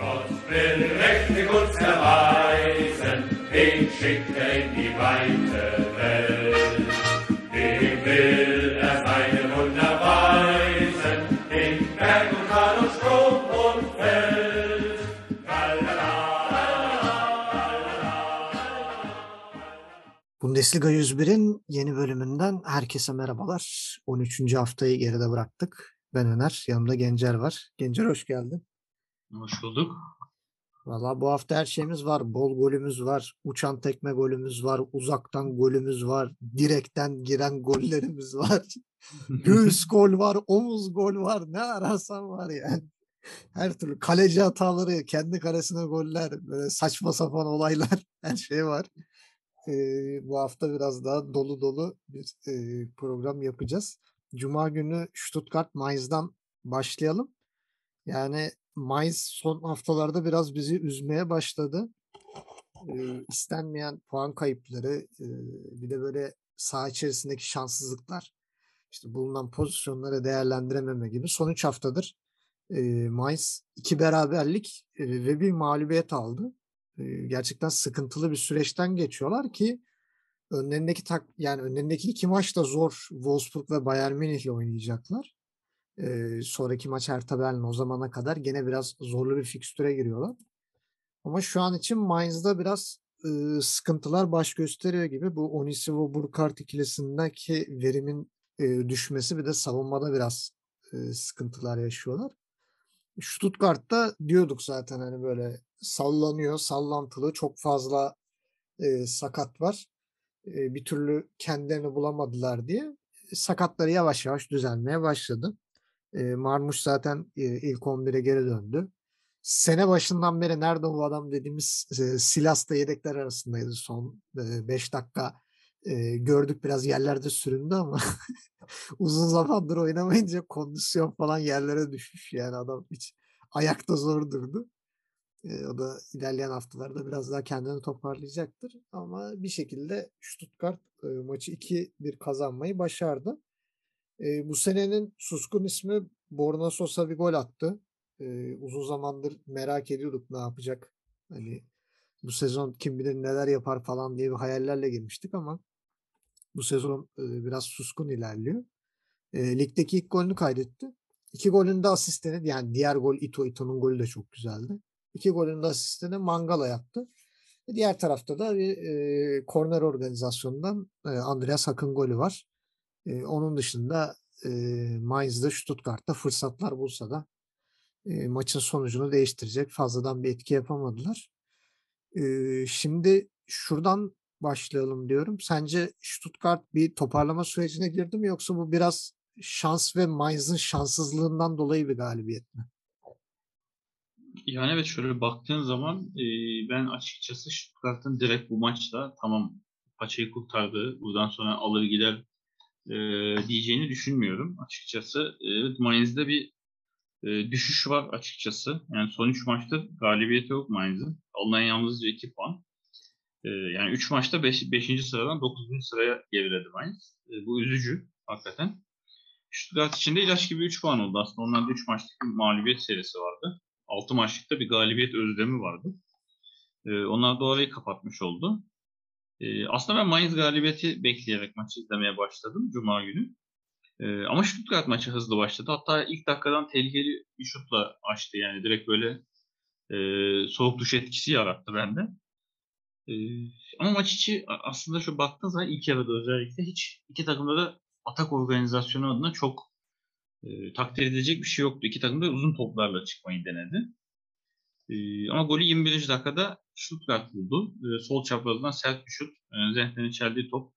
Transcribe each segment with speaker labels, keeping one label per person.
Speaker 1: Gott will mächtig uns erweisen, den schickt er in die weite Welt. Dem will er seine Wunder weisen, in Berg und Tal und Strom und Feld.
Speaker 2: Bundesliga 101'in yeni bölümünden herkese merhabalar. 13. haftayı geride bıraktık. Ben Öner, yanımda Gencer var. Gencer hoş geldin.
Speaker 3: Hoş bulduk.
Speaker 2: Valla bu hafta her şeyimiz var. Bol golümüz var, uçan tekme golümüz var, uzaktan golümüz var, direkten giren gollerimiz var. Göğüs gol var, omuz gol var, ne ararsan var yani. Her türlü kaleci hataları, kendi kalesine goller, böyle saçma sapan olaylar, her şey var. Ee, bu hafta biraz daha dolu dolu bir e, program yapacağız. Cuma günü Stuttgart Mainz'dan başlayalım. Yani Mainz son haftalarda biraz bizi üzmeye başladı. Ee, istenmeyen puan kayıpları, e, bir de böyle saha içerisindeki şanssızlıklar, işte bulunan pozisyonları değerlendirememe gibi. Son 3 haftadır e, Mainz iki beraberlik e, ve bir mağlubiyet aldı. E, gerçekten sıkıntılı bir süreçten geçiyorlar ki önlerindeki tak yani önlerindeki iki maç da zor. Wolfsburg ve Bayern Münih ile oynayacaklar. Ee, sonraki maç Hertha o zamana kadar gene biraz zorlu bir fikstüre giriyorlar. Ama şu an için Mainz'da biraz e, sıkıntılar baş gösteriyor gibi. Bu Onisivo Burkart ikilisindeki verimin e, düşmesi bir de savunmada biraz e, sıkıntılar yaşıyorlar. Stuttgart'ta diyorduk zaten hani böyle sallanıyor, sallantılı, çok fazla e, sakat var. E, bir türlü kendilerini bulamadılar diye sakatları yavaş yavaş düzelmeye başladı. E, Marmuş zaten e, ilk 11'e geri döndü. Sene başından beri nerede bu adam dediğimiz e, Silas'ta yedekler arasındaydı son 5 dakika. E, gördük biraz yerlerde süründü ama uzun zamandır oynamayınca kondisyon falan yerlere düşmüş. Yani adam hiç ayakta zor durdu. E, o da ilerleyen haftalarda biraz daha kendini toparlayacaktır. Ama bir şekilde Stuttgart e, maçı 2-1 kazanmayı başardı. E, bu senenin suskun ismi Borna Sosa bir gol attı. E, uzun zamandır merak ediyorduk ne yapacak. Hani bu sezon kim bilir neler yapar falan diye bir hayallerle girmiştik ama bu sezon e, biraz suskun ilerliyor. E, ligdeki ilk golünü kaydetti. İki golün de asistini yani diğer gol Ito Ito'nun golü de çok güzeldi. İki golün de asistini Mangala yaptı. Diğer tarafta da bir e, korner organizasyonundan e, Andreas Hak'ın golü var. E, onun dışında e, Mainz'da Stuttgart'ta fırsatlar bulsa da e, maçın sonucunu değiştirecek fazladan bir etki yapamadılar. E, şimdi şuradan başlayalım diyorum. Sence Stuttgart bir toparlama sürecine girdi mi yoksa bu biraz şans ve Mainz'ın şanssızlığından dolayı bir galibiyet mi?
Speaker 3: Yani evet şöyle baktığın zaman e, ben açıkçası Stuttgart'ın direkt bu maçla tamam paçayı kurtardı. Buradan sonra alır gider e, diyeceğini düşünmüyorum açıkçası. Evet Mainz'de bir e, düşüş var açıkçası. Yani son 3 maçta galibiyeti yok Mainz'in. Alınan yalnızca 2 puan. E, yani 3 maçta 5. Beş, sıradan 9. sıraya geriledi Mainz. E, bu üzücü hakikaten. Stuttgart için de ilaç gibi 3 puan oldu. Aslında onlarda 3 maçlık bir mağlubiyet serisi vardı. 6 maçlıkta bir galibiyet özlemi vardı. E, onlar da orayı kapatmış oldu. E, aslında ben Mainz galibiyeti bekleyerek maçı izlemeye başladım Cuma günü. E, ama Stuttgart maçı hızlı başladı. Hatta ilk dakikadan tehlikeli bir şutla açtı. Yani direkt böyle e, soğuk duş etkisi yarattı bende. E, ama maç içi aslında şu baktığınız zaman ilk yarıda özellikle hiç iki takımda da atak organizasyonu adına çok e, takdir edilecek bir şey yoktu. İki takım da uzun toplarla çıkmayı denedi. E, ama golü 21. dakikada Stuttgart buldu. E, sol çaprazdan sert bir şut. E, Zentner'in çeldiği top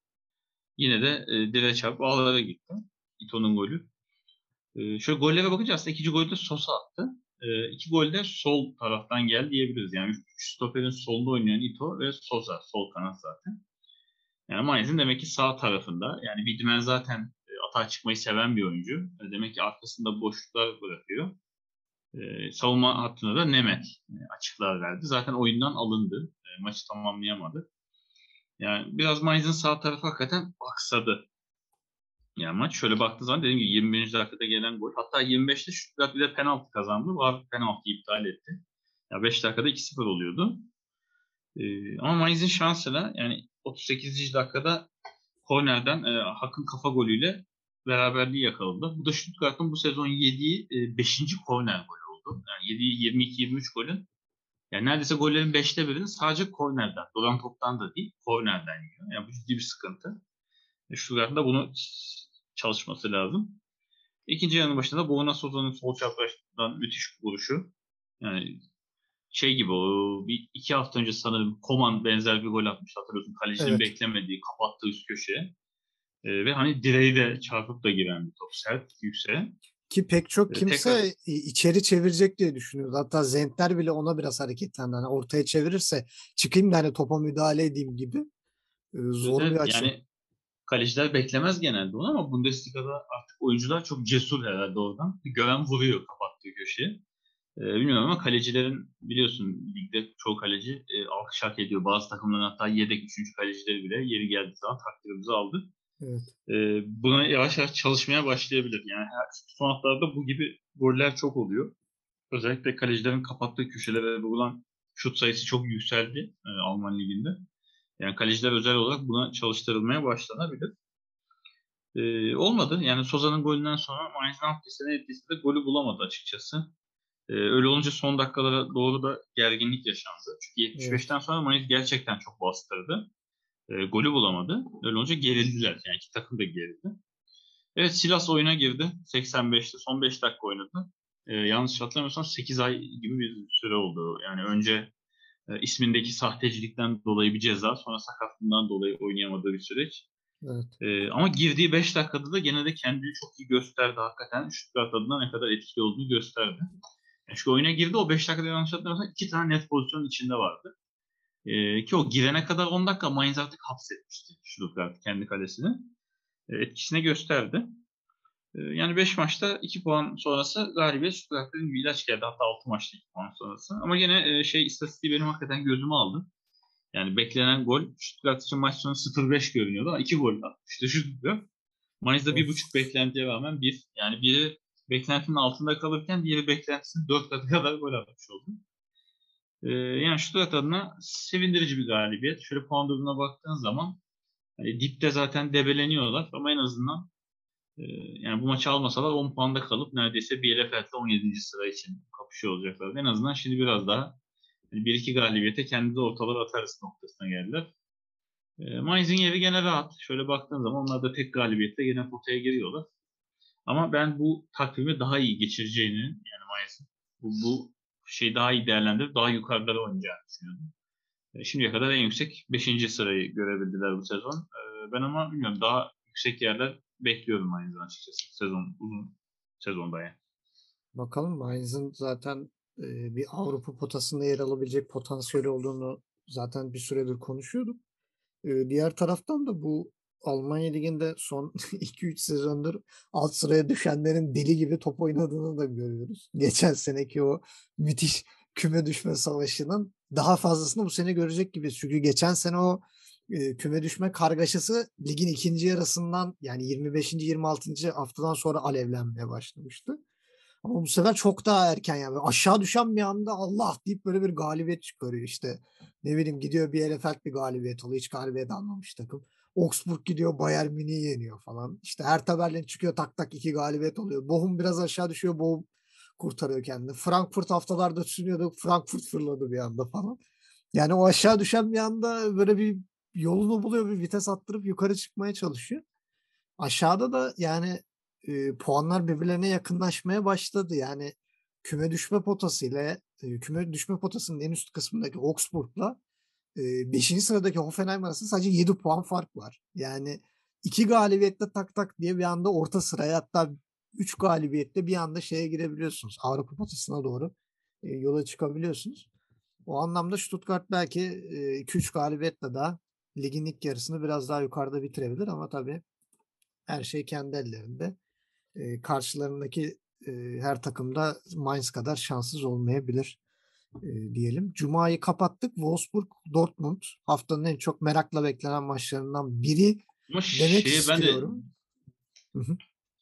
Speaker 3: yine de e, direğe çarpıp ağlara gitti. Ito'nun golü. E, şöyle gollere bakınca aslında ikinci golü de Sosa attı. E, iki gol sol taraftan geldi diyebiliriz. Yani üç stoperin solda oynayan Ito ve Sosa. Sol kanat zaten. Yani Mainz'in demek ki sağ tarafında. Yani Widmer zaten atağa çıkmayı seven bir oyuncu. E, demek ki arkasında boşluklar bırakıyor. Savunma hattında da Nemet e, açıklar verdi. Zaten oyundan alındı. Maçı tamamlayamadı. Yani biraz Mainz'in sağ tarafı hakikaten aksadı. Yani maç şöyle baktığı zaman dediğim gibi 21. dakikada gelen gol. Hatta 25'te Stuttgart bir de penaltı kazandı. Var penaltı iptal etti. Ya 5 dakikada 2-0 oluyordu. Ee, ama Mainz'in şansına yani 38. dakikada kornerden e, Hak'ın kafa golüyle beraberliği yakaladı. Bu da Stuttgart'ın bu sezon yediği 5. E, korner golü oldu. Yani yediği 22-23 golün yani neredeyse gollerin 5'te birini sadece kornerden, dolan toptan da değil, kornerden yiyor. Yani bu ciddi bir sıkıntı. E, Stuttgart'ın da bunu çalışması lazım. İkinci yarının başında Borna Soza'nın sol çaprazdan müthiş vuruşu. Yani şey gibi o bir iki hafta önce sanırım Koman benzer bir gol atmış hatırlıyorsun. Kalecinin evet. beklemediği, kapattığı üst köşeye. Ee, ve hani direği de çarpıp da giren bir top. Sert, yükseğe.
Speaker 2: Ki pek çok kimse tekrar... içeri çevirecek diye düşünüyordu. Hatta Zentler bile ona biraz hareketlendi. Hani ortaya çevirirse çıkayım da hani topa müdahale edeyim gibi. Zor evet, bir açı. Yani
Speaker 3: kaleciler beklemez genelde onu ama Bundesliga'da artık oyuncular çok cesur herhalde oradan. Gören vuruyor kapattığı köşeye. Ee, bilmiyorum ama kalecilerin biliyorsun ligde çoğu kaleci e, alkış hak ediyor. Bazı takımların hatta yedek üçüncü kalecileri bile yeri geldiği zaman takdirimizi aldı. Evet. E, buna yavaş yavaş çalışmaya başlayabilir. Yani son haftalarda bu gibi goller çok oluyor. Özellikle kalecilerin kapattığı köşelere vurulan şut sayısı çok yükseldi e, Alman liginde. Yani kaleciler özel olarak buna çalıştırılmaya başlanabilir. Ee, olmadı. Yani Soza'nın golünden sonra Mainz'ın haftasının etkisinde golü bulamadı açıkçası. Ee, öyle olunca son dakikalara doğru da gerginlik yaşandı. Çünkü 75'ten sonra Mainz gerçekten çok bastırdı. Ee, golü bulamadı. Öyle olunca gerildiler. Yani iki takım da gerildi. Evet Silas oyuna girdi. 85'te son 5 dakika oynadı. Ee, yanlış hatırlamıyorsam 8 ay gibi bir süre oldu. Yani önce e, ismindeki sahtecilikten dolayı bir ceza, sonra sakatlığından dolayı oynayamadığı bir süreç. Evet. E, ama girdiği 5 dakikada da gene de kendini çok iyi gösterdi hakikaten. Stuttgart adına ne kadar etkili olduğunu gösterdi. Yani çünkü oyuna girdi o 5 dakikada yanlış hatırlamıyorsam 2 tane net pozisyon içinde vardı. E, ki o girene kadar 10 dakika Mainz artık hapsetmişti Stuttgart kendi kalesini. E, etkisini gösterdi. E, yani 5 maçta 2 puan sonrası galibiyet Stuttgart'ın bir ilaç geldi. Hatta 6 maçta 2 puan sonrası. Ama yine e, şey istatistiği benim hakikaten gözümü aldı. Yani beklenen gol Stuttgart için maç sonu 0-5 görünüyordu ama 2 gol atmıştı Stuttgart. Mainz'da 1.5 beklentiye rağmen bir yani biri beklentinin altında kalırken diğeri beklentisinin 4 katı kadar gol atmış oldu. Ee, yani Stuttgart adına sevindirici bir galibiyet. Şöyle puan durumuna baktığın zaman hani dipte zaten debeleniyorlar ama en azından e, yani bu maçı almasalar 10 puanda kalıp neredeyse BLFL'de 17. sıra için kapışıyor olacaklar. En azından şimdi biraz daha yani bir iki galibiyete kendi de ortaları atarız noktasına geldiler. E, Mainz'in yeri gene rahat. Şöyle baktığın zaman onlar da tek galibiyette gene potaya giriyorlar. Ama ben bu takvimi daha iyi geçireceğini yani Mainz'in bu, bu şey daha iyi değerlendirip daha yukarılara oynayacağını düşünüyordum. E, şimdiye kadar en yüksek 5. sırayı görebildiler bu sezon. E, ben ama bilmiyorum daha yüksek yerler bekliyorum Mainz'ın açıkçası sezon uzun sezonda yani.
Speaker 2: Bakalım Mainz'ın zaten e, bir Avrupa potasında yer alabilecek potansiyeli olduğunu zaten bir süredir konuşuyorduk. Diğer taraftan da bu Almanya Ligi'nde son 2-3 sezondur alt sıraya düşenlerin deli gibi top oynadığını da görüyoruz. Geçen seneki o müthiş küme düşme savaşının daha fazlasını bu sene görecek gibi. Çünkü geçen sene o e, küme düşme kargaşası ligin ikinci yarısından yani 25. 26. haftadan sonra alevlenmeye başlamıştı. Ama bu sefer çok daha erken yani. Aşağı düşen bir anda Allah deyip böyle bir galibiyet çıkarıyor işte. Ne bileyim gidiyor bir Elefelt bir galibiyet oluyor. Hiç galibiyet almamış takım. Augsburg gidiyor Bayern Münih'i yeniyor falan. İşte Hertha Berlin çıkıyor tak tak iki galibiyet oluyor. Bochum biraz aşağı düşüyor. Bochum kurtarıyor kendini. Frankfurt haftalarda düşünüyordu. Frankfurt fırladı bir anda falan. Yani o aşağı düşen bir anda böyle bir yolunu buluyor. Bir vites attırıp yukarı çıkmaya çalışıyor. Aşağıda da yani e, puanlar birbirlerine yakınlaşmaya başladı. Yani küme düşme potası ile e, küme düşme potasının en üst kısmındaki Augsburg'la 5. E, sıradaki Hoffenheim arasında sadece 7 puan fark var. Yani iki galibiyetle tak tak diye bir anda orta sıraya hatta 3 galibiyetle bir anda şeye girebiliyorsunuz. Avrupa potasına doğru yola çıkabiliyorsunuz. O anlamda Stuttgart belki 2-3 e, galibiyetle daha ligin ilk yarısını biraz daha yukarıda bitirebilir ama tabii her şey kendi ellerinde. Karşılarındaki her takımda Mainz kadar şanssız olmayabilir e, diyelim. Cuma'yı kapattık. Wolfsburg, Dortmund haftanın en çok merakla beklenen maçlarından biri Ama demek şeye istiyorum.
Speaker 3: Ben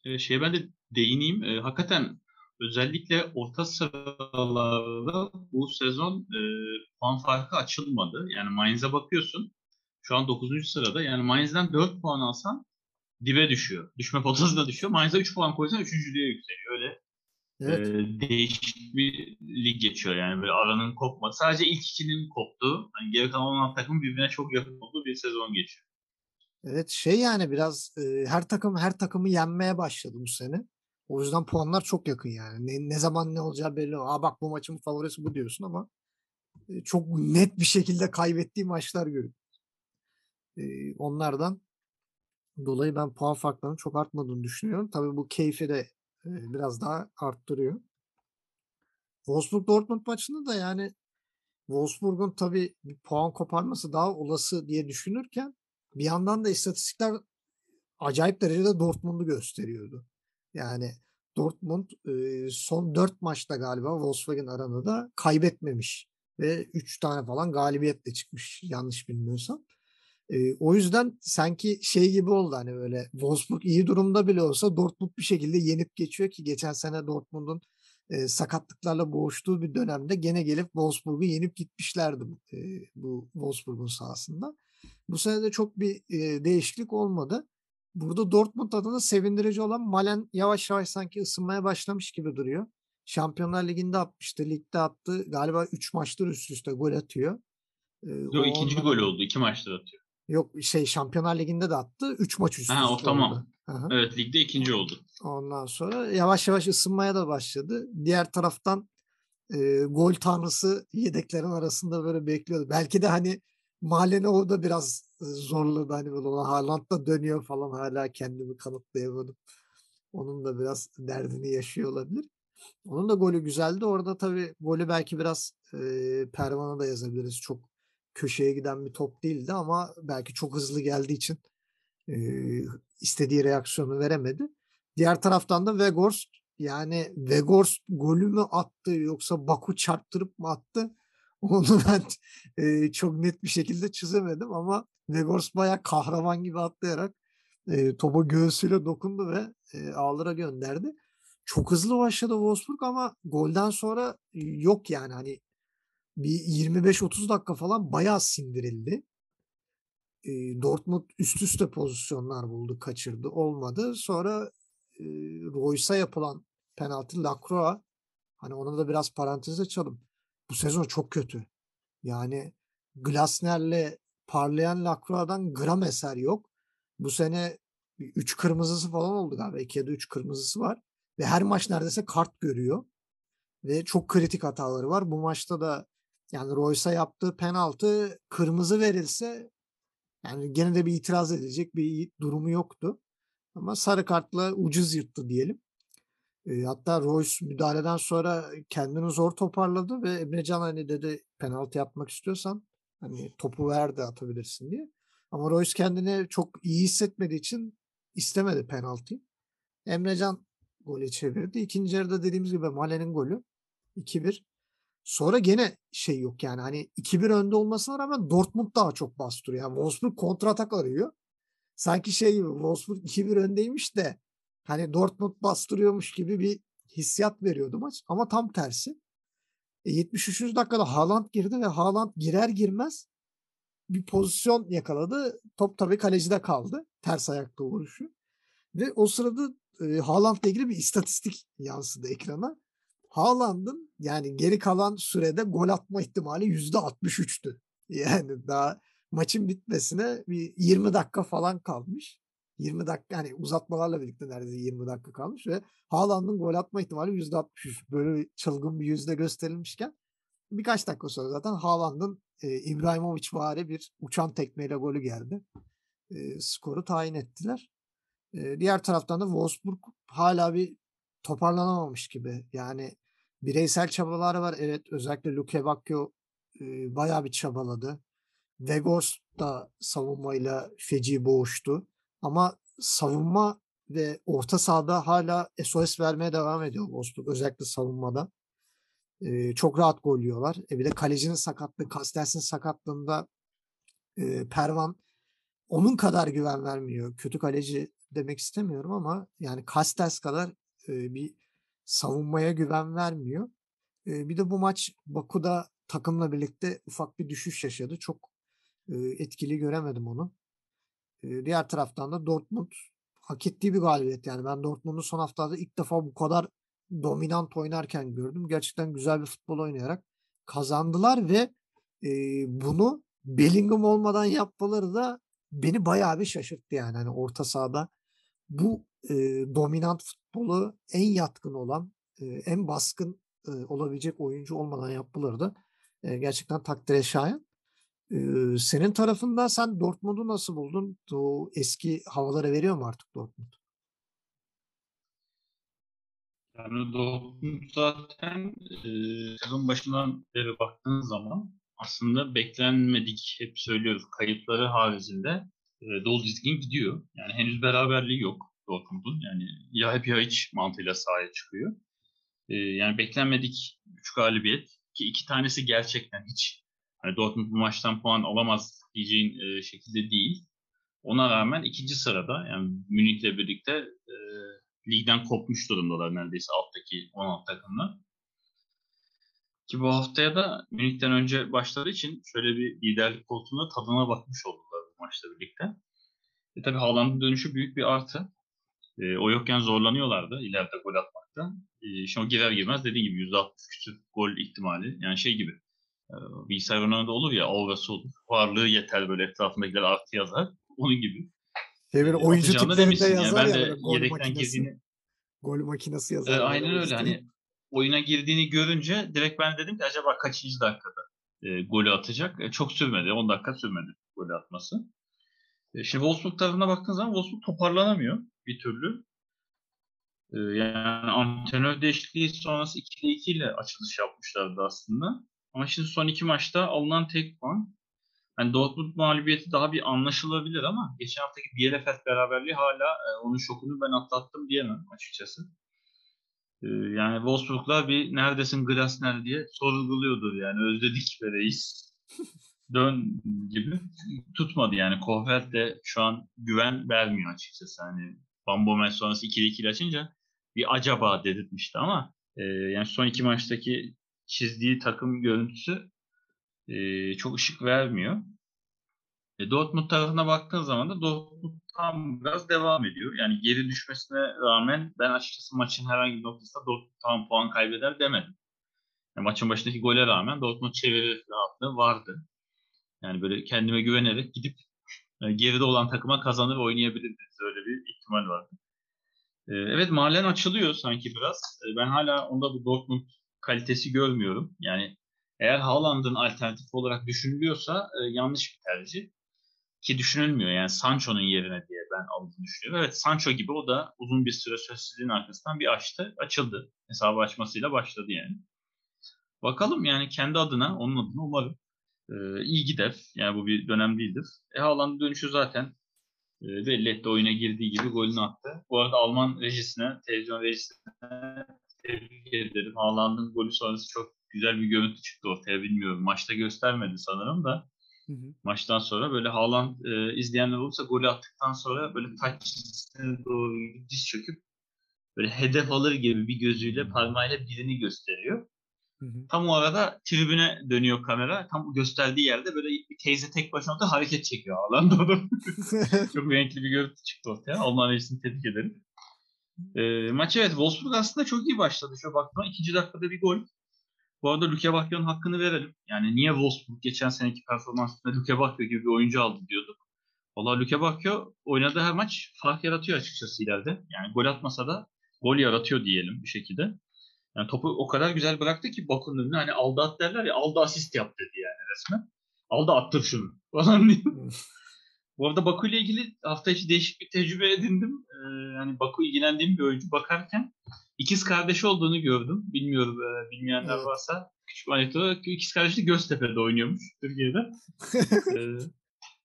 Speaker 3: de, şeye ben de değineyim. E, hakikaten özellikle orta sıralarda bu sezon e, puan farkı açılmadı. Yani Mainz'a bakıyorsun. Şu an 9. sırada. Yani Mainz'den 4 puan alsan dibe düşüyor. Düşme potasına düşüyor. Mainz'a 3 puan koysan 3. yükseliyor. Öyle
Speaker 2: Evet.
Speaker 3: e, değişik bir lig geçiyor yani böyle aranın kopma. Sadece ilk ikinin koptu. Hani geri kalan 16 takım birbirine çok yakın olduğu bir sezon geçiyor.
Speaker 2: Evet şey yani biraz e, her takım her takımı yenmeye başladı bu sene. O yüzden puanlar çok yakın yani. Ne, ne zaman ne olacağı belli. Aa bak bu maçın favorisi bu diyorsun ama e, çok net bir şekilde kaybettiği maçlar görüyoruz. E, onlardan dolayı ben puan farklarının çok artmadığını düşünüyorum. Tabii bu keyfi de biraz daha arttırıyor. Wolfsburg Dortmund maçında da yani Wolfsburg'un tabii bir puan koparması daha olası diye düşünürken bir yandan da istatistikler acayip derecede Dortmund'u gösteriyordu. Yani Dortmund son 4 maçta galiba Volkswagen aranında da kaybetmemiş ve 3 tane falan galibiyetle çıkmış yanlış bilmiyorsam. E, o yüzden sanki şey gibi oldu hani böyle Wolfsburg iyi durumda bile olsa Dortmund bir şekilde yenip geçiyor ki geçen sene Dortmund'un e, sakatlıklarla boğuştuğu bir dönemde gene gelip Wolfsburg'u yenip gitmişlerdi e, bu Wolfsburg'un sahasında. Bu sene de çok bir e, değişiklik olmadı. Burada Dortmund adına sevindirici olan Malen yavaş yavaş sanki ısınmaya başlamış gibi duruyor. Şampiyonlar Ligi'nde atmıştı, ligde attı. Galiba 3 maçtır üst üste gol atıyor. Ee,
Speaker 3: Yok ikinci
Speaker 2: ondan-
Speaker 3: gol oldu. iki maçta atıyor.
Speaker 2: Yok şey Şampiyonlar Ligi'nde de attı. 3 maç üst
Speaker 3: Ha, o tamam.
Speaker 2: oldu. Aha.
Speaker 3: Evet ligde ikinci oldu.
Speaker 2: Ondan sonra yavaş yavaş ısınmaya da başladı. Diğer taraftan e, gol tanrısı yedeklerin arasında böyle bekliyordu. Belki de hani Malen'i o da biraz e, zorladı. Hani böyle ona Haaland da dönüyor falan hala kendimi kanıtlayamadım. Onun da biraz derdini yaşıyor olabilir. Onun da golü güzeldi. Orada tabii golü belki biraz e, Pervan'a da yazabiliriz. Çok köşeye giden bir top değildi ama belki çok hızlı geldiği için e, istediği reaksiyonu veremedi. Diğer taraftan da Vegors yani Vegors golü mü attı yoksa Baku çarptırıp mı attı? Onu ben e, çok net bir şekilde çizemedim ama Vegors bayağı kahraman gibi atlayarak e, topa göğsüyle dokundu ve e, ağlara gönderdi. Çok hızlı başladı Wolfsburg ama golden sonra yok yani hani bir 25-30 dakika falan bayağı sindirildi. E, Dortmund üst üste pozisyonlar buldu, kaçırdı, olmadı. Sonra e, Royce'a yapılan penaltı Lacroix hani ona da biraz parantez açalım. Bu sezon çok kötü. Yani Glasner'le parlayan Lacroix'dan gram eser yok. Bu sene 3 kırmızısı falan oldu galiba. 2 ya da 3 kırmızısı var. Ve her maç neredeyse kart görüyor. Ve çok kritik hataları var. Bu maçta da yani Royce'a yaptığı penaltı kırmızı verilse yani gene de bir itiraz edecek bir durumu yoktu. Ama sarı kartla ucuz yırttı diyelim. E, hatta Royce müdahaleden sonra kendini zor toparladı ve Emrecan hani dedi penaltı yapmak istiyorsan hani topu ver de atabilirsin diye. Ama Royce kendini çok iyi hissetmediği için istemedi penaltıyı. Emrecan golü çevirdi. İkinci yarıda dediğimiz gibi Malen'in golü 2-1. Sonra gene şey yok yani hani 2-1 önde olmasına rağmen Dortmund daha çok bastırıyor. Yani Wolfsburg kontratak arıyor. Sanki şey gibi Wolfsburg 2-1 öndeymiş de hani Dortmund bastırıyormuş gibi bir hissiyat veriyordu maç. Ama tam tersi. E, 73. dakikada Haaland girdi ve Haaland girer girmez bir pozisyon yakaladı. Top tabii kalecide kaldı. Ters ayakta vuruşu. Ve o sırada e, Haaland'la ilgili bir istatistik yansıdı ekrana. Haaland'ın yani geri kalan sürede gol atma ihtimali %63'tü. Yani daha maçın bitmesine bir 20 dakika falan kalmış. 20 dakika yani uzatmalarla birlikte neredeyse 20 dakika kalmış ve Haaland'ın gol atma ihtimali %63. Böyle çılgın bir yüzde gösterilmişken birkaç dakika sonra zaten Haaland'ın e, İbrahimovic vari bir uçan tekmeyle golü geldi. E, skoru tayin ettiler. E, diğer taraftan da Wolfsburg hala bir toparlanamamış gibi. Yani bireysel çabalar var. Evet özellikle Luke Bacchio e, bayağı bir çabaladı. Vegors da savunmayla feci boğuştu. Ama savunma ve orta sahada hala SOS vermeye devam ediyor Wolfsburg. Özellikle savunmada. E, çok rahat gol yiyorlar. E, bir de kalecinin sakatlığı, Kastels'in sakatlığında e, Pervan onun kadar güven vermiyor. Kötü kaleci demek istemiyorum ama yani Kastels kadar e, bir savunmaya güven vermiyor. Eee, bir de bu maç Baku'da takımla birlikte ufak bir düşüş yaşadı. Çok, eee, etkili göremedim onu. Eee, diğer taraftan da Dortmund hak ettiği bir galibiyet. Yani ben Dortmund'u son haftalarda ilk defa bu kadar dominant oynarken gördüm. Gerçekten güzel bir futbol oynayarak kazandılar ve, eee, bunu Bellingham olmadan yapmaları da beni bayağı bir şaşırttı yani. Hani orta sahada bu, eee, dominant futbolu en yatkın olan, en baskın, olabilecek oyuncu olmadan yapmaları da, gerçekten takdire şayan. Senin tarafında sen Dortmund'u nasıl buldun? O eski havaları veriyor mu artık Dortmund?
Speaker 3: Yani Dortmund zaten eee, sezon başından beri baktığın zaman aslında beklenmedik hep söylüyoruz kayıpları haricinde eee, dolu dizgin gidiyor. Yani henüz beraberliği yok Dortmund'un. Yani ya hep ya hiç mantığıyla sahaya çıkıyor. Yani beklenmedik 3 galibiyet ki iki tanesi gerçekten hiç hani Dortmund bu maçtan puan alamaz diyeceğin şekilde değil. Ona rağmen ikinci sırada yani Münih'le birlikte ligden kopmuş durumdalar neredeyse alttaki 16 takımla. Ki bu haftaya da Münih'ten önce başladığı için şöyle bir liderlik koltuğuna tadına bakmış oldular bu maçla birlikte. E tabi Haaland'ın dönüşü büyük bir artı. E, o yokken zorlanıyorlardı ileride gol atmakta. E, şimdi o girer girmez dediğim gibi %60 küsur gol ihtimali. Yani şey gibi e, bilgisayar oyunlarında olur ya aurası olur. Varlığı yeter böyle etrafındakiler artı yazar. Onun gibi.
Speaker 2: Şey böyle
Speaker 3: E,
Speaker 2: oyuncu tiplerinde
Speaker 3: demişsin. Yani
Speaker 2: yazar
Speaker 3: ben
Speaker 2: ya
Speaker 3: de
Speaker 2: gol
Speaker 3: yedekten
Speaker 2: makinesi.
Speaker 3: girdiğini
Speaker 2: Gol makinesi
Speaker 3: E,
Speaker 2: yazar böyle
Speaker 3: aynen öyle. Hani oyuna girdiğini görünce direkt ben dedim ki acaba kaçıncı dakikada e, golü atacak? E, çok sürmedi. 10 dakika sürmedi golü atması. E, şimdi Wolfsburg tarafına baktığın zaman Wolfsburg toparlanamıyor bir türlü. E, yani antrenör değişikliği sonrası 2'de 2 ile açılış yapmışlardı aslında. Ama şimdi son iki maçta alınan tek puan. Hani Dortmund mağlubiyeti daha bir anlaşılabilir ama geçen haftaki Bielefeld beraberliği hala e, onun şokunu ben atlattım diyemem açıkçası. Yani Wolfsburg'lar bir neredesin Glasner diye sorguluyordur yani özledik be reis. Dön gibi tutmadı yani. Kohfeldt de şu an güven vermiyor açıkçası. Hani Van Bommel sonrası 2'de 2 açınca bir acaba dedirtmişti ama e, yani son iki maçtaki çizdiği takım görüntüsü e, çok ışık vermiyor. E, Dortmund tarafına baktığın zaman da Dortmund tam biraz devam ediyor. Yani geri düşmesine rağmen ben açıkçası maçın herhangi bir noktasında Dortmund tam puan kaybeder demedim. Yani maçın başındaki gole rağmen Dortmund çevirir rahatlığı vardı. Yani böyle kendime güvenerek gidip e, geride olan takıma kazanır oynayabilirdiniz. Öyle bir ihtimal vardı. E, evet Malen açılıyor sanki biraz. E, ben hala onda bu Dortmund kalitesi görmüyorum. Yani eğer Haaland'ın alternatif olarak düşünülüyorsa e, yanlış bir tercih ki düşünülmüyor. Yani Sancho'nun yerine diye ben aldığını düşünüyorum. Evet Sancho gibi o da uzun bir süre sözsüzlüğün arkasından bir açtı, açıldı. Hesabı açmasıyla başladı yani. Bakalım yani kendi adına, onun adına umarım e, iyi gider. Yani bu bir dönem değildir. E Haaland'ın dönüşü zaten e, belli etti. Oyuna girdiği gibi golünü attı. Bu arada Alman rejisine, televizyon rejisine tebrik ederim. Haaland'ın golü sonrası çok güzel bir görüntü çıktı ortaya bilmiyorum. Maçta göstermedi sanırım da
Speaker 2: Hı hı.
Speaker 3: maçtan sonra böyle Haaland e, izleyenler olursa golü attıktan sonra böyle taç çizgisine doğru diz çöküp böyle hedef alır gibi bir gözüyle parmağıyla birini gösteriyor.
Speaker 2: Hı hı.
Speaker 3: Tam o arada tribüne dönüyor kamera. Tam gösterdiği yerde böyle bir teyze tek başına da hareket çekiyor Haaland onu. Çok renkli bir görüntü çıktı ortaya. Alman reisini tebrik ederim. E, maç evet Wolfsburg aslında çok iyi başladı. Şöyle baktığımda ikinci dakikada bir gol. Bu arada Luke Bakio'nun hakkını verelim. Yani niye Wolfsburg geçen seneki performansında Luke Bakio gibi bir oyuncu aldı diyorduk. Valla Luke Bakio oynadığı her maç fark yaratıyor açıkçası ileride. Yani gol atmasa da gol yaratıyor diyelim bir şekilde. Yani topu o kadar güzel bıraktı ki Baku'nun önüne hani aldı at derler ya aldı asist yap dedi yani resmen. Aldı attır şunu falan diye. Bu arada Baku ile ilgili hafta içi değişik bir tecrübe edindim. Ee, yani Baku ilgilendiğim bir oyuncu bakarken ikiz kardeşi olduğunu gördüm. Bilmiyorum e, bilmeyenler
Speaker 2: Evet.
Speaker 3: varsa küçük anekdot. İkiz kardeşi Göztepe'de oynuyormuş Türkiye'de. Ee,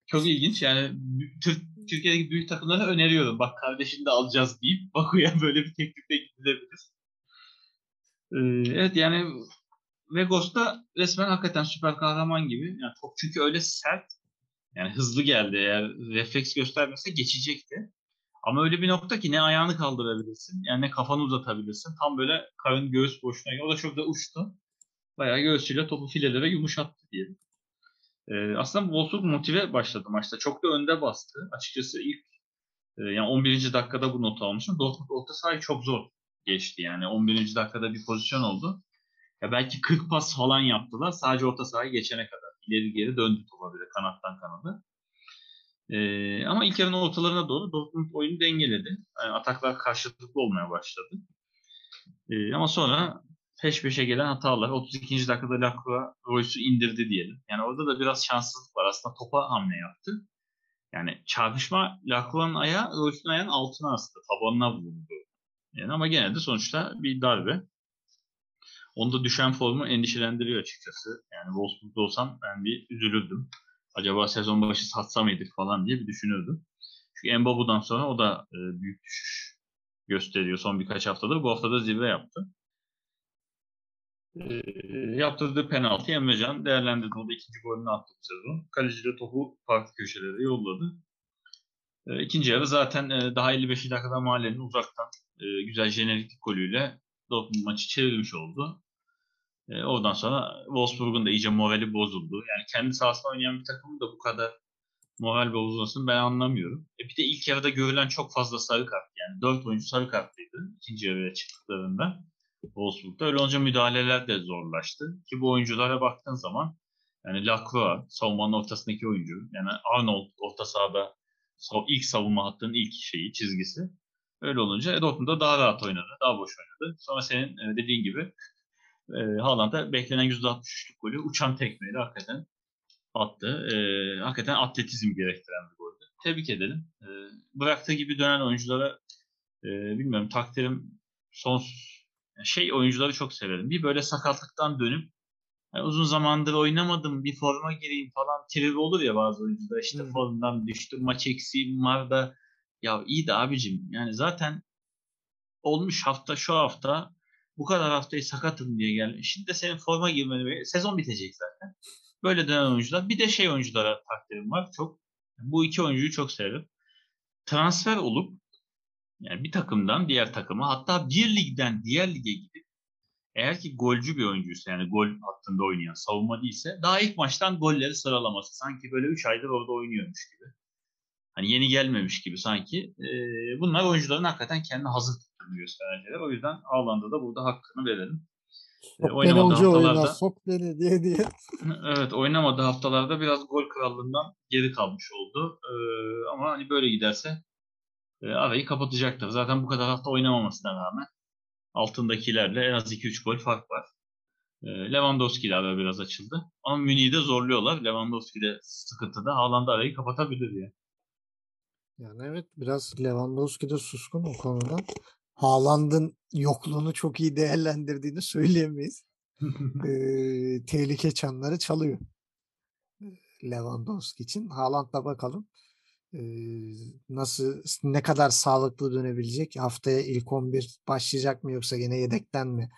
Speaker 3: çok ilginç. Yani bü- Tür- Türkiye'deki büyük takımlara öneriyorum. Bak kardeşini de alacağız deyip Baku'ya böyle bir teklifle gidilebilir. Ee, evet yani Vegos da resmen hakikaten süper kahraman gibi. Yani top çünkü öyle sert yani hızlı geldi. Eğer refleks göstermese geçecekti. Ama öyle bir nokta ki ne ayağını kaldırabilirsin yani ne kafanı uzatabilirsin. Tam böyle karın göğüs boşluğuna. O da çok da uçtu. Bayağı göğsüyle topu filelere yumuşattı diyelim. Ee, aslında Wolfsburg motive başladı maçta. Çok da önde bastı. Açıkçası ilk e, yani 11. dakikada bu notu almışım. Dortmund orta sahayı çok zor geçti. Yani 11. dakikada bir pozisyon oldu. Ya belki 40 pas falan yaptılar. Sadece orta sahayı geçene kadar. İleri geri döndü topa bile kanattan kanada. Ee, ama ilk yarının ortalarına doğru Dortmund oyunu dengeledi. Yani ataklar karşılıklı olmaya başladı. Ee, ama sonra peş peşe gelen hatalar. 32. dakikada Lacroix Royce'u indirdi diyelim. Yani orada da biraz şanssızlık var. Aslında topa hamle yaptı. Yani çarpışma Lacroix'ın ayağı Royce'un ayağının altına aslında. Tabanına vurdu. Yani ama gene de sonuçta bir darbe. Onda düşen formu endişelendiriyor açıkçası. Yani Wolfsburg'da olsam ben bir üzülürdüm. Acaba sezon başı satsa mıydık falan diye bir düşünürdüm. Çünkü Mbabu'dan sonra o da e, büyük düşüş gösteriyor son birkaç haftadır. Bu hafta da zirve yaptı. E, yaptırdığı penaltı Emrecan değerlendirdi. O da ikinci golünü attı bu sezon. Kaleci de topu farklı köşelere yolladı. E, ikinci yarı zaten e, daha 55 dakikada mahallenin uzaktan e, güzel jeneriklik golüyle Dortmund maçı çevirmiş oldu. E, oradan sonra Wolfsburg'un da iyice morali bozuldu. Yani kendi sahasında oynayan bir takımın da bu kadar moral bozulmasını ben anlamıyorum. E, bir de ilk yarıda görülen çok fazla sarı kart. Yani 4 oyuncu sarı kartlıydı ikinci yarıya çıktıklarında Wolfsburg'da. Öyle olunca müdahaleler de zorlaştı. Ki bu oyunculara baktığın zaman yani Lacroix savunmanın ortasındaki oyuncu. Yani Arnold orta sahada ilk savunma hattının ilk şeyi, çizgisi. Öyle olunca Dortmund'da daha rahat oynadı, daha boş oynadı. Sonra senin e, dediğin gibi e, Haaland'a beklenen %63'lük golü uçan tekmeyle hakikaten attı. E, hakikaten atletizm gerektiren bir goldü. Tebrik edelim. E, bıraktığı gibi dönen oyunculara e, bilmiyorum takdirim sonsuz. Şey oyuncuları çok severim. Bir böyle sakatlıktan dönüp yani uzun zamandır oynamadım bir forma gireyim falan trip olur ya bazı oyuncular işte hmm. formdan düştüm maç eksiğim var da ya iyi de abicim yani zaten olmuş hafta şu hafta bu kadar haftayı sakatım diye geldi. Şimdi de senin forma girmeni sezon bitecek zaten. Böyle dönen oyuncular. Bir de şey oyunculara takdirim var. Çok bu iki oyuncuyu çok severim. Transfer olup yani bir takımdan diğer takıma hatta bir ligden diğer lige gidip eğer ki golcü bir oyuncuysa yani gol hattında oynayan savunma değilse daha ilk maçtan golleri sıralaması sanki böyle 3 aydır orada oynuyormuş gibi. Hani yeni gelmemiş gibi sanki. E, bunlar oyuncuların hakikaten kendini hazır tuttuğunu gösteren şeyler. O yüzden Haaland'a da burada hakkını verelim.
Speaker 2: Sok e, oynamadığı haftalarda oyuna, sok beni diye diye.
Speaker 3: evet oynamadığı haftalarda biraz gol krallığından geri kalmış oldu. E, ama hani böyle giderse e, arayı kapatacaktır. Zaten bu kadar hafta oynamamasına rağmen altındakilerle en az 2-3 gol fark var. E, Lewandowski ile biraz açıldı. Ama Münih'i de zorluyorlar. Lewandowski de sıkıntıda. Haaland arayı kapatabilir diye.
Speaker 2: Yani evet biraz Lewandowski de suskun o konuda. Haaland'ın yokluğunu çok iyi değerlendirdiğini söyleyemeyiz. ee, tehlike çanları çalıyor. Lewandowski için. Haaland'la bakalım ee, nasıl ne kadar sağlıklı dönebilecek. Haftaya ilk 11 başlayacak mı yoksa yine yedekten mi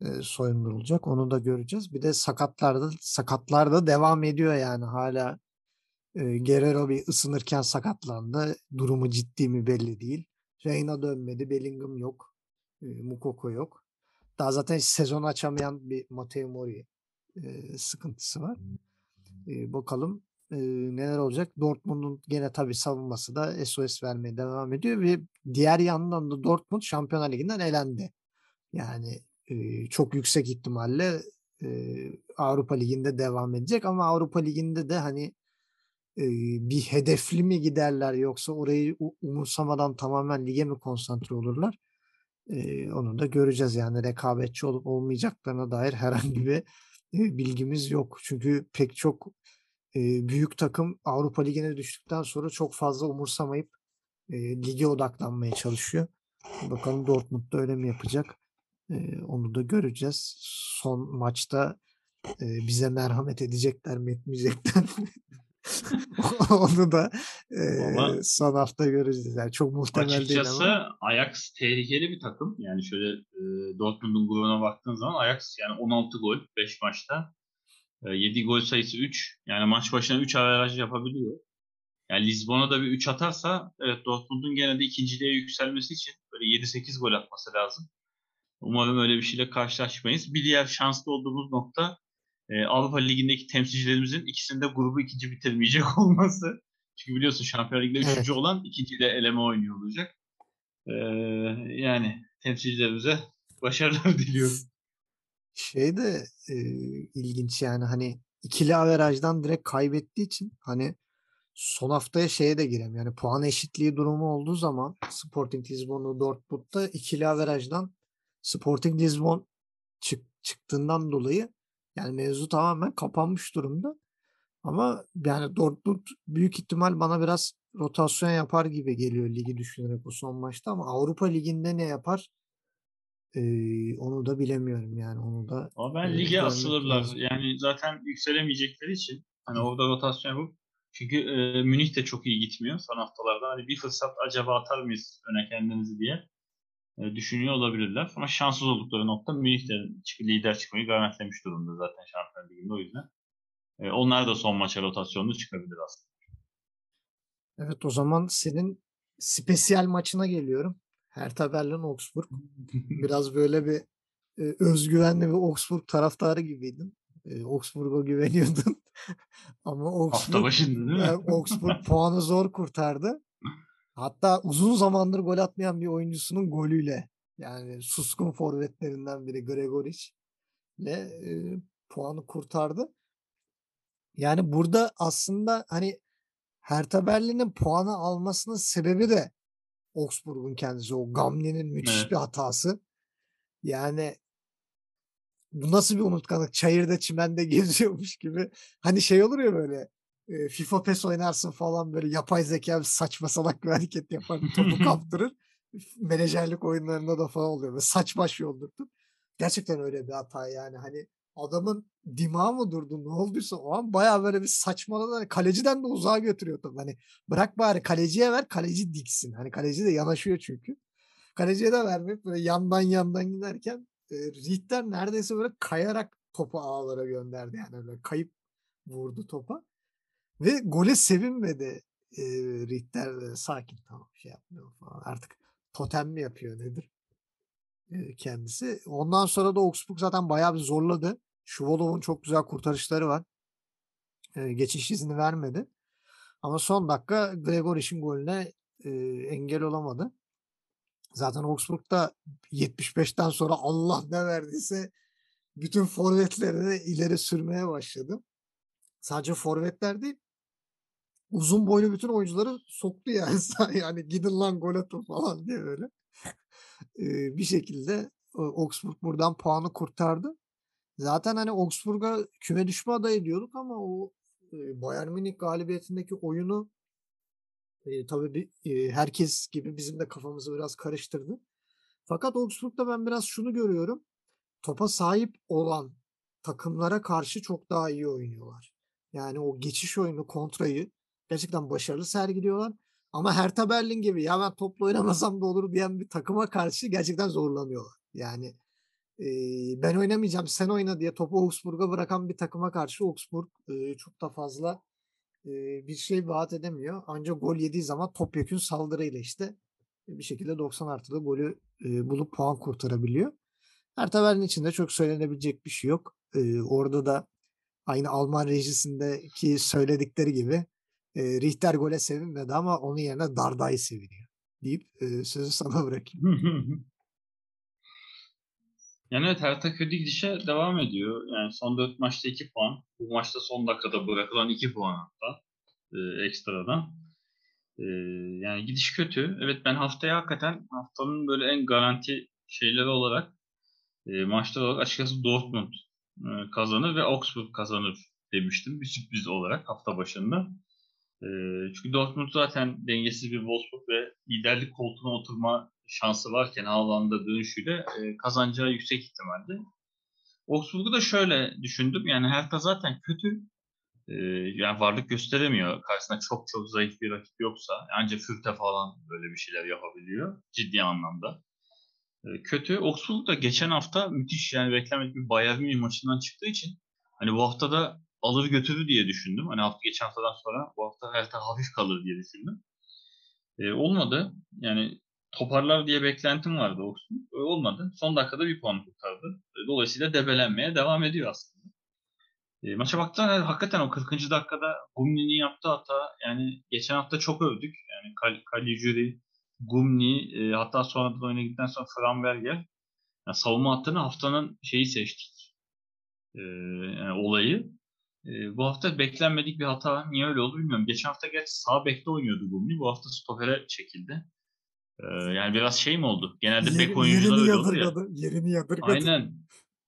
Speaker 2: e, soyundurulacak onu da göreceğiz. Bir de sakatlarda sakatlar da devam ediyor yani hala e, Guerrero bir ısınırken sakatlandı. Durumu ciddi mi belli değil. Reyna dönmedi. Bellingham yok. Mukoko yok. Daha zaten sezon açamayan bir Mateo Mori sıkıntısı var. Bakalım neler olacak. Dortmund'un gene tabii savunması da SOS vermeye devam ediyor ve diğer yandan da Dortmund Şampiyonlar Ligi'nden elendi. Yani çok yüksek ihtimalle Avrupa Ligi'nde devam edecek ama Avrupa Ligi'nde de hani bir hedefli mi giderler yoksa orayı umursamadan tamamen lige mi konsantre olurlar? onu da göreceğiz yani rekabetçi olup olmayacaklarına dair herhangi bir bilgimiz yok. Çünkü pek çok büyük takım Avrupa Ligi'ne düştükten sonra çok fazla umursamayıp lige odaklanmaya çalışıyor. Bakalım Dortmund da öyle mi yapacak? onu da göreceğiz. Son maçta bize merhamet edecekler mi etmeyecekler mi? Onu da e, ama son hafta göreceğiz. Yani çok muhtemel
Speaker 3: açıkçası
Speaker 2: değil ama.
Speaker 3: Ajax tehlikeli bir takım. Yani şöyle e, Dortmund'un grubuna baktığın zaman Ajax yani 16 gol 5 maçta. E, 7 gol sayısı 3. Yani maç başına 3 averaj yapabiliyor. Yani Lisbon'a da bir 3 atarsa evet Dortmund'un gene de ikinciliğe yükselmesi için böyle 7-8 gol atması lazım. Umarım öyle bir şeyle karşılaşmayız. Bir diğer şanslı olduğumuz nokta e, Avrupa Ligi'ndeki temsilcilerimizin ikisinde grubu ikinci bitirmeyecek olması. Çünkü biliyorsun Şampiyonlar Ligi'de
Speaker 2: Evet.
Speaker 3: üçüncü olan ikinciyle eleme oynuyor olacak. E, yani temsilcilerimize başarılar diliyorum.
Speaker 2: Şey de e, ilginç yani hani ikili averajdan direkt kaybettiği için hani son haftaya şeye de giremiyor. Yani puan eşitliği durumu olduğu zaman Sporting Lisbon'u Dortmund'da ikili averajdan Sporting Lisbon çık, çıktığından dolayı yani mevzu tamamen kapanmış durumda. Ama yani Dortmund büyük ihtimal bana biraz rotasyon yapar gibi geliyor ligi düşünerek bu son maçta ama Avrupa Ligi'nde ne yapar? Ee, onu da bilemiyorum yani onu da
Speaker 3: Ama ben lige asılırlar.
Speaker 2: lazım.
Speaker 3: Yani zaten yükselemeyecekleri için hani orada rotasyon yapıp çünkü e, Münih de çok iyi gitmiyor son haftalarda. Hani bir fırsat acaba atar mıyız öne kendimizi diye düşünüyor olabilirler. Ama şanssız oldukları nokta Münih de lider çıkmayı garantilemiş durumda zaten Şampiyonlar Ligi'nde o yüzden. E, onlar da son maça rotasyonlu çıkabilir aslında.
Speaker 2: Evet o zaman senin spesiyel maçına geliyorum. Hertha Berlin Augsburg. Biraz böyle bir e, özgüvenli bir Augsburg taraftarı gibiydin. E, Augsburg'a güveniyordun. Ama
Speaker 3: Hafta
Speaker 2: Augsburg,
Speaker 3: başında değil mi?
Speaker 2: e, Augsburg puanı zor kurtardı. Hatta uzun zamandır gol atmayan bir oyuncusunun golüyle yani suskun forvetlerinden biri Gregoric ile e, puanı kurtardı. Yani burada aslında hani Hertha Berlin'in puanı almasının sebebi de Augsburg'un kendisi. O Gamli'nin müthiş
Speaker 3: Evet.
Speaker 2: bir hatası. Yani bu nasıl bir unutkanlık? Çayırda çimende geziyormuş gibi. Hani şey olur ya böyle e, FIFA PES oynarsın falan böyle yapay zeka saçma salak bir hareket yapar. Topu kaptırır. Menajerlik oyunlarında da falan oluyor. Böyle saç baş yoldurtur. Gerçekten öyle bir hata yani. Hani adamın dimağı mı durdu ne olduysa o an bayağı böyle bir saçmaladı. Hani kaleciden de uzağa götürüyor topu. Hani bırak bari kaleciye ver kaleci diksin. Hani kaleci de yanaşıyor çünkü. Kaleciye de vermeyip böyle yandan yandan giderken e, Richter neredeyse böyle kayarak topu ağlara gönderdi. Yani öyle kayıp vurdu topa. Ve gole sevinmedi e, Richter sakin tamam şey yapmıyor falan. Artık totem mi yapıyor nedir e, kendisi. Ondan sonra da Augsburg zaten bayağı bir zorladı. Şuvalov'un çok güzel kurtarışları var. E, geçiş izni vermedi. Ama son dakika Gregoric'in golüne e, engel olamadı. Zaten Augsburg'da 75'ten sonra Allah ne verdiyse bütün forvetlerini ileri sürmeye başladı. Sadece forvetler değil uzun boylu bütün oyuncuları soktu yani. yani gidin lan gol atın falan diye böyle. Bir şekilde Augsburg buradan puanı kurtardı. Zaten hani Augsburg'a küme düşme adayı diyorduk ama o Bayern Münih galibiyetindeki oyunu e, tabii herkes gibi bizim de kafamızı biraz karıştırdı. Fakat Augsburg'da ben biraz şunu görüyorum. Topa sahip olan takımlara karşı çok daha iyi oynuyorlar. Yani o geçiş oyunu, kontrayı gerçekten başarılı sergiliyorlar. Ama Hertha Berlin gibi ya ben topla oynamasam da olur diyen bir takıma karşı gerçekten zorlanıyorlar. Yani e, ben oynamayacağım sen oyna diye topu Augsburg'a bırakan bir takıma karşı Augsburg e, çok da fazla e, bir şey vaat edemiyor. Ancak gol yediği zaman topyekün saldırıyla işte bir şekilde 90 artıda golü e, bulup puan kurtarabiliyor. Hertha Berlin için de çok söylenebilecek bir şey yok. E, orada da aynı Alman rejisindeki söyledikleri gibi e, Richter gole sevinmedi ama onun yerine Dardai seviniyor deyip e, sözü sana bırakayım.
Speaker 3: Yani evet Hertha kötü gidişe devam ediyor. Yani son 4 maçta 2 puan. Bu maçta son dakikada bırakılan 2 puan hatta e, ekstradan. E, yani gidiş kötü. Evet ben haftaya hakikaten haftanın böyle en garanti şeyleri olarak e, maçlar olarak açıkçası Dortmund kazanır ve Augsburg kazanır demiştim bir sürpriz olarak hafta başında. E, çünkü Dortmund zaten dengesiz bir Wolfsburg ve liderlik koltuğuna oturma şansı varken Haaland'a dönüşüyle e, kazanacağı yüksek ihtimalde. Augsburg'u da şöyle düşündüm. Yani Hertha zaten kötü. E, yani varlık gösteremiyor. Karşısında çok çok zayıf bir rakip yoksa. Ancak Fürte falan böyle bir şeyler yapabiliyor. Ciddi anlamda. E, kötü. Augsburg da geçen hafta müthiş yani beklenmedik bir Bayern Münih maçından çıktığı için hani bu hafta da alır götürür diye düşündüm. Hani hafta geçen haftadan sonra bu hafta Hertha hafif kalır diye düşündüm. E, olmadı. Yani toparlar diye beklentim vardı Oxford. Öyle olmadı. Son dakikada bir puan kurtardı. E, dolayısıyla debelenmeye devam ediyor aslında. E, maça baktığında hakikaten o 40. dakikada Gumni'nin yaptığı hata yani geçen hafta çok övdük. Yani Kal Gumni e, hatta sonradan oyuna gittikten sonra Framberger yani savunma hattını haftanın şeyi seçtik. E, yani olayı. E, bu hafta beklenmedik bir hata. Niye öyle oldu bilmiyorum. Geçen hafta gerçi sağ bekte oynuyordu Gumni. Bu hafta stopere çekildi. E, yani biraz şey mi oldu? Genelde bek oyuncuları öyle olur ya.
Speaker 2: Yerini yadırgadı.
Speaker 3: Aynen.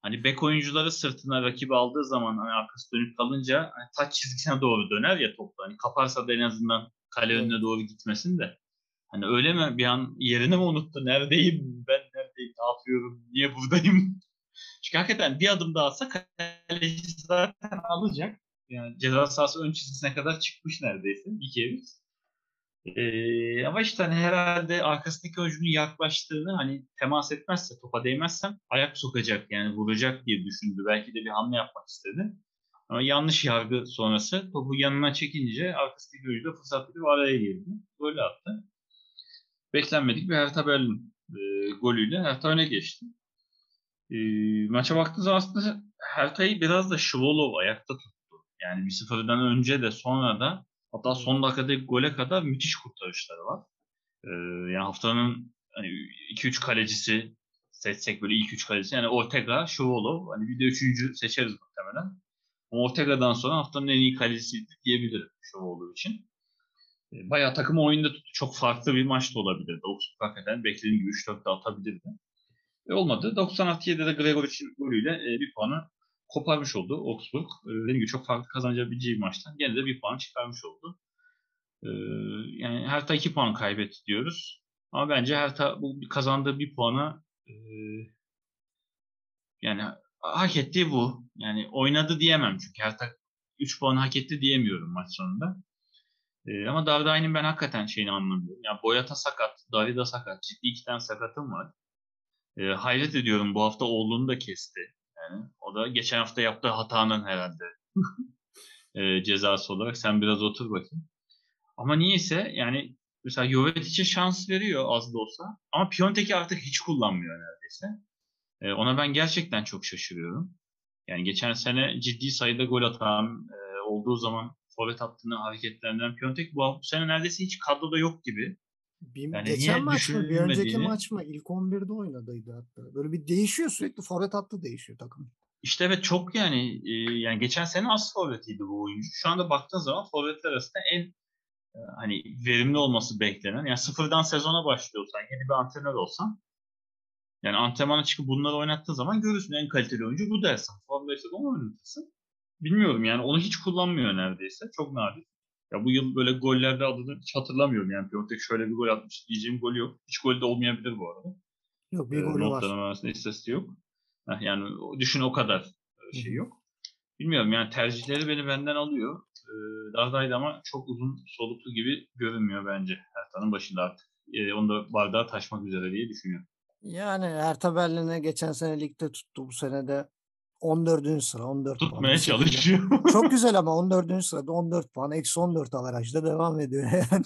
Speaker 3: Hani bek oyuncuları sırtına rakibi aldığı zaman hani arkası dönüp kalınca hani taç çizgisine doğru döner ya topla. Hani kaparsa da en azından kale
Speaker 2: Evet.
Speaker 3: önüne doğru gitmesin de. Hani öyle mi bir an yerini mi unuttu? Neredeyim? Ben neredeyim? Ne yapıyorum? Niye buradayım? Çünkü hakikaten bir adım daha atsa kaleci zaten alacak. Yani ceza sahası ön çizgisine kadar çıkmış neredeyse. İki eviz. Ee, ama işte hani herhalde arkasındaki oyuncunun yaklaştığını hani temas etmezse, topa değmezsem ayak sokacak yani vuracak diye düşündü. Belki de bir hamle yapmak istedi. Ama yanlış yargı sonrası topu yanına çekince arkasındaki oyuncu da fırsat bulup araya girdi. Gol attı. Beklenmedik bir Hertha Berlin e, golüyle Hertha öne geçti. E, maça baktığınız zaman aslında Hertha'yı biraz da Şivolov ayakta tuttu. Yani 1-0'dan önce de sonra da hatta son dakikadaki gole kadar müthiş kurtarışları var. E, yani haftanın hani 2-3 kalecisi seçsek böyle ilk 3 kalecisi yani Ortega, Şivolov hani bir de üçüncü seçeriz muhtemelen. Ama Ortega'dan sonra haftanın en iyi kalecisiydi diyebilirim Şivolov için. E, Bayağı takımı oyunda tuttu. Çok farklı bir maç da olabilirdi. Augsburg hakikaten beklediğim gibi 3-4 de atabilirdi. E olmadı. 96'da de Gregoric'in golüyle e, bir puanı koparmış oldu Augsburg. E, dediğim gibi çok farklı kazanabileceği bir maçtan gene de bir puan çıkarmış oldu. E, yani Hertha 2 puan kaybetti diyoruz. Ama bence Hertha bu kazandığı bir puanı e, yani hak ettiği bu. Yani oynadı diyemem çünkü Hertha 3 puan hak etti diyemiyorum maç sonunda. Ee, ama Dardai'nin ben hakikaten şeyini anlamıyorum. Yani Boyata sakat, Darida sakat. Ciddi iki tane sakatım var. Ee, hayret ediyorum bu hafta oğlunu da kesti. Yani o da geçen hafta yaptığı hatanın herhalde e, cezası olarak. Sen biraz otur bakayım. Ama niyeyse yani mesela Jovetic'e şans veriyor az da olsa. Ama Piontek'i artık hiç kullanmıyor neredeyse. Ee, ona ben gerçekten çok şaşırıyorum. Yani geçen sene ciddi sayıda gol atan e, olduğu zaman forvet hattını hareketlerinden Piontek bu sene neredeyse hiç kadroda yok gibi.
Speaker 2: Bir,
Speaker 3: Yani
Speaker 2: geçen maç mı? Bir önceki maç mı? İlk 11'de oynadıydı hatta. Böyle bir değişiyor sürekli. Forvet hattı değişiyor takım.
Speaker 3: İşte evet çok yani e, yani geçen sene az forvetiydi bu oyuncu. Şu anda baktığın zaman forvetler arasında en e, hani verimli olması beklenen yani sıfırdan sezona başlıyorsan yeni bir antrenör olsan yani antrenmana çıkıp bunları oynattığın zaman görürsün en kaliteli oyuncu bu dersin. Formdaysa da onu oynatırsın. Bilmiyorum yani onu hiç kullanmıyor neredeyse. Çok nadir. Ya bu yıl böyle gollerde adını hiç hatırlamıyorum yani Piontek şöyle bir gol atmış diyeceğim golü yok. Hiç golü de olmayabilir bu arada.
Speaker 2: Yok bir
Speaker 3: Ee,
Speaker 2: golü var.
Speaker 3: notların arasında istatistiği yok. Heh, yani düşün o kadar e, şey yok. Bilmiyorum yani tercihleri beni benden alıyor. Ee, Darday'da ama çok uzun soluklu gibi görünmüyor bence. Hertha'nın başında artık. Ee, onu da bardağa taşmak üzere diye düşünüyorum.
Speaker 2: Yani Hertha Berlin'e geçen sene ligde tuttu. Bu sene de 14. sıra 14 puan.
Speaker 3: Tutmaya
Speaker 2: şekilde.
Speaker 3: çalışıyor.
Speaker 2: Çok güzel ama 14. sırada 14 puan. Eksi 14 avarajda devam ediyor yani.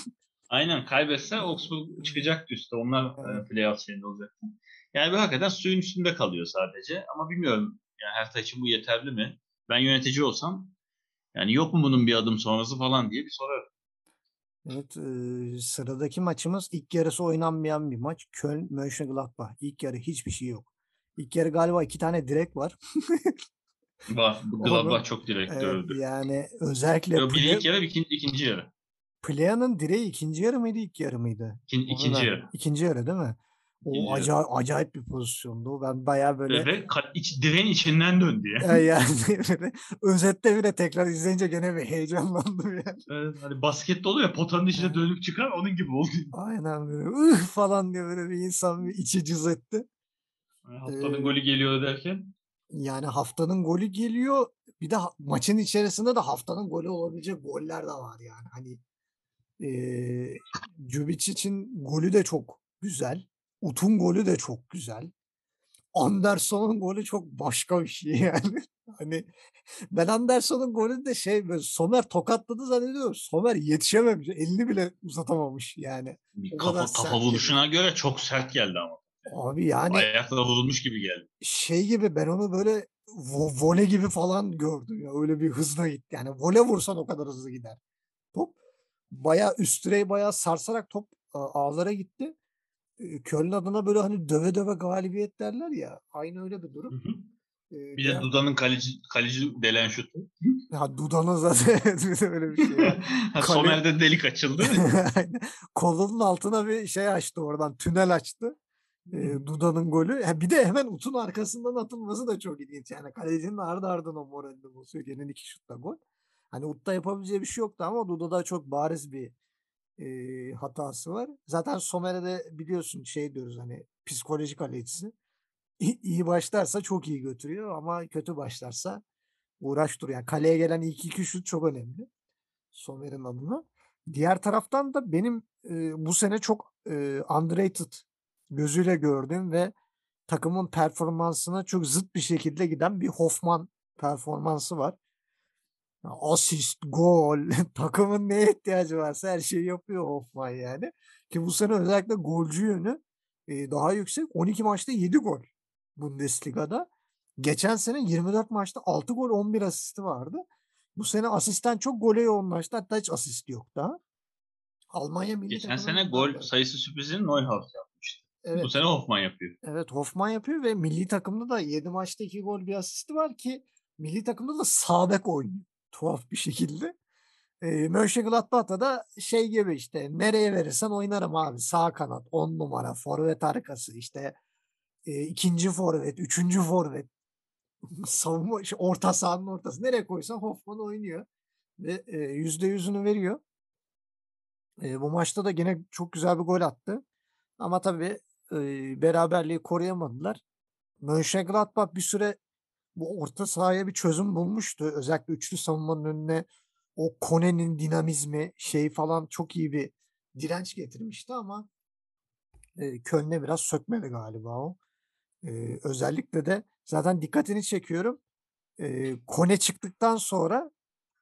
Speaker 3: Aynen kaybetse Augsburg çıkacaktı üstte. Onlar e,
Speaker 2: Evet.
Speaker 3: playoff şeyinde olacaktı. Yani bu hakikaten suyun üstünde kalıyor sadece. Ama bilmiyorum yani Hertha için bu yeterli mi? Ben yönetici olsam yani yok mu bunun bir adım sonrası falan diye bir sorarım.
Speaker 2: Evet, eee, sıradaki maçımız ilk yarısı oynanmayan bir maç. Köln Mönchengladbach. İlk yarı hiçbir şey yok. İlk yarı galiba iki tane direk var.
Speaker 3: Var. Gladbach çok direkt
Speaker 2: Evet,
Speaker 3: dövdü.
Speaker 2: yani özellikle
Speaker 3: Yo, bir ilk yarı, bir ikinci, ikinci yarı.
Speaker 2: Plea'nın direği ikinci yarı mıydı, ilk yarı mıydı?
Speaker 3: İkin, ikinci yarı.
Speaker 2: İkinci yarı değil mi? O
Speaker 3: İkinci yarı.
Speaker 2: acayip, acayip bir pozisyondu. Ben bayağı böyle
Speaker 3: Ve iç, direğin içinden döndü ya.
Speaker 2: yani böyle özette bile tekrar izleyince gene bir heyecanlandım yani.
Speaker 3: Evet, hani baskette oluyor ya potanın içine dönüp çıkar onun gibi oldu.
Speaker 2: Aynen böyle ıh falan diye böyle bir insan bir içi cız etti.
Speaker 3: Yani Haftanın
Speaker 2: Ee,
Speaker 3: golü geliyor derken.
Speaker 2: Yani haftanın golü geliyor. Bir de maçın içerisinde de haftanın golü olabilecek goller de var yani. Hani eee Cübic için golü de çok güzel. Utun golü de çok güzel. Anderson'un golü çok başka bir şey yani. Hani ben Anderson'un golünde şey böyle Somer tokatladı zannediyorum. Somer yetişememiş. Elini bile uzatamamış yani.
Speaker 3: Bir
Speaker 2: O
Speaker 3: kafa,
Speaker 2: sert
Speaker 3: kafa
Speaker 2: geliyor.
Speaker 3: vuruşuna göre çok sert geldi ama.
Speaker 2: Abi yani
Speaker 3: Ayakla vurulmuş gibi geldi.
Speaker 2: şey gibi ben onu böyle vo- vole gibi falan gördüm ya. Öyle bir hızla gitti. Yani vole vursan o kadar hızlı gider. Top bayağı üst direği bayağı sarsarak top ağlara gitti. Köln adına böyle hani döve döve galibiyet derler ya. Aynı öyle bir
Speaker 3: Hı
Speaker 2: durum.
Speaker 3: hı.
Speaker 2: E,
Speaker 3: Bir de
Speaker 2: ya-
Speaker 3: Duda'nın kaleci, kaleci delen şutu.
Speaker 2: ya Duda'nın zaten öyle bir şey Kale-
Speaker 3: Somer'de delik açıldı.
Speaker 2: Kolunun altına bir şey açtı oradan. Tünel açtı. Ee, Duda'nın golü. Ha, bir de hemen Ut'un arkasından atılması da çok ilginç. Yani kalecinin ardı ardına moralini bozuyor. Gelen iki şutla gol. Hani Ut'ta yapabileceği bir şey yoktu ama Duda'da çok bariz bir e, hatası var. Zaten Somer'e biliyorsun şey diyoruz hani psikolojik kalecisi. İ- iyi başlarsa çok iyi götürüyor ama kötü başlarsa uğraş duruyor. Yani kaleye gelen ilk iki şut çok önemli. Somer'in adına. Diğer taraftan da benim e, bu sene çok e, underrated gözüyle gördüğüm ve takımın performansına çok zıt bir şekilde giden bir Hoffman performansı var. Asist, gol, takımın neye ihtiyacı varsa her şeyi yapıyor Hoffman yani. Ki bu sene özellikle golcü yönü e, daha yüksek. 12 maçta 7 gol Bundesliga'da. Geçen sene 24 maçta 6 gol 11 asisti vardı. Bu sene asistten çok gole yoğunlaştı. Hatta hiç asist yok daha. Almanya milli
Speaker 3: Geçen sene gol
Speaker 2: da-
Speaker 3: sayısı sürprizini Neuhaus.
Speaker 2: Evet,
Speaker 3: Bu sene Hoffman yapıyor.
Speaker 2: evet Hoffman yapıyor ve milli takımda da 7 maçta 2 gol bir asisti var ki milli takımda da sağ bek oynuyor. Tuhaf bir şekilde. E, Mönchengladbach'ta da şey gibi işte nereye verirsen oynarım abi. Sağ kanat, 10 numara, forvet arkası işte e, ikinci forvet, üçüncü forvet. Savunma, şey, orta sahanın ortası. Nereye koysan Hoffman oynuyor. Ve yüzde yüzünü veriyor. E, bu maçta da gene çok güzel bir gol attı. Ama tabii e, beraberliği koruyamadılar. Mönchengladbach bir süre bu orta sahaya bir çözüm bulmuştu. Özellikle üçlü savunmanın önüne o Kone'nin dinamizmi şey falan çok iyi bir direnç getirmişti ama e, Köln'e biraz sökmedi galiba o. E, özellikle de zaten dikkatini çekiyorum. E, Kone çıktıktan sonra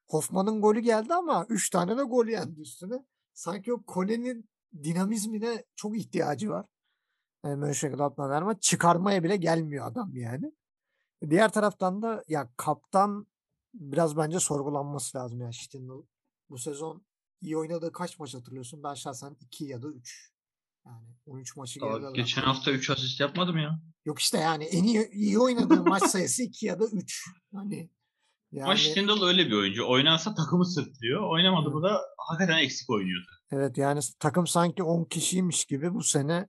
Speaker 2: Hoffman'ın golü geldi ama 3 tane de gol yendi üstüne. Sanki o Kone'nin dinamizmine çok ihtiyacı var. E, Mönchengladbach'ın ama çıkarmaya bile gelmiyor adam yani. Diğer taraftan da ya kaptan biraz bence sorgulanması lazım ya Stindl. Bu sezon iyi oynadığı kaç maç hatırlıyorsun? Ben şahsen 2 ya da 3. Yani 13 maçı geride
Speaker 3: geçen hafta 3 asist yapmadım ya.
Speaker 2: Yok işte yani en iyi, iyi oynadığı maç sayısı 2 ya da 3. Hani
Speaker 3: Ama
Speaker 2: yani
Speaker 3: Stindl öyle bir oyuncu. Oynarsa takımı sırtlıyor. Oynamadı
Speaker 2: Evet.
Speaker 3: mı da hakikaten eksik oynuyordu.
Speaker 2: evet yani takım sanki 10 kişiymiş gibi bu sene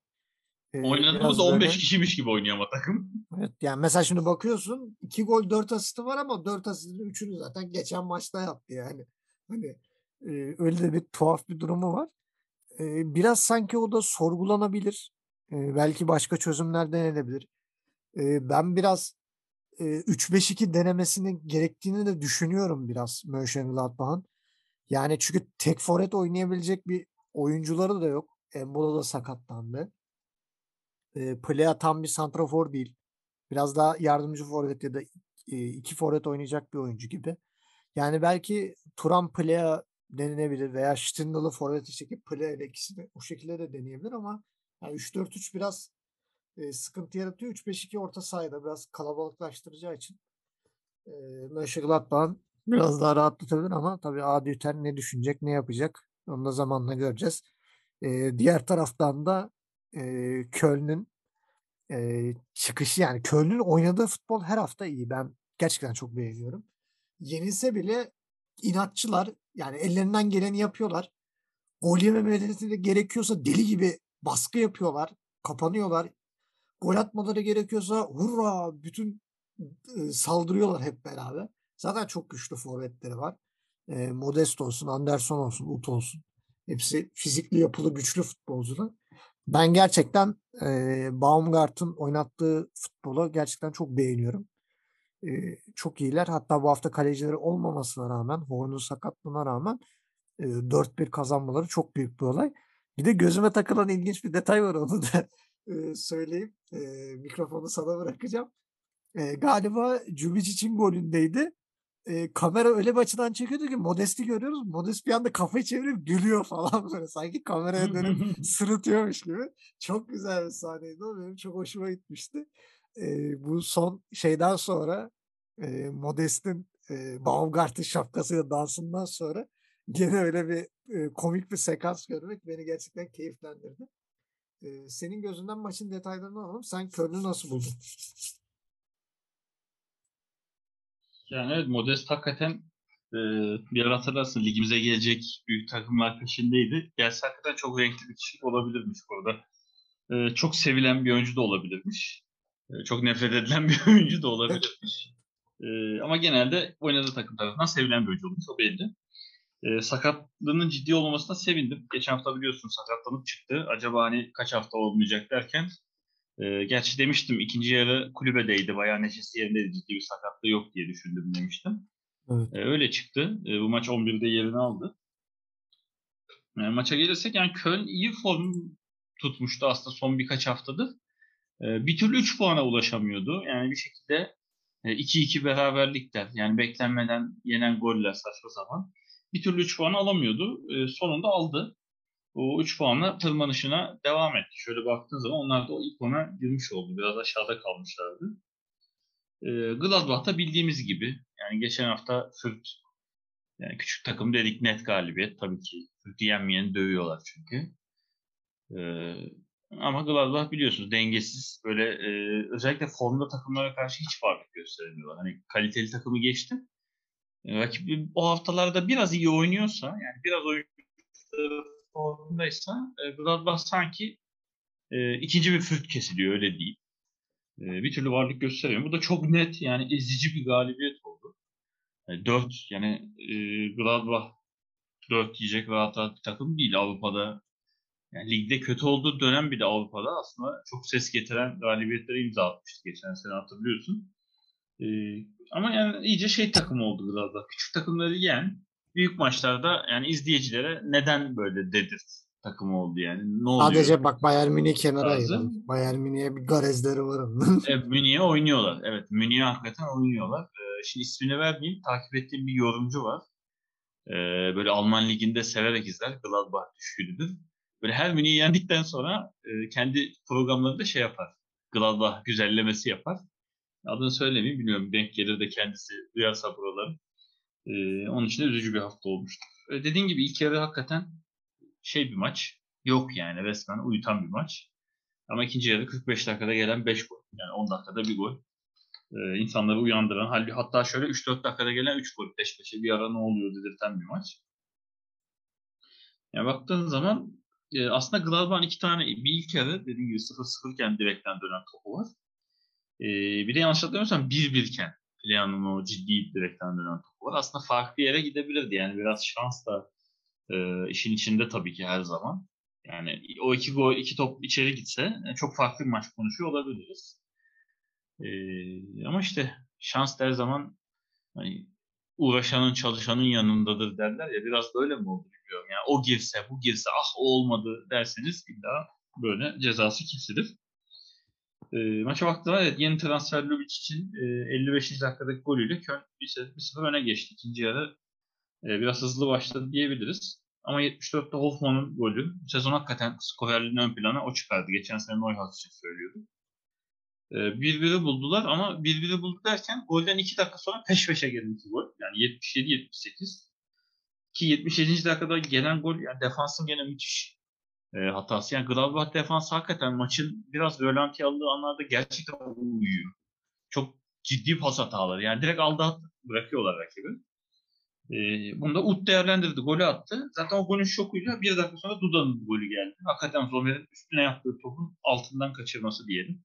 Speaker 2: e,
Speaker 3: Oynadı mı
Speaker 2: biraz
Speaker 3: da 15
Speaker 2: böyle-
Speaker 3: kişiymiş gibi oynuyor ama takım.
Speaker 2: Evet yani mesela şimdi bakıyorsun 2 gol 4 asisti var ama 4 asistin 3'ünü zaten geçen maçta yaptı yani. Hani e, öyle de bir tuhaf bir durumu var. E, biraz sanki o da sorgulanabilir. E, belki başka çözümler denenebilir. E, ben biraz e, 3-5-2 denemesini gerektiğini de düşünüyorum biraz Mönchengladbach'ın. Yani çünkü tek forvet oynayabilecek bir oyuncuları da yok. Embolo da sakatlandı. E, Plea tam bir santrafor değil. Biraz daha yardımcı forvet ya da e, iki forvet oynayacak bir oyuncu gibi. Yani belki Turan Plea denenebilir veya Stindl'ı forvet çekip Plea ile ikisini o şekilde de deneyebilir ama yani 3-4-3 biraz e, sıkıntı yaratıyor. 3-5-2 orta sahada biraz kalabalıklaştıracağı için e, Mönchengladbach'ın biraz daha rahatlatabilir ama tabii Adi Hütter ne düşünecek, ne yapacak onu da zamanla göreceğiz. E, diğer taraftan da e, Köln'ün e, çıkışı yani Köln'ün oynadığı futbol her hafta iyi. Ben gerçekten çok beğeniyorum. Yenilse bile inatçılar yani ellerinden geleni yapıyorlar. Gol yememeleri de gerekiyorsa deli gibi baskı yapıyorlar. Kapanıyorlar. Gol atmaları gerekiyorsa hurra bütün e, saldırıyorlar hep beraber. Zaten çok güçlü forvetleri var. E, Modest olsun, Anderson olsun, Ut olsun. Hepsi fizikli yapılı güçlü futbolcular. Ben gerçekten e, Baumgart'ın oynattığı futbolu gerçekten çok beğeniyorum. E, çok iyiler. Hatta bu hafta kalecileri olmamasına rağmen, Horn'un sakatlığına rağmen e, 4-1 kazanmaları çok büyük bir olay. Bir de gözüme takılan ilginç bir detay var onu da e, söyleyeyim. E, mikrofonu sana bırakacağım. E, galiba Cubicic'in golündeydi. E, kamera öyle bir açıdan çekiyordu ki Modest'i görüyoruz. Modest bir anda kafayı çevirip gülüyor falan böyle. Sanki kameraya dönüp sırıtıyormuş gibi. Çok güzel bir sahneydi o. Benim çok hoşuma gitmişti. E, bu son şeyden sonra e, Modest'in e, Baumgart'ın şapkasıyla dansından sonra gene öyle bir e, komik bir sekans görmek beni gerçekten keyiflendirdi. E, senin gözünden maçın detaylarını alalım. Sen Köln'ü nasıl buldun?
Speaker 3: Yani evet Modest hakikaten e, bir ara hatırlarsın ligimize gelecek büyük takımlar peşindeydi. Gelse hakikaten çok renkli bir kişilik olabilirmiş burada. E, çok sevilen bir oyuncu da olabilirmiş. E, çok nefret edilen bir oyuncu da olabilirmiş. E, ama genelde oynadığı takım tarafından sevilen bir oyuncu olmuş. O belli. E, sakatlığının ciddi olmamasına sevindim. Geçen hafta biliyorsun sakatlanıp çıktı. Acaba hani kaç hafta olmayacak derken e, gerçi demiştim ikinci yarı kulübedeydi. Bayağı neşesi yerindeydi. Ciddi bir sakatlığı yok diye düşündüm demiştim.
Speaker 2: Evet.
Speaker 3: E, öyle çıktı. E, bu maç 11'de yerini aldı. Yani maça gelirsek yani Köln iyi form tutmuştu aslında son birkaç haftadır. E, bir türlü 3 puana ulaşamıyordu. Yani bir şekilde 2-2 beraberlikler yani beklenmeden yenen goller saçma zaman. Bir türlü 3 puan alamıyordu. E, sonunda aldı. O 3 puanla tırmanışına devam etti. Şöyle baktığın zaman onlar da o ilk ona girmiş oldu. Biraz aşağıda kalmışlardı. E, Gladbach'ta bildiğimiz gibi yani geçen hafta Fürt yani küçük takım dedik net galibiyet. Tabii ki Fürt'ü yenmeyeni dövüyorlar çünkü. E, ama Gladbach biliyorsunuz dengesiz böyle e, özellikle formda takımlara karşı hiç fark gösteremiyorlar. Hani kaliteli takımı geçti. E, rakip o haftalarda biraz iyi oynuyorsa yani biraz oyuncuları formdaysa e, Gladbach sanki e, ikinci bir Fürt kesiliyor öyle değil. E, bir türlü varlık gösteremiyor. Bu da çok net yani ezici bir galibiyet oldu. Yani 4 yani e, Gladbach 4 diyecek rahat rahat takım değil Avrupa'da yani ligde kötü olduğu dönem bile Avrupa'da aslında çok ses getiren galibiyetlere imza atmıştı geçen sene hatırlıyorsun. Ee, ama yani iyice şey takım oldu Gladbach. Küçük takımları yen, büyük maçlarda yani izleyicilere neden böyle dedir takım oldu yani. Ne oluyor?
Speaker 2: Sadece bak Bayern Münih kenara ayıralım. Bayern Münih'e bir garezleri var onun.
Speaker 3: Evet, Münih'e oynuyorlar. Evet, Münih'e hakikaten oynuyorlar. Ee, şimdi ismini vermeyeyim. Takip ettiğim bir yorumcu var. Ee, böyle Alman liginde severek izler. Gladbach düşkünüdür. Böyle her Münih'i yendikten sonra e, kendi programlarında şey yapar. Gladbach güzellemesi yapar. Adını söylemeyeyim bilmiyorum. Denk gelir de kendisi duyarsa buraları. Ee, onun için de üzücü bir hafta olmuştu. Ee, dediğin gibi ilk yarı hakikaten şey bir maç. Yok yani resmen uyutan bir maç. Ama ikinci yarı 45 dakikada gelen 5 gol. Yani 10 dakikada bir gol. Ee, insanları uyandıran, halli- hatta şöyle 3-4 dakikada gelen 3 gol. Peş peşe bir ara ne oluyor dedirten bir maç. Yani baktığın zaman e, aslında Gladbach'ın iki tane bir ilk yarı dediğim gibi 0-0 iken direkten dönen topu var. E, bir de yanlış hatırlamıyorsam 1-1 iken Lean'ın o ciddi direkten dönen topu var. Aslında farklı yere gidebilirdi. Yani biraz şans da e, işin içinde tabii ki her zaman. Yani o iki gol, iki top içeri gitse e, çok farklı bir maç konuşuyor olabiliriz. E, ama işte şans her zaman hani uğraşanın çalışanın yanındadır derler ya biraz böyle mi oldu bilmiyorum. Yani o girse bu girse ah olmadı derseniz illa böyle cezası kesilir. E, maça baktığımda evet yeni transfer Lubic için e, 55. dakikadaki golüyle Köln 1-0 öne geçti. İkinci yarı e, biraz hızlı başladı diyebiliriz. Ama 74'te Hoffman'ın golü sezon hakikaten skorerliğin ön plana o çıkardı. Geçen sene Neuhaus için söylüyordu. E, birbiri buldular ama birbiri buldu derken golden 2 dakika sonra peş peşe gelen iki gol. Yani 77-78. Ki 77. dakikada gelen gol yani defansın gene müthiş e, hatası. Yani Gladbach defansı hakikaten maçın biraz rölanti aldığı anlarda gerçekten uyuyor. Çok ciddi pas hataları. Yani direkt aldı at bırakıyorlar rakibi. E, bunu da Ut değerlendirdi. Golü attı. Zaten o golün şokuyla bir dakika sonra Duda'nın golü geldi. Hakikaten Zomer'in üstüne yaptığı topun altından kaçırması diyelim.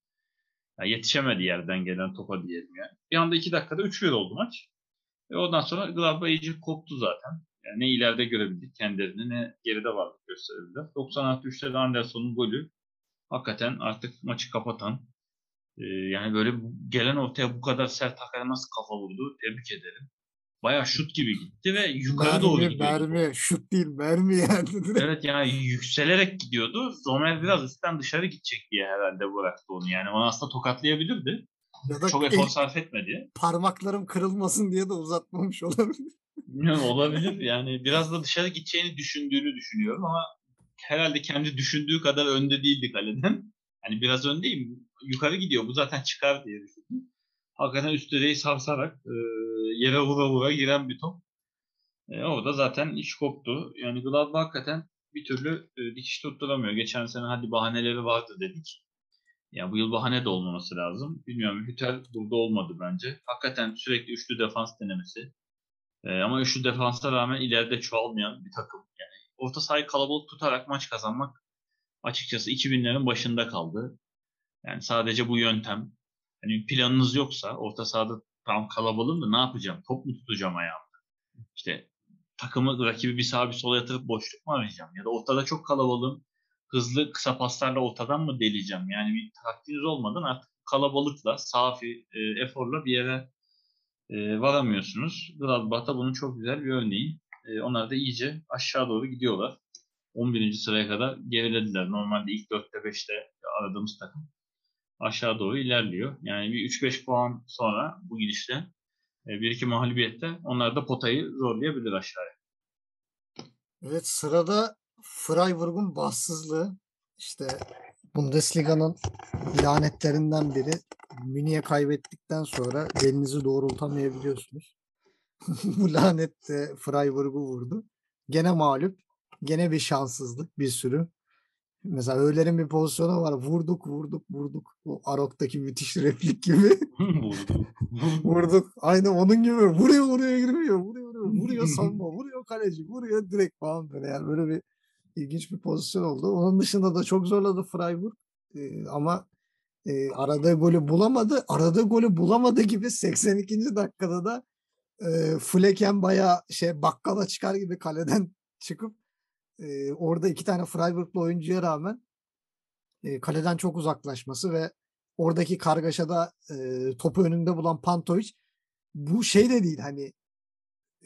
Speaker 3: Yani yetişemedi yerden gelen topa diyelim yani. Bir anda iki dakikada 3-1 oldu maç. Ve ondan sonra Gladbach iyice koptu zaten. Yani ne ileride görebildik kendilerini ne geride varlık gösterebildiler. 96-3'te de Anderson'un golü hakikaten artık maçı kapatan e, yani böyle gelen ortaya bu kadar sert hakikaten nasıl kafa vurdu tebrik ederim. bayağı şut gibi gitti ve yukarı
Speaker 2: Mermi,
Speaker 3: doğru gidiyordu.
Speaker 2: mermi, şut değil mermi yani.
Speaker 3: Evet yani yükselerek gidiyordu. Zomer biraz üstten dışarı gidecek diye herhalde bıraktı onu. Yani onu aslında tokatlayabilirdi.
Speaker 2: ya da
Speaker 3: Çok
Speaker 2: el-
Speaker 3: efor sarf etmedi.
Speaker 2: parmaklarım kırılmasın diye de uzatmamış olabilir.
Speaker 3: Bilmiyorum, olabilir. Yani biraz da dışarı gideceğini düşündüğünü düşünüyorum ama herhalde kendi düşündüğü kadar önde değildi kaleden. Hani biraz öndeyim. Yukarı gidiyor. Bu zaten çıkar diye düşündüm. Hakikaten üst direği sarsarak e, yere vura vura giren bir top. E, orada zaten iş koptu. Yani Gladbach hakikaten bir türlü e, dikiş tutturamıyor. Geçen sene hadi bahaneleri vardı dedik. Ya bu yıl bahane de olmaması lazım. Bilmiyorum Hütel burada olmadı bence. Hakikaten sürekli üçlü defans denemesi. E, ama üçlü defansa rağmen ileride çoğalmayan bir takım. Yani orta sahayı kalabalık tutarak maç kazanmak açıkçası 2000'lerin başında kaldı. Yani sadece bu yöntem. Hani planınız yoksa orta sahada tam kalabalığım da ne yapacağım? Top mu tutacağım ayağımda? İşte takımı rakibi bir sağa bir sola yatırıp boşluk mu arayacağım? Ya da ortada çok kalabalığım. Hızlı kısa paslarla ortadan mı deleyeceğim? Yani bir taktiğiniz olmadan artık kalabalıkla, safi, e, eforla bir yere e, varamıyorsunuz. Gladbach'ta bunun çok güzel bir örneği. E, onlar da iyice aşağı doğru gidiyorlar. 11. sıraya kadar gerilediler. Normalde ilk 4'te 5'te aradığımız takım aşağı doğru ilerliyor. Yani bir 3-5 puan sonra bu gidişle e, bir iki mağlubiyette onlar da potayı zorlayabilir aşağıya.
Speaker 2: Evet sırada Freiburg'un bahtsızlığı. İşte Bundesliga'nın lanetlerinden biri. Münih'e kaybettikten sonra belinizi doğrultamayabiliyorsunuz. Bu lanet de Freiburg'u vurdu. Gene mağlup. Gene bir şanssızlık bir sürü. Mesela Öğler'in bir pozisyonu var. Vurduk vurduk vurduk. O Arok'taki müthiş replik gibi.
Speaker 3: Vurdu.
Speaker 2: Vurduk. Aynı onun gibi. Vuruyor vuruyor girmiyor. Vuruyor vuruyor. Vuruyor savunma. Vuruyor kaleci. Vuruyor direkt falan böyle. Yani böyle bir ilginç bir pozisyon oldu. Onun dışında da çok zorladı Freiburg. Ee, ama e, aradığı golü bulamadı. Aradığı golü bulamadı gibi 82. dakikada da e, Flecken bayağı şey bakkala çıkar gibi kaleden çıkıp e, orada iki tane Freiburglu oyuncuya rağmen e, kaleden çok uzaklaşması ve oradaki kargaşada e, topu önünde bulan Pantovic bu şey de değil hani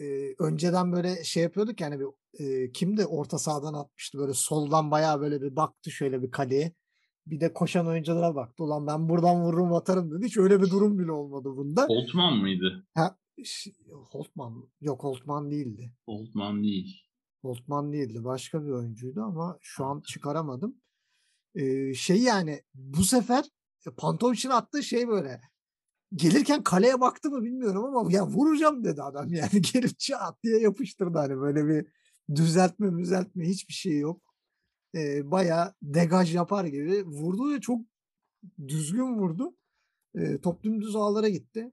Speaker 2: e, önceden böyle şey yapıyorduk yani bir e, kim de orta sahadan atmıştı böyle soldan bayağı böyle bir baktı şöyle bir kaleye bir de koşan oyunculara baktı ulan ben buradan vururum atarım dedi hiç öyle bir durum bile olmadı bunda.
Speaker 3: Holtman mıydı?
Speaker 2: Ha, Holtman yok Holtman değildi.
Speaker 3: Holtman değil.
Speaker 2: Holtman değildi. Başka bir oyuncuydu ama şu an çıkaramadım. Ee, şey yani bu sefer e, Pantovic'in attığı şey böyle gelirken kaleye baktı mı bilmiyorum ama ya vuracağım dedi adam yani gelip çat diye yapıştırdı hani böyle bir düzeltme müzeltme hiçbir şey yok. Ee, bayağı degaj yapar gibi vurdu ve çok düzgün vurdu. Ee, top dümdüz ağlara gitti.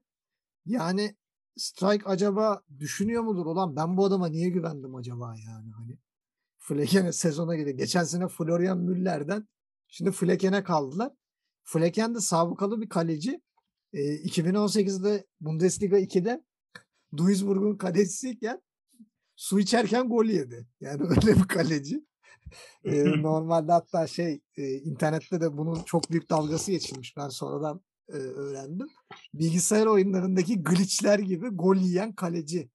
Speaker 2: Yani Strike acaba düşünüyor mudur olan ben bu adama niye güvendim acaba yani hani Flecken'e sezona gidiyor. Geçen sene Florian Müller'den şimdi Flecken'e kaldılar. Flecken de sabıkalı bir kaleci. Ee, 2018'de Bundesliga 2'de Duisburg'un kalecisiyken su içerken gol yedi. Yani öyle bir kaleci. Ee, normalde hatta şey e, internette de bunun çok büyük dalgası geçilmiş. Ben sonradan e, öğrendim. Bilgisayar oyunlarındaki glitchler gibi gol yiyen kaleci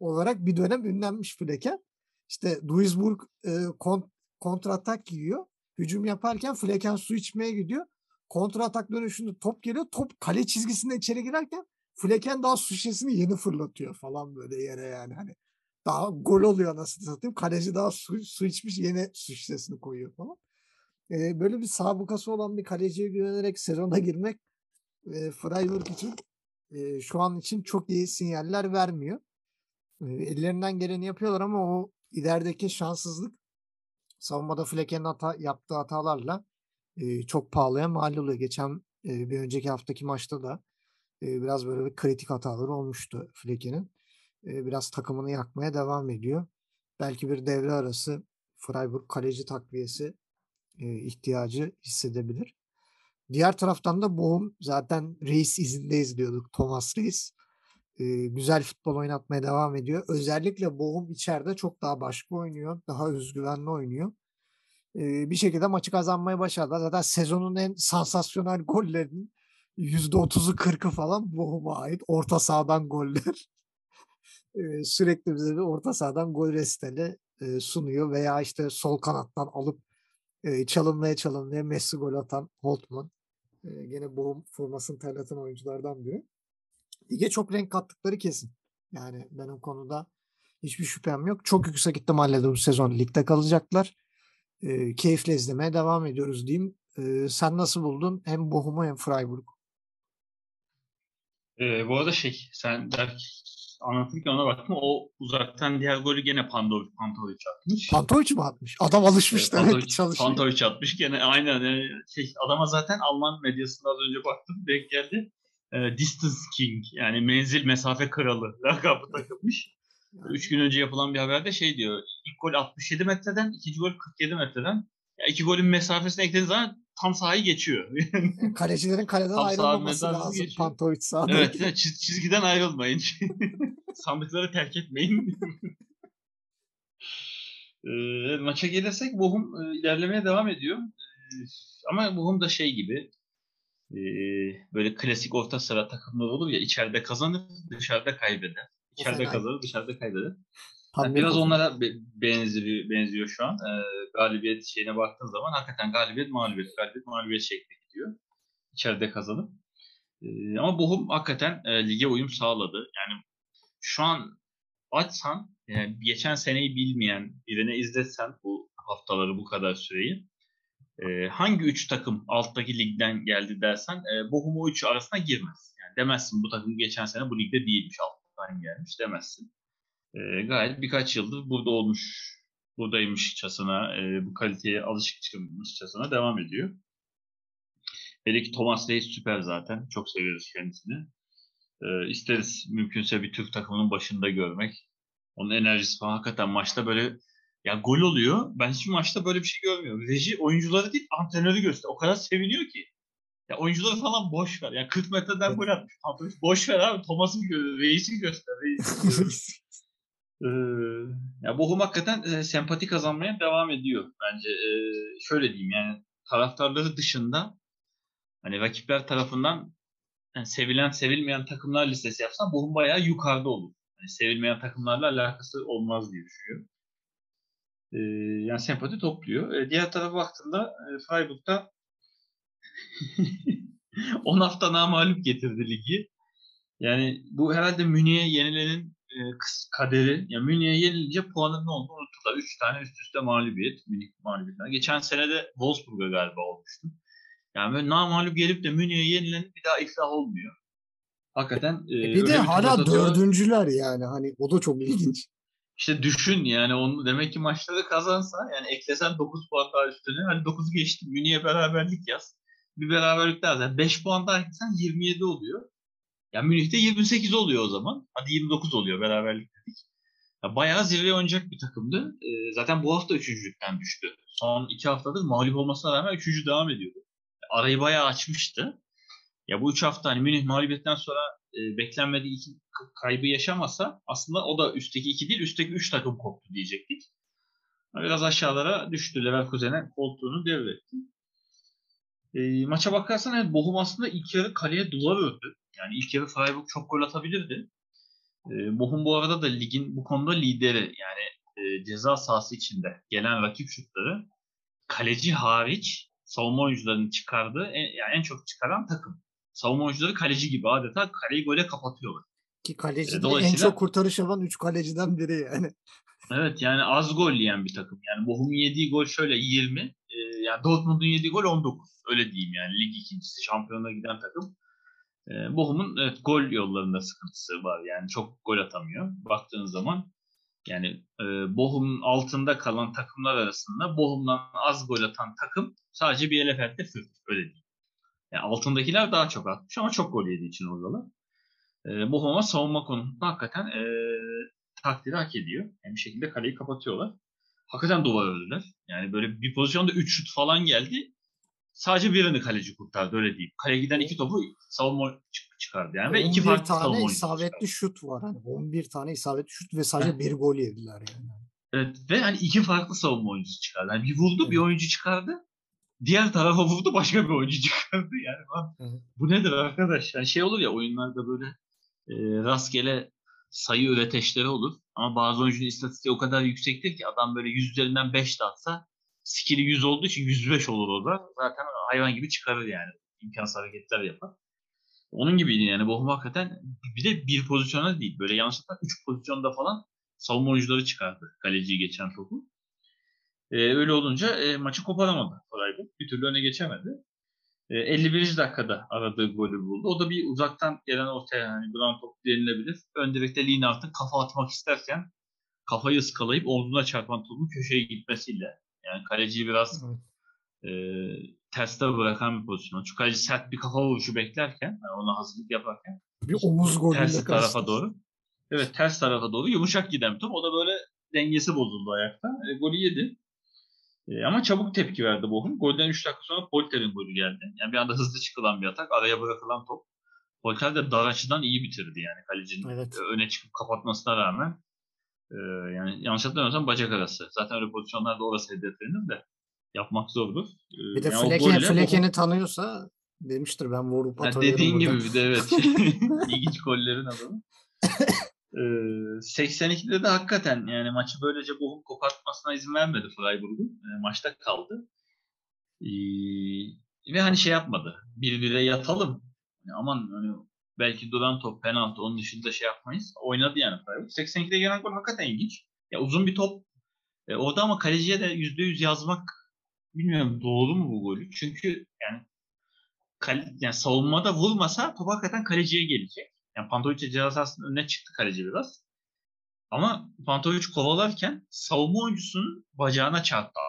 Speaker 2: olarak bir dönem ünlenmiş Flecken. İşte Duisburg e, kont kontratak yiyor. Hücum yaparken Flecken su içmeye gidiyor. Kontratak dönüşünde top geliyor. Top kale çizgisinde içeri girerken Flecken daha su şişesini yeni fırlatıyor falan böyle yere yani. Hani daha gol oluyor nasıl satayım. Kaleci daha su, su içmiş yeni su şişesini koyuyor falan. E, böyle bir sabıkası olan bir kaleciye güvenerek sezona girmek e, Freiburg için e, şu an için çok iyi sinyaller vermiyor. E, ellerinden geleni yapıyorlar ama o ilerideki şanssızlık savunmada Flecken'in hata, yaptığı hatalarla e, çok pahalıya mal oluyor. Geçen e, bir önceki haftaki maçta da e, biraz böyle bir kritik hataları olmuştu Flecken'in. E, biraz takımını yakmaya devam ediyor. Belki bir devre arası Freiburg kaleci takviyesi e, ihtiyacı hissedebilir. Diğer taraftan da Boğum zaten Reis izinde izliyorduk. Thomas Reis. Ee, güzel futbol oynatmaya devam ediyor. Özellikle Boğum içeride çok daha başka oynuyor. Daha özgüvenli oynuyor. Bir şekilde maçı kazanmayı başardılar. Zaten sezonun en sansasyonel gollerinin %30'u 40'ı falan Boğum'a ait. Orta sahadan goller. E, sürekli bize bir orta sahadan gol resteli e, sunuyor veya işte sol kanattan alıp e, çalınmaya çalınmaya Messi gol atan Holtman. E, gene Bochum formasını terleten oyunculardan biri. Lige çok renk kattıkları kesin. Yani benim konuda hiçbir şüphem yok. Çok yüksek ihtimalle de bu sezon ligde kalacaklar. E, keyifle izlemeye devam ediyoruz diyeyim. E, sen nasıl buldun hem Bochum'u hem Freiburg?
Speaker 3: Ee, bu arada şey sen der, anlatırken ona baktım. O uzaktan diğer golü gene Pandovic, Pantovic atmış.
Speaker 2: Pantovic mi atmış? Adam alışmış
Speaker 3: Evet,
Speaker 2: demek ki çalışıyor.
Speaker 3: Pantovic atmış gene aynen yani şey adama zaten Alman medyasında az önce baktım denk geldi. Ee, Distance King yani menzil mesafe kralı lakabı takılmış. Üç gün önce yapılan bir haberde şey diyor. İlk gol 67 metreden, ikinci gol 47 metreden. Ya iki golün mesafesine eklediğiniz zaman tam sahayı geçiyor.
Speaker 2: Kalecilerin kaleden
Speaker 3: Tam
Speaker 2: ayrılmaması lazım.
Speaker 3: geçiyor.
Speaker 2: Pantovic sahada.
Speaker 3: evet, çiz- çizgiden ayrılmayın. Sandıkları terk etmeyin. Ee, maça gelirsek Bochum e, ilerlemeye devam ediyor. Ee, ama Bochum da şey gibi e, böyle klasik orta sıra takımlar olur ya içeride kazanır, dışarıda kaybeder. İçeride kazanır, dışarıda kaybeder. Yani
Speaker 2: bir
Speaker 3: biraz onlara be- benziyor, benziyor şu an. Ee, galibiyet şeyine baktığın zaman hakikaten galibiyet mağlubiyet, galibiyet mağlubiyet şeklinde gidiyor. İçeride kazanıp. Ee, ama Bochum hakikaten e, lige uyum sağladı. Yani şu an açsan, yani geçen seneyi bilmeyen birine izletsen bu haftaları bu kadar süreyi e, hangi üç takım alttaki ligden geldi dersen e, Bochum o üçü arasına girmez. Yani demezsin bu takım geçen sene bu ligde değilmiş alttan gelmiş demezsin. E, gayet birkaç yıldır burada olmuş, buradaymışçasına, e, bu kaliteye alışıkmışçasına devam ediyor. Hele ki Thomas Reis süper zaten. Çok seviyoruz kendisini. E, isteriz mümkünse bir Türk takımının başında görmek. Onun enerjisi falan hakikaten maçta böyle ya gol oluyor. Ben hiçbir maçta böyle bir şey görmüyorum. Reji oyuncuları değil antrenörü göster. O kadar seviniyor ki. Ya oyuncuları falan boş ver. Ya 40 metreden gol atmış. Boş ver abi. Thomas'ı gö Reis'i göster. Reis'i göster. Ee, ya Bochum hakikaten e, sempati kazanmaya devam ediyor bence. E, şöyle diyeyim yani taraftarları dışında hani rakipler tarafından yani sevilen sevilmeyen takımlar listesi yapsam Bochum bayağı yukarıda olur. Yani sevilmeyen takımlarla alakası olmaz diye düşünüyorum. E, yani sempati topluyor. E, diğer tarafa baktığımda e, Freiburg'da 10 hafta namalip getirdi ligi. Yani bu herhalde Münih'e yenilenin e, kaderi. Ya Münih'e yenilince puanın ne olduğunu unuttular. 3 tane üst üste mağlubiyet. Münih mağlubiyetler. Geçen sene de Wolfsburg'a galiba olmuştu. Yani böyle namağlup gelip de Münih'e yenilen bir daha iflah olmuyor. Hakikaten e,
Speaker 2: E bir de
Speaker 3: tur
Speaker 2: hala dördüncüler yani. Hani o da çok ilginç.
Speaker 3: İşte düşün yani onu demek ki maçları kazansa yani eklesen 9 puan daha üstüne hadi 9'u geçtim Münih'e beraberlik yaz. Bir beraberlik daha zaten 5 puan daha eklesen 27 oluyor. Ya Münih'te 28 oluyor o zaman. Hadi 29 oluyor beraberlik dedik. Ya bayağı zirveye oynayacak bir takımdı. Ee, zaten bu hafta üçüncülükten düştü. Son iki haftadır mağlup olmasına rağmen üçüncü devam ediyordu. Arayı bayağı açmıştı. Ya bu üç hafta hani Münih mağlubiyetten sonra e, beklenmediği iki kaybı yaşamasa aslında o da üstteki iki değil üstteki üç takım koptu diyecektik. Biraz aşağılara düştü. Leverkusen'e koltuğunu devretti. E, maça bakarsan evet Bochum aslında ilk yarı kaleye duvar ördü. Yani ilk yarı Freiburg çok gol atabilirdi. E, Bochum bu arada da ligin bu konuda lideri. Yani e, ceza sahası içinde gelen rakip şutları kaleci hariç savunma oyuncularının çıkardığı en, yani en çok çıkaran takım. Savunma oyuncuları kaleci gibi adeta kaleyi gole kapatıyorlar.
Speaker 2: Ki kaleci
Speaker 3: E,
Speaker 2: de en
Speaker 3: dolayısıyla-
Speaker 2: çok kurtarış yapan 3 kaleciden biri yani.
Speaker 3: Evet yani az gol yiyen bir takım. Yani Bochum'un yediği gol şöyle 20. e, yani Dortmund'un yediği gol 19. Öyle diyeyim yani lig ikincisi şampiyona giden takım. E, Bochum'un evet, gol yollarında sıkıntısı var. Yani çok gol atamıyor. Baktığınız zaman yani e, Bochum'un altında kalan takımlar arasında Bochum'dan az gol atan takım sadece Bielefeld'de Fürth. Öyle diyeyim. Yani altındakiler daha çok atmış ama çok gol yediği için oradalar. E, Bochum ama savunma konusunda hakikaten e, takdiri hak ediyor. Yani bir şekilde kaleyi kapatıyorlar. Hakikaten duvar ördüler. Yani böyle bir pozisyonda 3 şut falan geldi. Sadece birini kaleci kurtardı öyle diyeyim. Kaleye giden iki topu savunma çık- çıkardı yani. Ve iki
Speaker 2: 11
Speaker 3: farklı
Speaker 2: tane
Speaker 3: savunma oyuncusu
Speaker 2: isabetli
Speaker 3: çıkardı.
Speaker 2: şut var. Hani 11 tane isabetli şut ve sadece bir gol yediler yani.
Speaker 3: Evet, ve hani iki farklı savunma oyuncusu çıkardı. Yani bir vurdu bir
Speaker 2: Evet.
Speaker 3: oyuncu çıkardı. Diğer tarafa vurdu başka bir oyuncu çıkardı. Yani
Speaker 2: Evet.
Speaker 3: bu nedir arkadaş? Yani şey olur ya oyunlarda böyle e, rastgele sayı üreteçleri olur. Ama bazı oyuncunun istatistiği o kadar yüksektir ki adam böyle 100 üzerinden 5 de atsa skill'i 100 olduğu için 105 olur orada. Zaten hayvan gibi çıkarır yani. İmkansız hareketler yapar. Onun gibiydi yani. Bochum hakikaten bir de bir pozisyona değil. Böyle yanlışlıkla 3 pozisyonda falan savunma oyuncuları çıkardı. Kaleciyi geçen topu. Ee, öyle olunca e, maçı koparamadı Freiburg. Bir türlü öne geçemedi. E, 51. dakikada aradığı golü buldu. O da bir uzaktan gelen ortaya hani duran top denilebilir. Ön direkte Lienhardt'ın kafa atmak isterken kafayı ıskalayıp omzuna çarpan topun köşeye gitmesiyle yani kaleciyi biraz e, terste bırakan bir pozisyon. Çünkü kaleci sert bir kafa vuruşu beklerken yani ona hazırlık yaparken
Speaker 2: Bir omuz golüyle
Speaker 3: ters tarafa
Speaker 2: karşılaştı.
Speaker 3: doğru. Evet ters tarafa doğru yumuşak giden bir top. O da böyle dengesi bozuldu ayakta. E, golü yedi. E, ama çabuk tepki verdi Bochum. Golden 3 dakika sonra Polter'in golü geldi. Yani bir anda hızlı çıkılan bir atak. Araya bırakılan top. Polter de dar açıdan iyi bitirdi yani kalecinin
Speaker 2: Evet.
Speaker 3: e, öne çıkıp kapatmasına rağmen. E, yani yanlış hatırlamıyorsam bacak arası. Zaten öyle pozisyonlarda orası hedeflenir de yapmak zordur. E,
Speaker 2: Bir de
Speaker 3: yani o Bochum-
Speaker 2: Fleken'i tanıyorsa demiştir ben vurup
Speaker 3: Ha,
Speaker 2: atarıyorum
Speaker 3: dediğin gibi bir de evet. İlginç gollerin adamı. Ee, 82'de de hakikaten yani maçı böylece Bochum kopartmasına izin vermedi Freiburg'un. Ee, maçta kaldı. Ee, ve hani şey yapmadı. Birbirine yatalım. Yani aman hani belki duran top penaltı onun dışında şey yapmayız. Oynadı yani Freiburg. 82'de gelen gol hakikaten ilginç. Ya uzun bir top. E, orada ama kaleciye de %100 yazmak bilmiyorum doğru mu bu golü? Çünkü yani kale, yani savunmada vurmasa top hakikaten kaleciye gelecek. Yani Pantovic ceza sahasının önüne çıktı kaleci biraz. Ama Pantovic kovalarken savunma oyuncusunun bacağına çarptı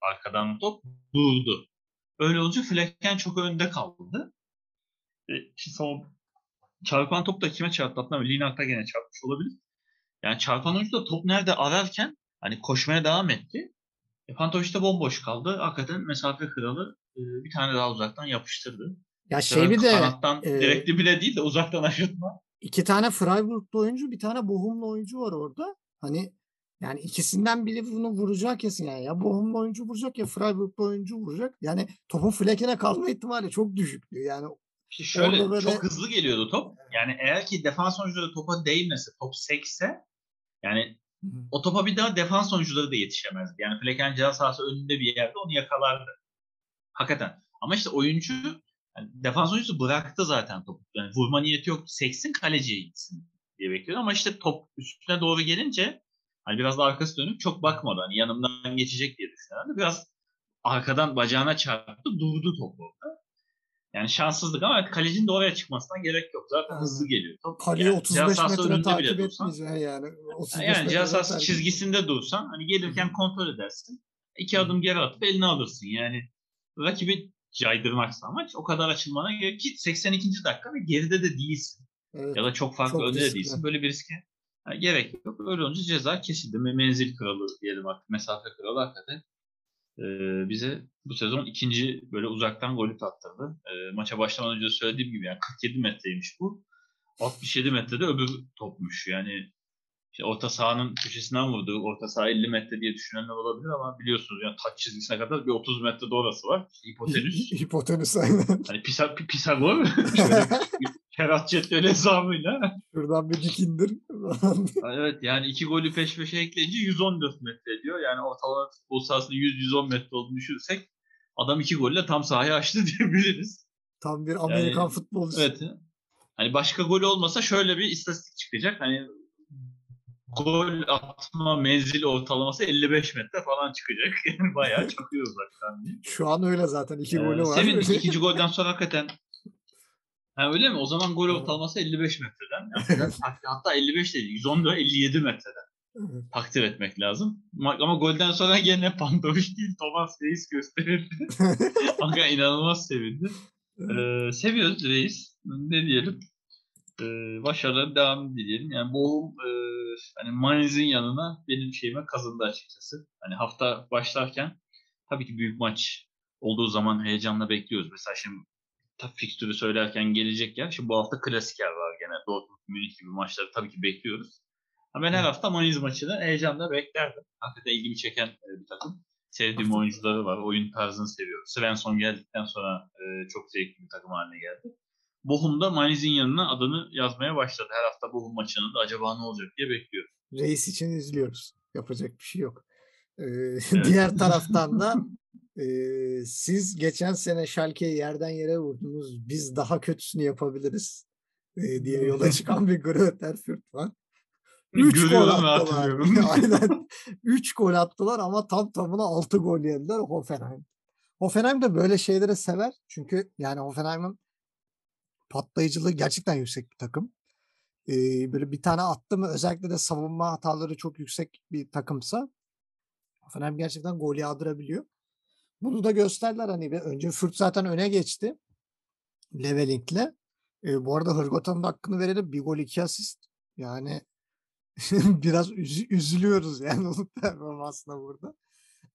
Speaker 3: arkadan top durdu. Öyle olunca Flecken çok önde kaldı. E, savun- çarpan top da kime çarptı hatırlamıyorum. Lienhardt'a gene çarpmış olabilir. Yani çarpan oyuncu da top nerede ararken hani koşmaya devam etti. E, Pantovic de bomboş kaldı. Hakikaten mesafe kralı e, bir tane daha uzaktan yapıştırdı.
Speaker 2: Ya şey bir de
Speaker 3: kanattan
Speaker 2: e,
Speaker 3: direktli bile değil de uzaktan aşırtma.
Speaker 2: iki tane Freiburg'lu oyuncu bir tane Bochum'lu oyuncu var orada. Hani yani ikisinden biri bunu vuracak kesin yani. Ya Bochum'lu oyuncu vuracak ya Freiburg'lu oyuncu vuracak. Yani topun Fleken'e kalma ihtimali çok düşüktü. Yani
Speaker 3: İşte şöyle
Speaker 2: Orada böyle-
Speaker 3: çok hızlı geliyordu top. Yani eğer ki defans oyuncuları topa değmese, top sekse yani o topa bir daha defans oyuncuları da yetişemezdi. Yani Flecken ceza sahası önünde bir yerde onu yakalardı. Hakikaten. Ama işte oyuncu yani defans oyuncusu bıraktı zaten topu. Yani vurma niyeti yok. Seksin kaleciye gitsin diye bekliyordu. Ama işte top üstüne doğru gelince hani biraz da arkası dönüp çok bakmadı. Hani yanımdan geçecek diye düşünüyordu. Biraz arkadan bacağına çarptı. Durdu top orada. Yani şanssızlık ama kalecinin de oraya çıkmasına gerek yok. Zaten
Speaker 2: Aynen.
Speaker 3: hızlı geliyor. Top.
Speaker 2: kaleye
Speaker 3: Yani
Speaker 2: 35
Speaker 3: ceza sahası
Speaker 2: metre
Speaker 3: önünde bile
Speaker 2: takip
Speaker 3: dursan-
Speaker 2: yani. 35
Speaker 3: yani
Speaker 2: takip-
Speaker 3: çizgisinde dursan hani gelirken kontrol edersin. İki adım geri atıp elini alırsın. Yani rakibi caydırmaksa amaç o kadar açılmana gerek ki 82. dakika ve geride de değilsin.
Speaker 2: Evet.
Speaker 3: Ya da çok farklı
Speaker 2: Çok
Speaker 3: önde de değilsin. Böyle bir riske ha, gerek yok. Öyle olunca ceza kesildi. Me- Menzil kralı diyelim artık. Mesafe kralı hakikaten e, bize bu sezon ikinci böyle uzaktan golü tattırdı. E, maça başlamadan önce söylediğim gibi yani 47 metreymiş bu. 67 metrede öbür topmuş. Yani işte orta sahanın köşesinden vurdu. Orta saha 50 metre diye düşünenler olabilir ama biliyorsunuz yani taç çizgisine kadar bir 30 metre de orası var. İşte hipotenüs.
Speaker 2: Hipotenüs aynen.
Speaker 3: hani Pisa, Pisagor Ferhat Cetveli hesabıyla.
Speaker 2: Şuradan bir dik indir.
Speaker 3: Ha, Evet yani iki golü peş peşe ekleyince 114 metre ediyor. Yani ortalama futbol sahasında 100-110 metre olduğunu düşünürsek adam iki golle tam sahayı açtı diyebiliriz.
Speaker 2: Tam bir Amerikan
Speaker 3: Yani-
Speaker 2: futbolcusu.
Speaker 3: Evet. Hani başka gol olmasa şöyle bir istatistik çıkacak. Hani gol atma menzil ortalaması 55 metre falan çıkacak. Yani bayağı çakıyor uzaktan.
Speaker 2: Şu an öyle zaten. iki
Speaker 3: Ee,
Speaker 2: golü var.
Speaker 3: Sevindik ikinci golden sonra hakikaten. Ha öyle mi? O zaman gol ortalaması 55 metreden. Yani hatta 55 değil. 114 57 metreden. Takdir etmek lazım. Ma- Ama golden sonra gene Pantovic değil Thomas Reis gösterildi. Aga inanılmaz sevindi. Ee, seviyoruz Reis. Ne diyelim. Ee, başarıların devamını dileyelim. Yani Bochum e, hani Mainz'in yanına benim şeyime kazındı açıkçası. Hani hafta başlarken tabii ki büyük maç olduğu zaman heyecanla bekliyoruz. Mesela şimdi tabii fikstürü söylerken gelecek yer. Şimdi bu hafta klasiker var gene. Dortmund, Münih gibi maçları tabii ki bekliyoruz. Ha, Ben her hafta Mainz maçını heyecanla beklerdim. Hakikaten ilgimi çeken e, bir takım. Sevdiğim oyuncuları var. Oyun tarzını seviyorum. Svensson geldikten sonra e, çok zevkli bir takım haline geldi. Bochum'da Mainz'in yanına adını yazmaya başladı. Her hafta Bochum maçının da acaba ne olacak diye bekliyor.
Speaker 2: Reis için izliyoruz. Yapacak bir şey yok. Ee, Diğer taraftan da siz geçen sene Schalke'yi yerden yere vurdunuz. Biz daha kötüsünü yapabiliriz e, diye yola çıkan bir Greuther Fürth var. 3 gol attılar. Aynen. 3 gol attılar ama tam tamına 6 gol yediler Hoffenheim. Hoffenheim de böyle şeyleri sever. Çünkü yani Hoffenheim'ın patlayıcılığı gerçekten yüksek bir takım. Ee, böyle bir tane attı mı özellikle de savunma hataları çok yüksek bir takımsa Hoffenheim gerçekten gol yağdırabiliyor. Bunu da gösterdiler hani bir önce Fürth zaten öne geçti. Leveling'le. Ee, bu arada Hırgotan'ın hakkını verelim. Bir gol iki asist. Yani biraz üzü- üzülüyoruz yani onun performansına burada.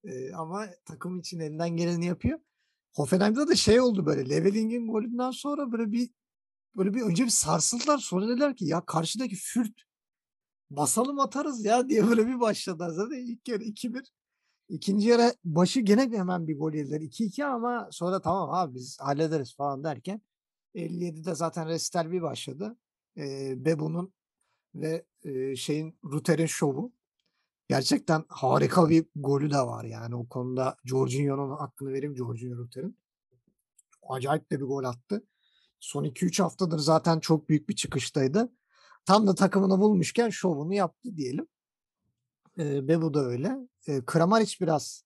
Speaker 2: Ee, ama takım için elinden geleni yapıyor. Hoffenheim'de de şey oldu böyle Leveling'in golünden sonra böyle bir böyle bir önce bir sarsıldılar sonra dediler ki ya karşıdaki Fürth basalım atarız ya diye böyle bir başladılar. Zaten ilk yarı 2-1. İkinci yarı başı gene hemen bir gol yediler. 2-2 ama sonra tamam abi biz hallederiz falan derken 57'de zaten resital bir başladı. Ee, Bebu'nun ve e, şeyin Ruter'in şovu. Gerçekten harika bir golü de var yani o konuda Jorginho'nun hakkını vereyim Jorginho Ruter'in. Acayip de bir gol attı. Son 2-3 haftadır zaten çok büyük bir çıkıştaydı. Tam da takımını bulmuşken şovunu yaptı diyelim. E, Bebu da öyle. E, Kramaric biraz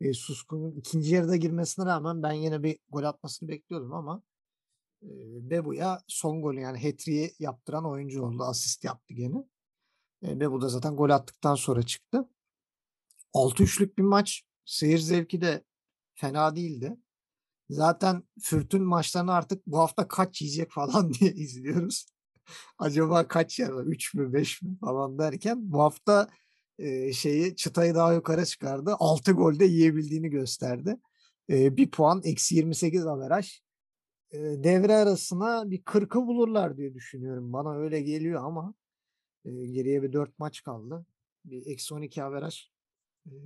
Speaker 2: e, suskunun ikinci yarıda girmesine rağmen ben yine bir gol atmasını bekliyordum ama e, Bebu'ya son golü yani hat-trick'i yaptıran oyuncu oldu. Asist yaptı gene. E, Bebu da zaten gol attıktan sonra çıktı. 6-3'lük bir maç. Seyir zevki de fena değildi. Zaten Fürth'ün maçlarını artık bu hafta kaç yiyecek falan diye izliyoruz. Acaba kaç yer var? 3 mü 5 mi falan derken bu hafta şeyi çıtayı daha yukarı çıkardı. 6 golde yiyebildiğini gösterdi. Bir puan eksi 28 averaj. Devre arasına bir 40'ı bulurlar diye düşünüyorum. Bana öyle geliyor ama geriye bir 4 maç kaldı. Bir eksi 12 averaj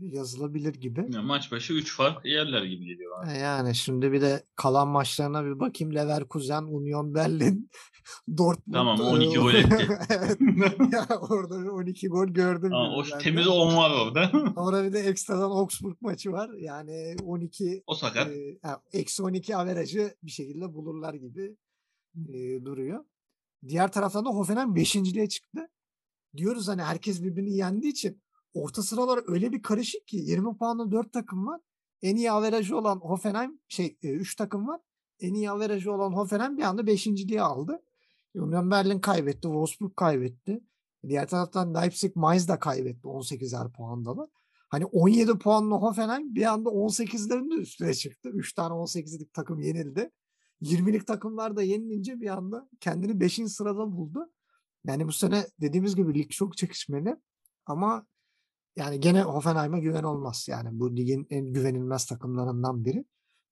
Speaker 2: yazılabilir gibi.
Speaker 3: Yani maç başı 3 fark yerler gibi geliyor bana.
Speaker 2: E, Yani şimdi bir de kalan maçlarına bir bakayım. Leverkusen, Union Berlin, Dortmund.
Speaker 3: Tamam,
Speaker 2: e,
Speaker 3: 12 gol etti.
Speaker 2: evet. Ya orada bir 12 gol gördüm.
Speaker 3: Ama o
Speaker 2: gibi ben de.
Speaker 3: temiz 10 var orada.
Speaker 2: Sonra bir de ekstradan Augsburg maçı var. Yani 12
Speaker 3: o sakat.
Speaker 2: e, eksi 12 averajı bir şekilde bulurlar gibi e, duruyor. Diğer taraftan da Hoffenheim 5.liğe çıktı. Diyoruz hani herkes birbirini yendiği için orta sıralar öyle bir karışık ki 20 puanlı 4 takım var. En iyi averajı olan Hoffenheim şey 3 takım var. En iyi averajı olan Hoffenheim bir anda 5.liğe aldı. Union Berlin kaybetti. Wolfsburg kaybetti. Diğer taraftan Leipzig Mainz da kaybetti. 18'er puandalar. Hani 17 puanlı Hoffenheim bir anda 18'lerin de üstüne çıktı. 3 tane 18'lik takım yenildi. 20'lik takımlar da yenilince bir anda kendini 5. sırada buldu. Yani bu sene dediğimiz gibi lig çok çekişmeli. Ama yani gene Hoffenheim'a güven olmaz. Yani bu ligin en güvenilmez takımlarından biri.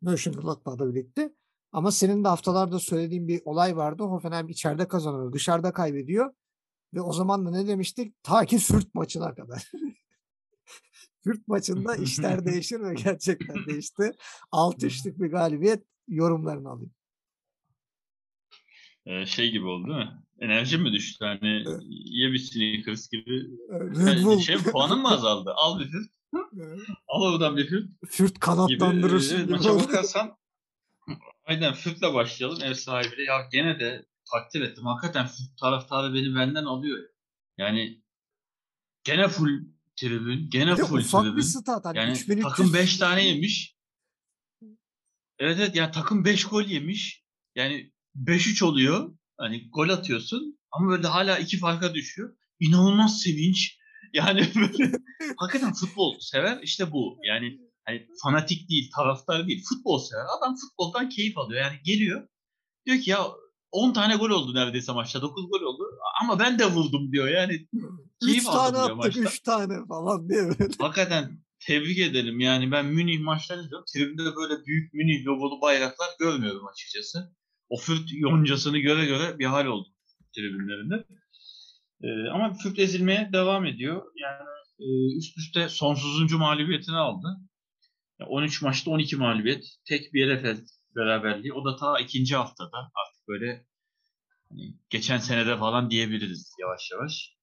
Speaker 2: Mönchengladbach'la birlikte. Ama senin de haftalarda söylediğin bir olay vardı. Hoffenheim içeride kazanıyor, dışarıda kaybediyor. Ve o zaman da ne demiştik? Ta ki Fürth maçına kadar. Fürth maçında işler değişir ve gerçekten değişti. 6-3'lük bir galibiyet yorumlarını alayım.
Speaker 3: Ee, şey gibi oldu değil mi? Enerjim mi düştü? Hani
Speaker 2: Evet.
Speaker 3: ye bir Snickers gibi.
Speaker 2: Red
Speaker 3: Yani
Speaker 2: Bull.
Speaker 3: şey puanın mı azaldı? Al bir fırt. Al oradan bir fırt
Speaker 2: Fürth
Speaker 3: gibi.
Speaker 2: kanatlandırırsın
Speaker 3: Ee,
Speaker 2: gibi
Speaker 3: maça bakarsan aynen Fürth'le başlayalım ev sahibiyle. Ya gene de takdir ettim. Hakikaten Fürth taraftarı beni benden alıyor. Yani gene full tribün. Gene
Speaker 2: Bir
Speaker 3: full
Speaker 2: ufak
Speaker 3: tribün.
Speaker 2: bir stat. Hani
Speaker 3: Yani
Speaker 2: 3300
Speaker 3: takım 5 tane yemiş. Evet evet yani takım 5 gol yemiş. Yani 5-3 oluyor. Hani gol atıyorsun ama böyle hala iki farka düşüyor. İnanılmaz sevinç. Yani böyle hakikaten futbol sever işte bu. Yani hani fanatik değil, taraftar değil. Futbol sever. Adam futboldan keyif alıyor. Yani geliyor. Diyor ki ya 10 tane gol oldu neredeyse maçta. 9 gol oldu. Ama ben de vurdum diyor. Yani
Speaker 2: 3
Speaker 3: keyif aldım
Speaker 2: tane
Speaker 3: diyor
Speaker 2: attık
Speaker 3: maçta.
Speaker 2: 3 tane falan diye böyle.
Speaker 3: Hakikaten tebrik edelim. Yani ben Münih maçlarını izliyorum. Tribünde böyle büyük Münih logolu bayraklar görmüyorum açıkçası. O Fürt yoncasını göre göre bir hal oldu tribünlerinde. Ee, ama Fürt ezilmeye devam ediyor. Yani e, üst üste sonsuzuncu mağlubiyetini aldı. Ya 13 maçta 12 mağlubiyet. Tek Bielefeld beraberliği. O da ta ikinci haftada artık böyle hani geçen senede falan diyebiliriz yavaş yavaş.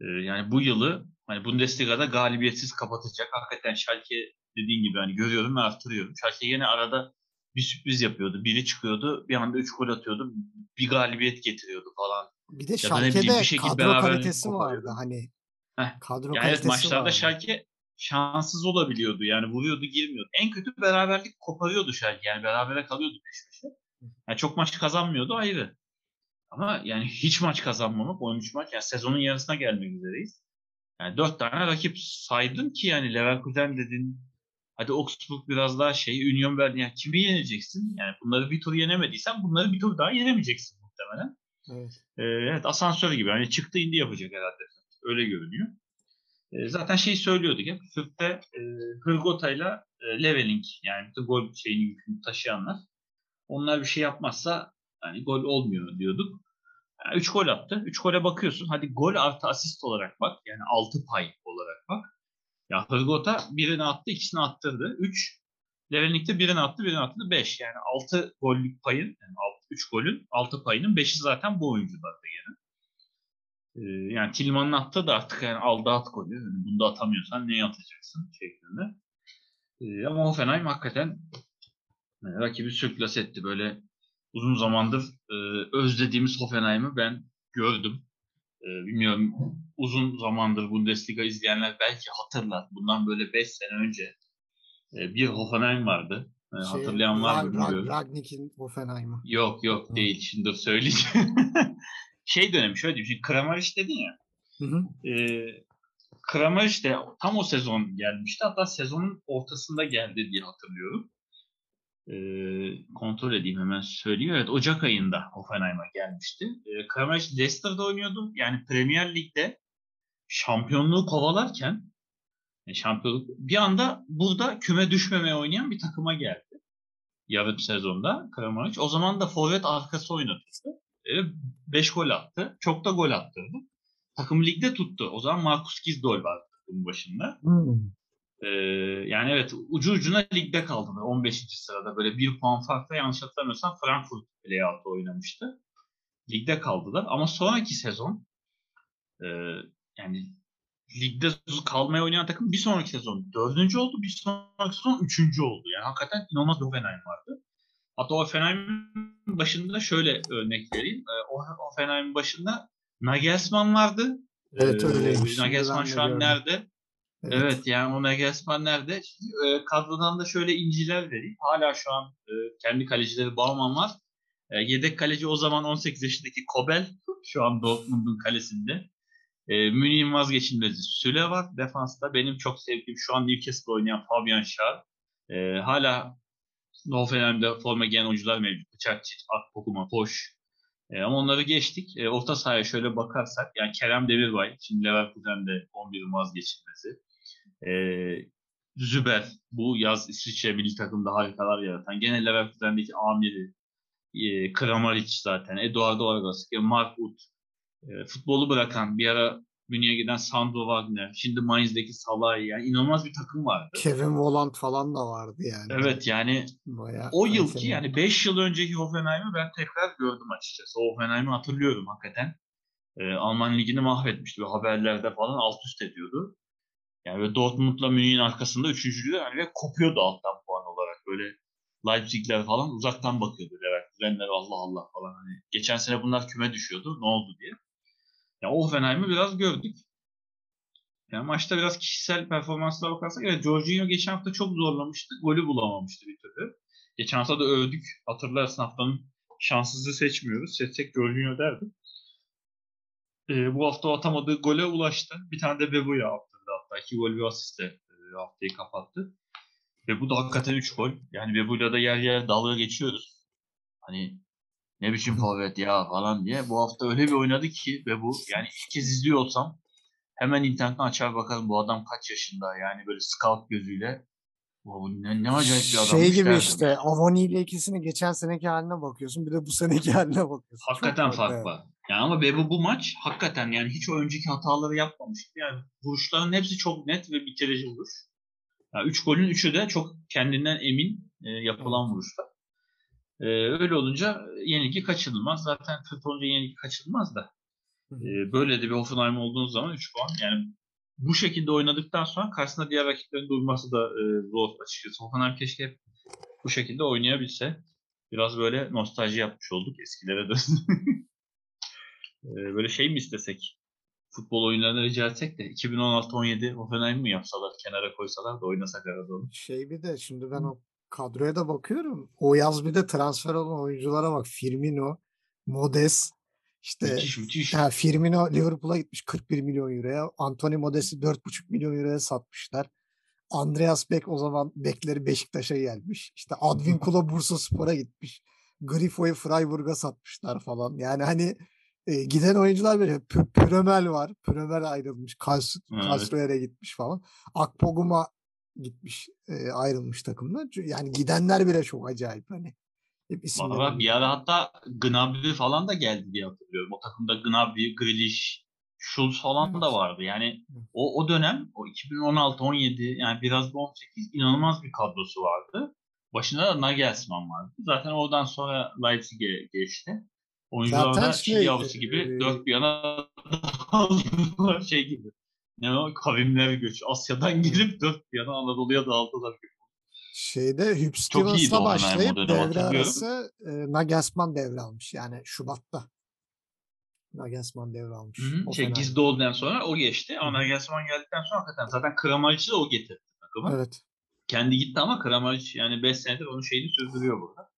Speaker 3: Ee, yani bu yılı hani Bundesliga'da galibiyetsiz kapatacak. Hakikaten Schalke dediğin gibi hani görüyorum ve arttırıyorum. Schalke yine arada bir sürpriz yapıyordu. Biri çıkıyordu, bir anda 3 gol atıyordu. Bir galibiyet getiriyordu falan.
Speaker 2: Bir de Schalke'de
Speaker 3: bir şekilde
Speaker 2: kadro kalitesi vardı hani.
Speaker 3: Heh,
Speaker 2: Kadro
Speaker 3: Yani
Speaker 2: kalitesi
Speaker 3: maçlarda
Speaker 2: vardı.
Speaker 3: Schalke şanssız olabiliyordu. Yani vuruyordu girmiyordu. En kötü beraberlik koparıyordu Schalke. Yani berabere kalıyordu peş peşe. Yani çok maç kazanmıyordu ayrı. Ama yani hiç maç kazanmamak 13 maç. Yani sezonun yarısına gelmek üzereyiz. Yani 4 tane rakip saydın ki yani Leverkusen dedin. Hadi Augsburg biraz daha şey. Union Berlin. Yani kimi yeneceksin? Yani bunları bir tur yenemediysen bunları bir tur daha yenemeyeceksin muhtemelen.
Speaker 2: Evet.
Speaker 3: Ee, evet asansör gibi. Hani çıktı indi yapacak herhalde. Öyle görünüyor. Ee, zaten şey söylüyorduk hep. Sürp'te e, Hırgota'yla e, Leveling yani bütün gol şeyini yükünü taşıyanlar. Onlar bir şey yapmazsa hani gol olmuyor diyorduk. 3 gol attı. 3 gole bakıyorsun. Hadi gol artı asist olarak bak. Yani 6 pay olarak bak. Ya Hırgota birini attı, ikisini attırdı. 3. Leveling'de birini attı, birini attı. 5. Yani 6 gollük payın, yani 3 golün 6 payının 5'i zaten bu oyuncularda gene. Ee, yani Tillman'ın attığı da artık yani aldı at golü. Yani bunu da atamıyorsan neye atacaksın şeklinde. Ee, ama Hoffenheim hakikaten yani rakibi sürklas etti. Böyle uzun zamandır e, özlediğimiz Hoffenheim'ı ben gördüm. E, bilmiyorum uzun zamandır Bundesliga izleyenler belki hatırlar. Bundan böyle 5 sene önce e, bir Hoffenheim vardı. E,
Speaker 2: Şey,
Speaker 3: hatırlayan var mı bilmiyorum.
Speaker 2: Ragnik'in Hoffenheim'ı.
Speaker 3: Yok yok
Speaker 2: Hı.
Speaker 3: değil. Şimdi dur söyleyeceğim. şey dönemi şöyle diyeyim. Şimdi Kramaric dedin ya.
Speaker 2: Hı hı.
Speaker 3: E, Kramaric de tam o sezon gelmişti. Hatta sezonun ortasında geldi diye hatırlıyorum. E, kontrol edeyim hemen söyleyeyim. Evet Ocak ayında Hoffenheim'a gelmişti. E, Kramaric Leicester'da oynuyordu. Yani Premier Lig'de şampiyonluğu kovalarken e, şampiyonluk bir anda burada küme düşmemeye oynayan bir takıma geldi. Yarım sezonda Kramaric. O zaman da forvet arkası oynatıldı. 5 gol attı. Çok da gol attırdı. Takım ligde tuttu. O zaman Markus Gisdol vardı bunun başında.
Speaker 2: Hmm.
Speaker 3: Ee, yani evet ucu ucuna ligde kaldılar. 15. sırada böyle bir puan farkla yanlış hatırlamıyorsam Frankfurt playout'ta oynamıştı. Ligde kaldılar ama sonraki sezon e, yani ligde kalmaya oynayan takım bir sonraki sezon dördüncü oldu. Bir sonraki sezon üçüncü oldu. Yani hakikaten inanılmaz bir Hoffenheim vardı. Hatta Hoffenheim'in başında şöyle örnek vereyim. E, o Hoffenheim'in başında Nagelsmann vardı.
Speaker 2: Evet, öyleymiş. Şimdi
Speaker 3: Nagelsmann şu an
Speaker 2: gördüm.
Speaker 3: nerede? Evet. yani o Nagelsmann nerede? E, kadrodan da şöyle inciler vereyim. Hala şu an e, kendi kalecileri Baumann var. E, yedek kaleci o zaman 18 yaşındaki Kobel. Şu an Dortmund'un kalesinde. E, Münih'in vazgeçilmezi Süle var defansta. Benim çok sevdiğim şu an Newcastle oynayan Fabian Schär. E, hala Hoffenheim'de forma giyen oyuncular mevcut. Bıçakçı, Akpokuma, Hoş. E, ama onları geçtik. E, orta sahaya şöyle bakarsak yani Kerem Demirbay, şimdi Leverkusen'de 11'in vazgeçilmesi. E, Züber, bu yaz İsviçre milli takımda harikalar yaratan. Gene Leverkusen'deki amiri, e, Kramaric zaten, Eduardo Vargas, e, Mark Uth, e, futbolu bırakan bir ara Münih'e giden Sandro Wagner, şimdi Mainz'deki Salah'ı yani inanılmaz bir takım vardı.
Speaker 2: Kevin Volland falan da vardı yani.
Speaker 3: Evet yani
Speaker 2: Bayağı
Speaker 3: o yılki
Speaker 2: kaliteli.
Speaker 3: yani 5 yıl önceki Hoffenheim'i ben tekrar gördüm açıkçası. O Hoffenheim'i hatırlıyorum hakikaten. Ee, Alman ligini mahvetmişti. Ve haberlerde falan alt üst ediyordu. Yani ve Dortmund'la Münih'in arkasında üçüncülüğü yani ve kopuyordu alttan puan olarak. Böyle Leipzig'ler falan uzaktan bakıyordu. Leverkusenler Allah Allah falan. Hani geçen sene bunlar küme düşüyordu. Ne oldu diye. Ya o Hoffenheim'i biraz gördük. Yani maçta biraz kişisel performanslara bakarsak evet Jorginho geçen hafta çok zorlamıştı. Golü bulamamıştı bir türlü. Geçen hafta da övdük. Hatırlarsın haftanın şanssızı seçmiyoruz. Seçsek Jorginho derdim. Ee, bu hafta atamadığı gole ulaştı. Bir tane de Bebu'ya attırdı hatta. iki gol bir asistle e, haftayı kapattı. Ve bu da hakikaten 3 gol. Yani Bebu'yla da yer yer dalga geçiyoruz. Hani ne biçim forvet ya falan diye. Bu hafta öyle bir oynadı ki Bebu. Yani ilk kez izliyor olsam hemen internetten açar bakalım bu adam kaç yaşında yani böyle scout gözüyle. Bu ne, ne acayip bir adammış
Speaker 2: Şey gibi
Speaker 3: derdim.
Speaker 2: işte Avoni ile ikisini geçen seneki haline bakıyorsun. Bir de bu seneki haline bakıyorsun. Çok
Speaker 3: Hakikaten fark
Speaker 2: evet.
Speaker 3: var. Yani ama Bebo bu maç hakikaten yani hiç o önceki hataları yapmamıştı. Yani vuruşların hepsi çok net ve bitirici vuruş. Yani üç golün üçü de çok kendinden emin e, yapılan vuruşlar. E, öyle olunca yenilgi kaçınılmaz. Zaten kötü olunca yenilgi kaçınılmaz da. E, böyle de bir Hoffenheim olduğunuz zaman 3 puan yani bu şekilde oynadıktan sonra karşısında diğer rakiplerin durması da e, zor açıkçası. Hoffenheim keşke hep bu şekilde oynayabilse. Biraz böyle nostalji yapmış olduk eskilere dön. böyle şey mi istesek? Futbol oyunlarını rica etsek de 2016-17 Hoffenheim mi yapsalar, kenara koysalar da oynasak arada onu.
Speaker 2: Şey bir de şimdi ben o kadroya da bakıyorum. O yaz bir de transfer olan oyunculara bak. Firmino, Modes, işte
Speaker 3: Müthiş müthiş.
Speaker 2: ha, Firmino Liverpool'a gitmiş 41 milyon euroya. Anthony Modes'i 4,5 milyon euroya satmışlar. Andreas Beck o zaman bekleri Beşiktaş'a gelmiş. İşte Advincula Bursa Spor'a gitmiş. Grifo'yu Freiburg'a satmışlar falan. Yani hani e, giden oyuncular böyle P- Prömel var. Prömel ayrılmış. Kas
Speaker 3: Evet.
Speaker 2: Kastroyer'e gitmiş falan. Akpoguma gitmiş e, ayrılmış takımdan. Yani gidenler bile çok acayip hani. Hep
Speaker 3: Valla bir ara hatta Gnabry falan da geldi diye hatırlıyorum. O takımda Gnabry, Grealish, Schulz falan da vardı. Yani o, o dönem o 2016-17 yani biraz da 18 inanılmaz bir kadrosu vardı. Başında da Nagelsmann vardı. Zaten oradan sonra Leipzig'e geçti. Oyuncular
Speaker 2: Zaten
Speaker 3: da
Speaker 2: şey,
Speaker 3: Çil yavrusu gibi
Speaker 2: e,
Speaker 3: dört bir yana şey gibi. Ne o kavimler göç. Asya'dan gelip dört bir yana Anadolu'ya dağıldılar.
Speaker 2: Şeyde Hüb Stevens'la başlayıp devre arası e, Nagelsmann devralmış. Yani Şubat'ta. Nagelsmann devralmış.
Speaker 3: Hı hı. Şey. Gizdoğlu'dan sonra o geçti. Ama Nagelsmann geldikten sonra hakikaten zaten Kramaric'i de o getirdi takımı.
Speaker 2: Evet.
Speaker 3: Kendi gitti ama Kramaric yani 5 senedir onun şeyini sürdürüyor burada.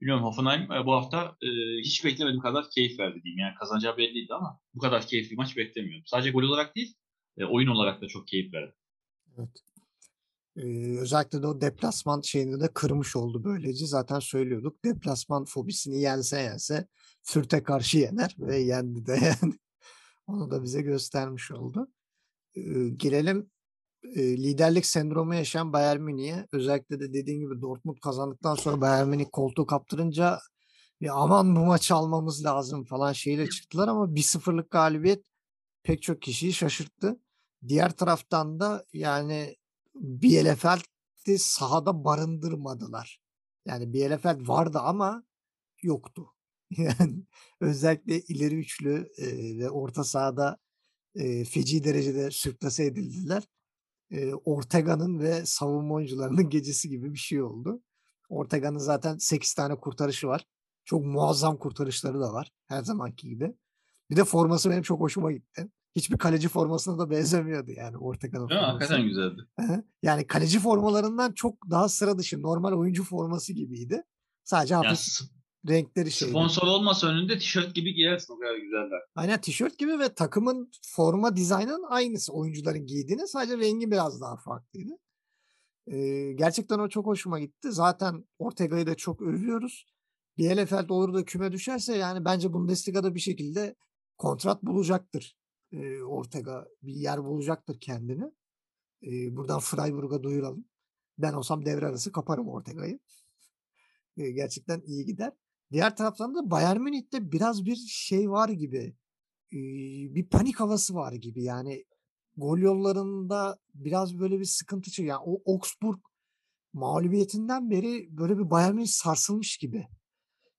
Speaker 3: Bilmiyorum Hoffenheim e, bu hafta e, hiç beklemediğim kadar keyif verdi diyeyim. Yani kazanacağı belliydi ama bu kadar keyifli maç beklemiyordum. Sadece gol olarak değil, e, oyun olarak da çok keyif verdi.
Speaker 2: Evet. Ee, özellikle de o deplasman şeyini de kırmış oldu böylece. Zaten söylüyorduk. Deplasman fobisini yense yense Fürth'e karşı yener ve yendi de yani. Onu da bize göstermiş oldu. Ee, gelelim e, liderlik sendromu yaşayan Bayern Münih'e. Özellikle de dediğin gibi Dortmund kazandıktan sonra Bayern Münih koltuğu kaptırınca ya aman bu maçı almamız lazım falan şeyle çıktılar ama 1-0'lık galibiyet pek çok kişiyi şaşırttı. Diğer taraftan da yani Bielefeld'i sahada barındırmadılar. Yani Bielefeld vardı ama yoktu. Yani özellikle ileri üçlü e, ve orta sahada e, feci derecede sürklase edildiler. E, Ortega'nın ve savunma oyuncularının gecesi gibi bir şey oldu. Ortega'nın zaten 8 tane kurtarışı var. Çok muazzam kurtarışları da var her zamanki gibi. Bir de forması benim çok hoşuma gitti. Hiçbir kaleci formasına da benzemiyordu yani Ortega'nın forması.
Speaker 3: Hakikaten güzeldi.
Speaker 2: Yani kaleci formalarından çok daha sıra dışı normal oyuncu forması gibiydi. Sadece hafif renkleri şeydi.
Speaker 3: sponsor olmasa önünde tişört gibi giyersin o kadar güzeller.
Speaker 2: Aynen tişört gibi ve takımın forma dizaynının aynısı oyuncuların giydiğini sadece rengi biraz daha farklıydı. Ee, gerçekten o çok hoşuma gitti. Zaten Ortega'yı da çok övüyoruz. Bielefeld olur da küme düşerse yani bence Bundesliga'da bir şekilde kontrat bulacaktır. Ee, Ortega bir yer bulacaktır kendini. Ee, buradan Freiburg'a duyuralım. Ben olsam devre arası kaparım Ortega'yı. Ee, gerçekten iyi gider. Diğer taraftan da Bayern Münih'te biraz bir şey var gibi. bir panik havası var gibi. Yani gol yollarında biraz böyle bir sıkıntı çıkıyor. Yani o Augsburg mağlubiyetinden beri böyle bir Bayern Münih sarsılmış gibi.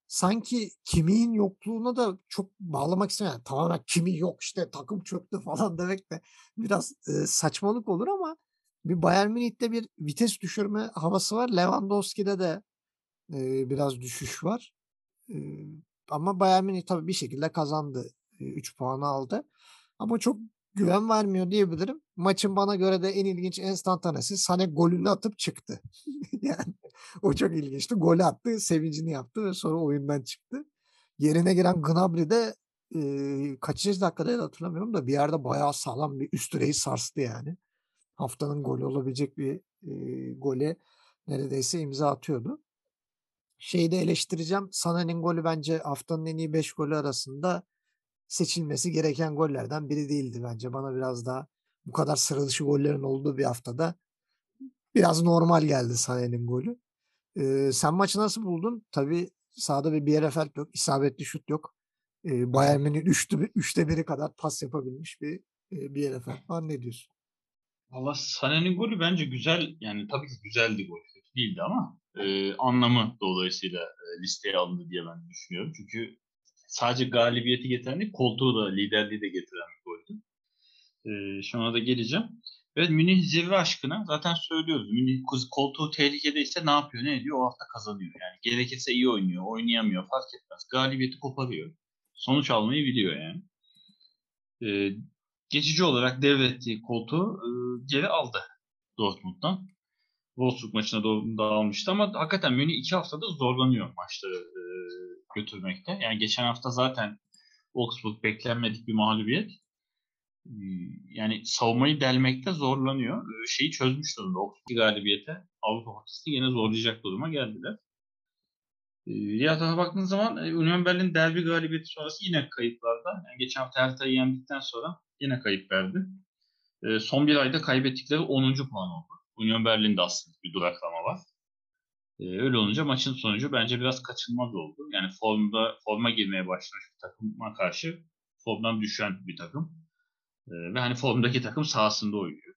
Speaker 2: Sanki Kimi'nin yokluğuna da çok bağlamak istemiyorum. Yani tamamen Kimi yok işte takım çöktü falan demek de biraz e, saçmalık olur ama bir Bayern Münih'te bir vites düşürme havası var. Lewandowski'de de e, biraz düşüş var. Ama Bayern Münih tabii bir şekilde kazandı. 3 puanı aldı. Ama çok güven vermiyor diyebilirim. Maçın bana göre de en ilginç enstantanesi Sane golünü atıp çıktı. yani o çok ilginçti. Golü attı, sevincini yaptı ve sonra oyundan çıktı. Yerine giren Gnabry de e, kaçıncı dakikada hatırlamıyorum da bir yerde bayağı sağlam bir üst direği sarstı yani. Haftanın golü olabilecek bir e, gole neredeyse imza atıyordu. Şeyi de eleştireceğim. Sana'nın golü bence haftanın en iyi 5 golü arasında seçilmesi gereken gollerden biri değildi bence. Bana biraz daha bu kadar sıra dışı gollerin olduğu bir haftada biraz normal geldi Sané'nin golü. Ee, sen maçı nasıl buldun? Tabii sahada bir Bielefeld yok. isabetli şut yok. Ee, Bayern Münih üçte, üçte biri kadar pas yapabilmiş bir e, Bielefeld var. Ne diyorsun?
Speaker 3: Valla Sané'nin golü bence güzel. Yani tabii ki güzeldi gol. Değildi ama e, anlamı dolayısıyla e, listeye alındı diye ben düşünüyorum. Çünkü sadece galibiyeti getiren değil, koltuğu da, liderliği de getiren bir goldü. E, şuna da geleceğim. Evet Münih zirve aşkına zaten söylüyoruz. Münih koltuğu tehlikedeyse ne yapıyor, ne ediyor? O hafta kazanıyor. Yani gerekirse iyi oynuyor, oynayamıyor fark etmez. Galibiyeti koparıyor. Sonuç almayı biliyor yani. E, geçici olarak devrettiği koltuğu e, geri aldı Dortmund'dan. Wolfsburg maçına doğru dağılmıştı ama hakikaten Münih iki haftada zorlanıyor maçları e, götürmekte. Yani geçen hafta zaten Wolfsburg beklenmedik bir mağlubiyet. E, yani savunmayı delmekte zorlanıyor. E, şeyi çözmüş durumda. Wolfsburg galibiyete Avrupa ortasında yine zorlayacak duruma geldiler. E, diğer tarafa baktığınız zaman Union Berlin derbi galibiyeti sonrası yine kayıplarda. Yani geçen hafta Hertha'yı yendikten sonra yine kayıp verdi. E, son bir ayda kaybettikleri 10. puan oldu. Union Berlin'de aslında bir duraklama var. Ee, öyle olunca maçın sonucu bence biraz kaçınılmaz oldu. Yani formda forma girmeye başlamış bir takıma karşı formdan düşen bir takım. Ee, ve hani formdaki takım sahasında oynuyor.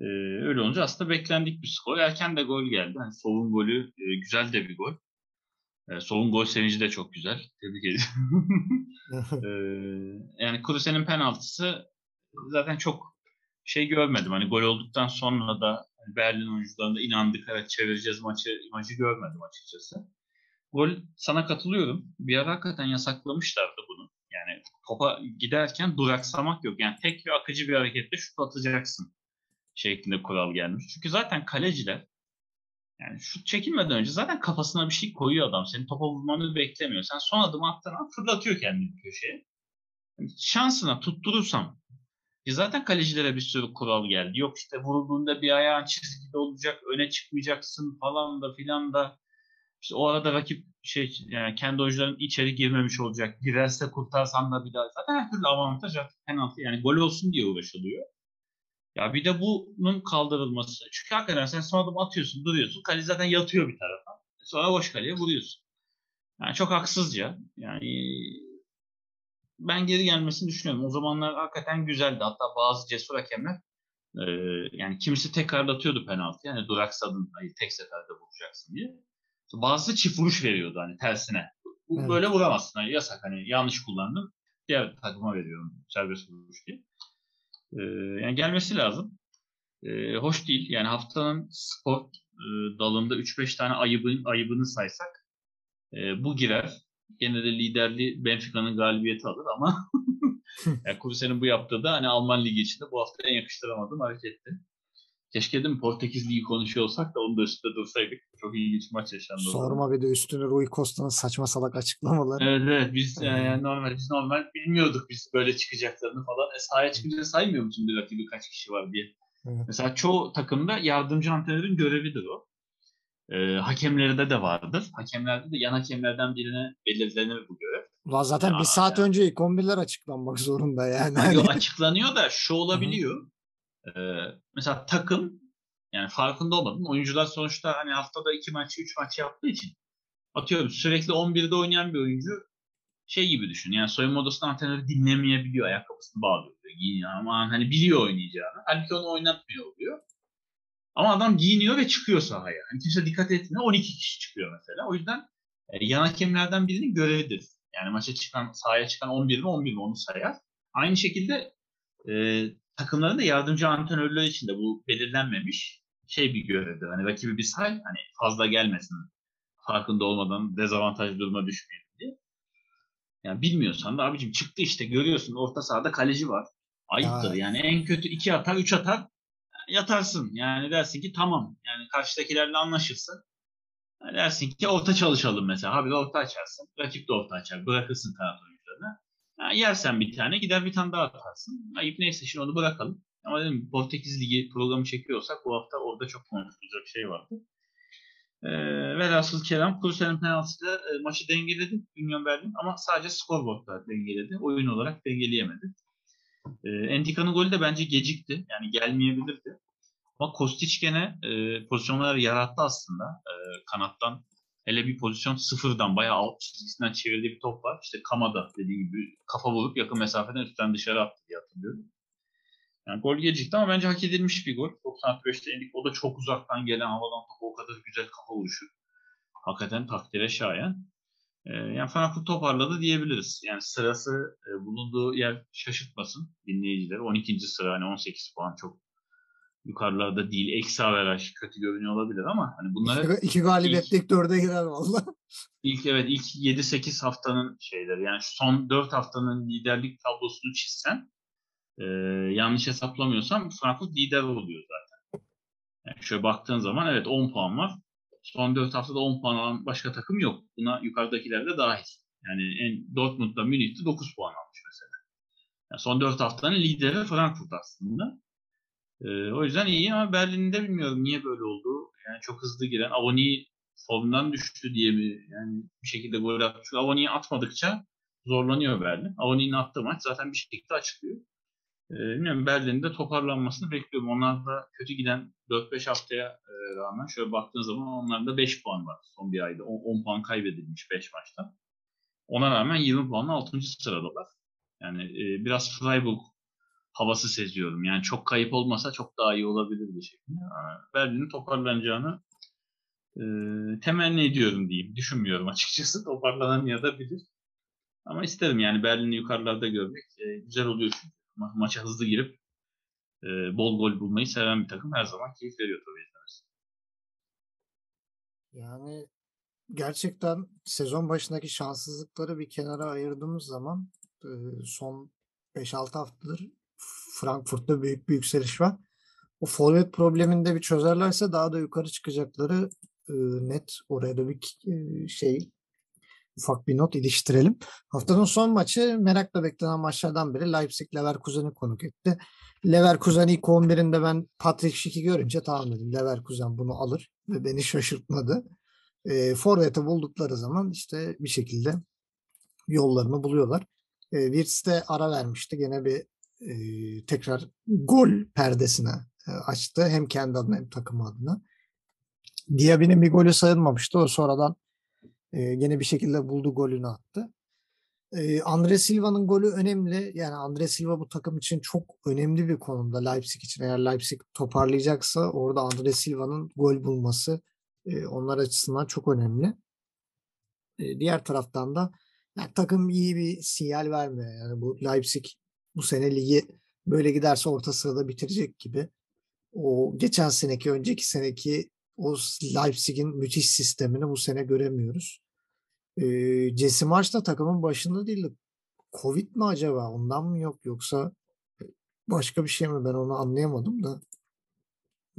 Speaker 3: Ee, öyle olunca aslında beklendik bir skor. Erken de gol geldi. Hani Sov'un golü e, güzel de bir gol. E, Sov'un gol sevinci de çok güzel. Tebrik ediyorum. ee, yani Kuruse'nin penaltısı zaten çok şey görmedim. Hani gol olduktan sonra da Berlin oyuncularında inandık evet çevireceğiz maçı imajı görmedim açıkçası. Gol sana katılıyorum. Bir ara hakikaten yasaklamışlardı bunu. Yani topa giderken duraksamak yok. Yani tek ve akıcı bir hareketle şut atacaksın şeklinde kural gelmiş. Çünkü zaten kaleciler yani şut çekilmeden önce zaten kafasına bir şey koyuyor adam. Senin topa vurmanı beklemiyor. Sen son adım attığın fırlatıyor kendini köşeye. Yani şansına tutturursam e zaten kalecilere bir sürü kural geldi. Yok işte vurulduğunda bir ayağın çizgide olacak, öne çıkmayacaksın falan da filan da. İşte o arada rakip şey yani kendi oyuncuların içeri girmemiş olacak. Girerse kurtarsan da bir daha. Zaten her türlü avantaj artık penaltı yani gol olsun diye uğraşılıyor. Ya bir de bunun kaldırılması. Çünkü hakikaten sen son adım atıyorsun, duruyorsun. Kale zaten yatıyor bir tarafa. Sonra boş kaleye vuruyorsun. Yani çok haksızca. Yani ben geri gelmesini düşünüyorum. O zamanlar hakikaten güzeldi. Hatta bazı cesur hakemler e, yani kimisi tekrarlatıyordu penaltı. Yani duraksadın hayır tek seferde vuracaksın diye. Bazısı çift vuruş veriyordu hani tersine. Bu evet. böyle vuramazsın. Hani yasak hani yanlış kullandım. Diğer takıma veriyorum serbest vuruş diye. E, yani gelmesi lazım. E, hoş değil. Yani haftanın spor e, dalında 3-5 tane ayıbın, ayıbını saysak e, bu girer. Gene de liderliği Benfica'nın galibiyeti alır ama yani Kuruse'nin bu yaptığı da hani Alman Ligi içinde bu hafta en yakıştıramadığım hareketti. Keşke değil mi Portekiz Ligi konuşuyor olsak da onun da üstünde dursaydık. Çok ilginç maç yaşandı.
Speaker 2: Sorma bir de üstüne Rui Costa'nın saçma salak açıklamaları.
Speaker 3: Evet evet biz yani normal biz normal bilmiyorduk biz böyle çıkacaklarını falan. E sahaya çıkınca saymıyor musun bir rakibi kaç kişi var diye. Evet. Mesela çoğu takımda yardımcı antrenörün görevidir o. E, hakemlerde de vardır. Hakemlerde de yan hakemlerden birine belirlenir bu görev.
Speaker 2: Ulan zaten ya, bir saat yani. önce 11'ler açıklanmak zorunda yani.
Speaker 3: Hani Yok, açıklanıyor da şu olabiliyor. Ee, mesela takım yani farkında olmadın. Oyuncular sonuçta hani haftada iki maç, üç maç yaptığı için atıyorum sürekli 11'de oynayan bir oyuncu şey gibi düşün. Yani soyunma odasında antrenörü dinlemeyebiliyor. Ayakkabısını bağlıyor. Giyiniyor ama hani biliyor oynayacağını. Halbuki onu oynatmıyor oluyor. Ama adam giyiniyor ve çıkıyor sahaya. Yani kimse dikkat etmiyor. 12 kişi çıkıyor mesela. O yüzden e, yan hakemlerden birinin görevidir. Yani maça çıkan, sahaya çıkan 11 mi 11 mi onu sayar. Aynı şekilde e, takımların da yardımcı antrenörler için de bu belirlenmemiş şey bir görevdir. Hani rakibi bir say, hani fazla gelmesin farkında olmadan dezavantaj duruma düşmeyelim diye. Yani bilmiyorsan da abicim çıktı işte görüyorsun orta sahada kaleci var. Ayıptır ya. yani en kötü iki atar üç atar yatarsın. Yani dersin ki tamam. Yani karşıdakilerle anlaşırsın. Yani dersin ki orta çalışalım mesela. Abi orta açarsın. Rakip de orta açar. Bırakırsın kanat oyuncularına. Yani yersen bir tane gider bir tane daha atarsın. Ayıp neyse şimdi onu bırakalım. Ama dedim Portekiz Ligi programı çekiyorsak bu hafta orada çok konuşulacak şey vardı. Ee, velhasıl Kerem Kuruse'nin penaltısıyla e, maçı dengeledi Union Berlin ama sadece skorboardda dengeledi. Oyun olarak dengeleyemedi. E, Entika'nın golü de bence gecikti. Yani gelmeyebilirdi. Ama Kostić gene e, pozisyonlar yarattı aslında e, kanattan. Hele bir pozisyon sıfırdan bayağı alt çizgisinden çevirdiği bir top var. İşte Kamada dediği gibi kafa vurup yakın mesafeden üstten dışarı attı diye hatırlıyorum. Yani gol gecikti ama bence hak edilmiş bir gol. 95'te indik. O da çok uzaktan gelen havadan topu o kadar güzel kafa vuruşu. Hakikaten takdire şayan. Ee, yani Frankfurt toparladı diyebiliriz. Yani sırası e, bulunduğu yer şaşırtmasın dinleyiciler. 12. sıra hani 18 puan çok yukarılarda değil. Eksi averaj kötü görünüyor olabilir ama hani bunlar
Speaker 2: İki, iki galibiyetlik dörde girer valla.
Speaker 3: ilk evet ilk 7-8 haftanın şeyleri. Yani şu son 4 haftanın liderlik tablosunu çizsen e, yanlış hesaplamıyorsam Frankfurt lider oluyor zaten. Yani şöyle baktığın zaman evet 10 puan var. Son 4 haftada 10 puan alan başka takım yok. Buna yukarıdakiler de dahil. Yani en Dortmund'da Münih'te 9 puan almış mesela. Yani son 4 haftanın lideri Frankfurt aslında. Ee, o yüzden iyi ama Berlin'de bilmiyorum niye böyle oldu. Yani çok hızlı giren Avoni formdan düştü diye mi yani bir şekilde gol attı. Çünkü Avoni'yi atmadıkça zorlanıyor Berlin. Avoni'nin attığı maç zaten bir şekilde açıklıyor. Ee, bilmiyorum Berlin'de toparlanmasını bekliyorum. Onlar da kötü giden 4-5 haftaya e, rağmen şöyle baktığın zaman onlarda 5 puan var son bir ayda. 10, 10 puan kaybedilmiş 5 maçta. Ona rağmen 20 puanla 6. sıradalar. Yani e, biraz Freiburg havası seziyorum. Yani çok kayıp olmasa çok daha iyi olabilir bir şekilde. Ama Berlin'in toparlanacağını e, temenni ediyorum diyeyim. Düşünmüyorum açıkçası. Toparlanan ya da bilir. Ama isterim yani Berlin'i yukarılarda görmek. E, güzel oluyor çünkü. Ma- maça hızlı girip e, bol gol bulmayı seven bir takım her zaman keyif veriyor tabii izlemesi.
Speaker 2: Yani gerçekten sezon başındaki şanssızlıkları bir kenara ayırdığımız zaman e, son 5-6 haftadır Frankfurt'ta büyük bir yükseliş var. O forvet problemini de bir çözerlerse daha da yukarı çıkacakları e, net. Oraya da bir e, şey ufak bir not iliştirelim. Haftanın son maçı merakla beklenen maçlardan biri Leipzig Leverkusen'i konuk etti. Leverkusen ilk 11'inde ben Patrick Schick'i görünce tamam dedim Leverkusen bunu alır ve beni şaşırtmadı. E, Forvet'i buldukları zaman işte bir şekilde yollarını buluyorlar. E, Wirtz de ara vermişti. Gene bir e, tekrar gol perdesine e, açtı. Hem kendi adına hem takım adına. Diaby'nin bir golü sayılmamıştı. O sonradan e, gene bir şekilde buldu golünü attı. E, Andre Silva'nın golü önemli. Yani Andre Silva bu takım için çok önemli bir konumda Leipzig için. Eğer Leipzig toparlayacaksa orada Andre Silva'nın gol bulması e, onlar açısından çok önemli. E, diğer taraftan da yani takım iyi bir sinyal vermiyor. Yani bu Leipzig bu sene ligi böyle giderse orta sırada bitirecek gibi. O geçen seneki, önceki seneki o Leipzig'in müthiş sistemini bu sene göremiyoruz. Ee, Jesse Marş da takımın başında değildi. Covid mi acaba? Ondan mı yok yoksa başka bir şey mi? Ben onu anlayamadım da.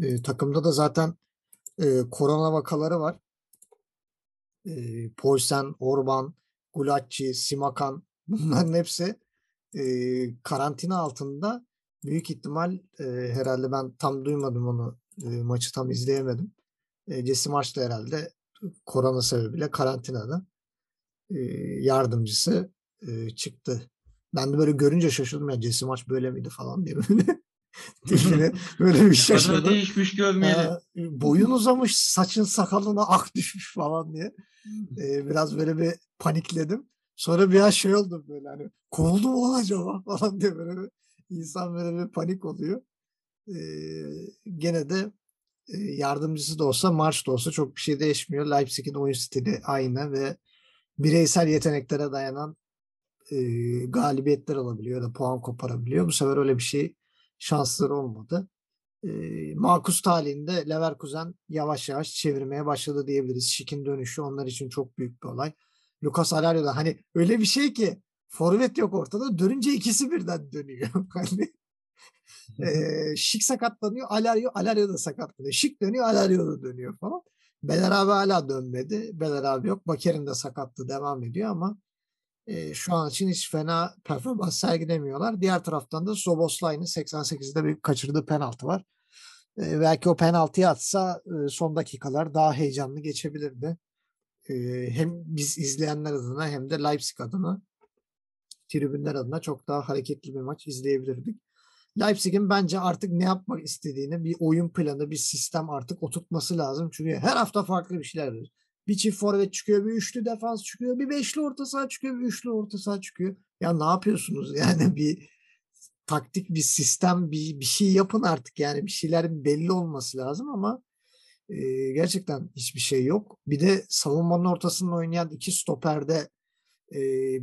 Speaker 2: Ee, takımda da zaten e, korona vakaları var. E, Poulsen, Orban, Gulacci, Simakan bunların hepsi e, karantina altında büyük ihtimal e, herhalde ben tam duymadım onu e, maçı tam izleyemedim. E, Jesse Marş da herhalde korona sebebiyle karantinada e, yardımcısı çıktı. Ben de böyle görünce şaşırdım ya Jesse Marş böyle miydi falan diye böyle. Tipine böyle bir
Speaker 3: Kadar
Speaker 2: şaşırdım.
Speaker 3: değişmiş görmeyeli.
Speaker 2: Boyun uzamış, saçın sakalına ak düşmüş falan diye. Ee, biraz böyle bir panikledim. Sonra bir an şey oldu böyle hani kovuldu mu acaba falan diye böyle bir insan böyle bir panik oluyor. Ee, gene de yardımcısı da olsa Marş da olsa çok bir şey değişmiyor. Leipzig'in oyun stili aynı ve bireysel yeteneklere dayanan e, galibiyetler alabiliyor ya da puan koparabiliyor. Bu sefer öyle bir şey şansları olmadı. E, makus talihinde Leverkusen yavaş yavaş çevirmeye başladı diyebiliriz. Şik'in dönüşü onlar için çok büyük bir olay. Lucas Alario da hani öyle bir şey ki forvet yok ortada dönünce ikisi birden dönüyor. hani e, Şik sakatlanıyor, Alario, Alario da sakatlanıyor. Şik dönüyor, Alario da dönüyor falan. Beler abi hala dönmedi. Beler abi yok. Baker'in de sakatlığı devam ediyor ama e, şu an için hiç fena performans sergilemiyorlar. Diğer taraftan da Soboslai'nin 88'de bir kaçırdığı penaltı var. E, belki o penaltıyı atsa e, son dakikalar daha heyecanlı geçebilirdi. E, hem biz izleyenler adına hem de Leipzig adına tribünler adına çok daha hareketli bir maç izleyebilirdik. Leipzig'in bence artık ne yapmak istediğini bir oyun planı, bir sistem artık oturtması lazım. Çünkü her hafta farklı bir şeyler var. Bir çift forvet çıkıyor, bir üçlü defans çıkıyor, bir beşli orta saha çıkıyor, bir üçlü orta saha çıkıyor. Ya ne yapıyorsunuz yani bir taktik bir sistem bir, bir şey yapın artık yani bir şeylerin belli olması lazım ama e, gerçekten hiçbir şey yok. Bir de savunmanın ortasında oynayan iki stoperde e,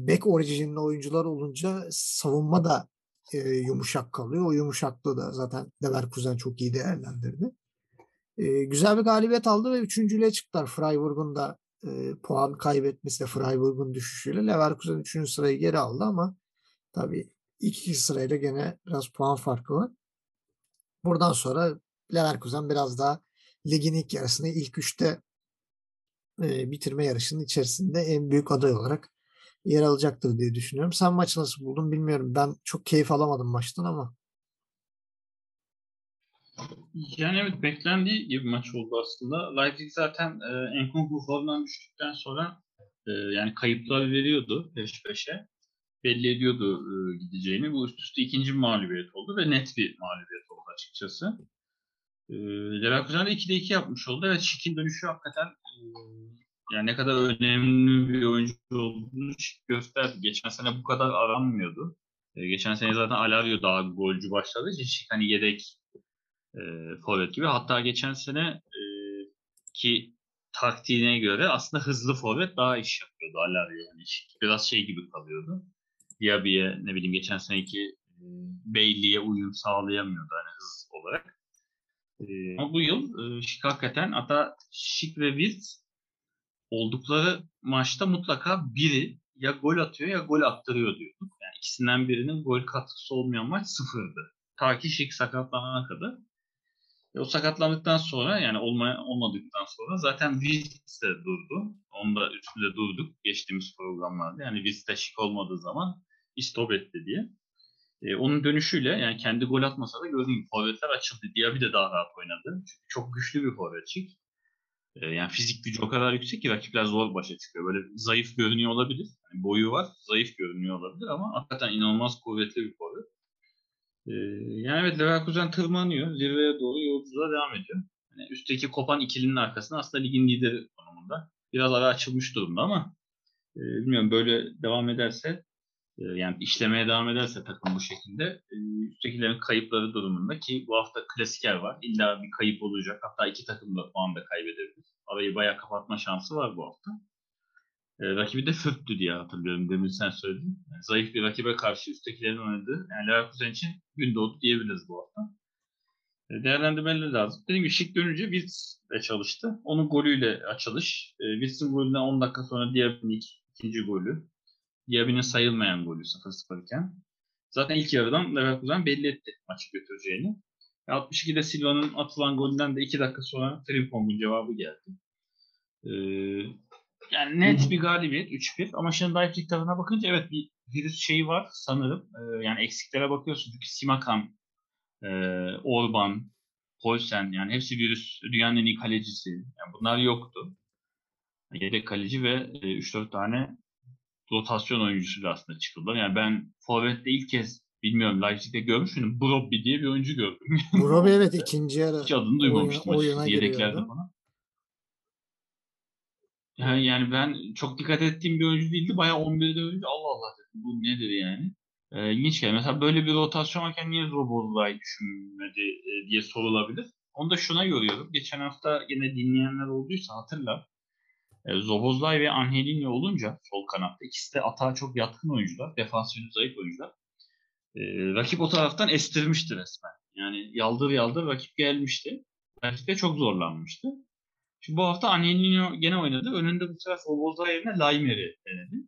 Speaker 2: back orijinli oyuncular olunca savunma da e, yumuşak kalıyor. O yumuşaklığı da zaten Leverkusen çok iyi değerlendirdi. E, güzel bir galibiyet aldı ve üçüncülüğe çıktılar. Freiburg'un da e, puan kaybetmesiyle Freiburg'un düşüşüyle Leverkusen üçüncü sırayı geri aldı ama tabii iki sırayla gene biraz puan farkı var. Buradan sonra Leverkusen biraz daha ligin ilk yarısını ilk üçte e, bitirme yarışının içerisinde en büyük aday olarak yer alacaktır diye düşünüyorum. Sen maçı nasıl buldun bilmiyorum. Ben çok keyif alamadım maçtan ama.
Speaker 3: Yani evet beklendiği gibi maç oldu aslında. Leipzig zaten e, Enkunku formdan düştükten sonra e, yani kayıplar veriyordu peş peşe. Belli ediyordu e, gideceğini. Bu üst üste ikinci mağlubiyet oldu ve net bir mağlubiyet oldu açıkçası. E, Leverkusen de 2'de 2 yapmış oldu. Evet Şik'in dönüşü hakikaten e, yani ne kadar önemli bir oyuncu olduğunu gösterdi. Geçen sene bu kadar aranmıyordu. E, geçen sene zaten Alario daha golcü başladı. Şik hani yedek e, forvet gibi. Hatta geçen sene e, ki taktiğine göre aslında hızlı forvet daha iş yapıyordu Alario. Yani biraz şey gibi kalıyordu. Diaby'e ne bileyim geçen seneki e, Bailey'e uyum sağlayamıyordu hani hız olarak. E, ama bu yıl e, Şik hakikaten hatta Şik ve Wirtz oldukları maçta mutlaka biri ya gol atıyor ya gol attırıyor diyorduk. Yani ikisinden birinin gol katkısı olmayan maç sıfırdı. Ta ki Şik sakatlanana kadar. E, o sakatlandıktan sonra yani olmaya, olmadıktan sonra zaten Wirtz de durdu. Onda üstünde durduk geçtiğimiz programlarda. Yani Wirtz de şık olmadığı zaman istop etti diye. E, onun dönüşüyle yani kendi gol atmasa da gördüğüm gibi forvetler açıldı. Diaby de daha rahat oynadı. Çünkü çok güçlü bir forvet şık. E, yani fizik gücü o kadar yüksek ki rakipler zor başa çıkıyor. Böyle zayıf görünüyor olabilir. Yani boyu var, zayıf görünüyor olabilir ama hakikaten inanılmaz kuvvetli bir forvet. Ee, yani evet Leverkusen tırmanıyor. Zirveye doğru yolculuğa devam ediyor. Yani üstteki kopan ikilinin arkasında aslında ligin lideri konumunda. Biraz ara açılmış durumda ama e, bilmiyorum böyle devam ederse e, yani işlemeye devam ederse takım bu şekilde e, üsttekilerin kayıpları durumunda ki bu hafta klasiker var. İlla bir kayıp olacak. Hatta iki takım da puan da kaybedebilir. Arayı bayağı kapatma şansı var bu hafta. E, rakibi de Fürth'tü diye hatırlıyorum. Demin sen söyledin. Yani zayıf bir rakibe karşı üsttekilerin oynadığı. Yani Leverkusen için gün doğdu diyebiliriz bu hafta. E, değerlendirmeleri lazım. Dediğim gibi Şik dönünce de çalıştı. Onun golüyle açılış. E, Wirtz'in golünden 10 dakika sonra Diaby'nin ikinci golü. Diaby'nin sayılmayan golü 0-0 iken. Zaten ilk yarıdan Leverkusen belli etti maçı götüreceğini. 62'de Silva'nın atılan golünden de 2 dakika sonra Frimpong'un cevabı geldi. Ee, yani net bir galibiyet 3-1 ama şimdi Leipzig tarafına bakınca evet bir virüs şeyi var sanırım. Ee, yani eksiklere bakıyorsun çünkü Simakan, e, Orban, Polsen yani hepsi virüs dünyanın en iyi kalecisi. Yani bunlar yoktu. Yedek kaleci ve e, 3-4 tane rotasyon oyuncusuyla aslında çıkıldılar. Yani ben Forvet'te ilk kez bilmiyorum Leipzig'te görmüş müydüm? Brobbey diye bir oyuncu gördüm.
Speaker 2: Brobbey evet ikinci yarı
Speaker 3: Hiç adını duymamıştım oyuna, oyuna yedeklerde falan. Yani, yani ben çok dikkat ettiğim bir oyuncu değildi. Bayağı 11'de oyuncu. Allah Allah dedim. Bu nedir yani? Ee, ilginç şey. Mesela böyle bir rotasyon varken niye Robozlay düşünmedi e, diye sorulabilir. Onu da şuna yoruyorum. Geçen hafta yine dinleyenler olduysa hatırlar. E, Zobozlay ve Angelinho olunca sol kanatta ikisi de atağa çok yatkın oyuncular. Defansiyonu zayıf oyuncular. E, rakip o taraftan estirmişti resmen. Yani yaldır yaldır rakip gelmişti. Rakip de çok zorlanmıştı. Şimdi bu hafta Angelino gene oynadı. Önünde bu sefer Sobozda yerine Laimer'i denedi.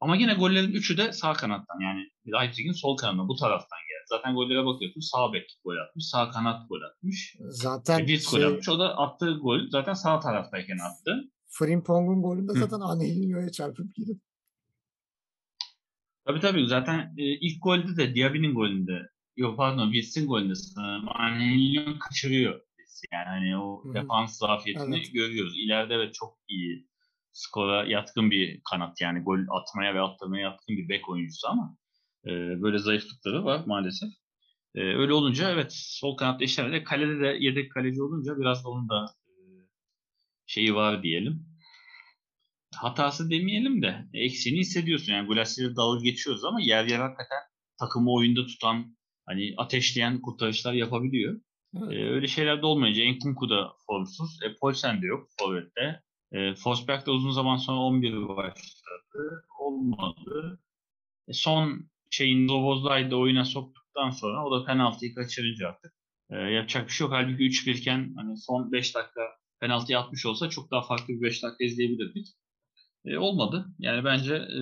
Speaker 3: Ama yine gollerin üçü de sağ kanattan. Yani Leipzig'in sol kanadından bu taraftan geldi. Zaten gollere bakıyorsun sağ bek gol atmış, sağ kanat gol atmış.
Speaker 2: Zaten
Speaker 3: bir şey, gol atmış. O da attığı gol zaten sağ taraftayken attı.
Speaker 2: Frimpong'un golünde zaten Angelino'ya çarpıp girip.
Speaker 3: Tabii tabii zaten e, ilk golde de Diaby'nin golünde yok pardon Wilson golünde Angelino kaçırıyor yani hani o Hı-hı. defans zafiyetini evet. görüyoruz. İleride evet çok iyi skora yatkın bir kanat yani gol atmaya ve attırmaya yatkın bir bek oyuncusu ama e, böyle zayıflıkları var maalesef. E, öyle olunca evet sol kanatta işlemede kalede de yedek kaleci olunca biraz da onun da şeyi var diyelim. Hatası demeyelim de eksiğini hissediyorsun. Yani Gulassi'yle dalga geçiyoruz ama yer yer hakikaten takımı oyunda tutan hani ateşleyen kurtarışlar yapabiliyor.
Speaker 2: Evet.
Speaker 3: Ee, öyle şeyler de olmayınca Enkunku da formsuz. E, Polsen de yok Forvet'te. E, Forsberg de uzun zaman sonra 11 başladı. Olmadı. E, son şeyin Robozlay'da oyuna soktuktan sonra o da penaltıyı kaçırınca artık e, yapacak bir şey yok. Halbuki 3-1 iken hani son 5 dakika penaltıyı atmış olsa çok daha farklı bir 5 dakika izleyebilirdik. E, olmadı. Yani bence e,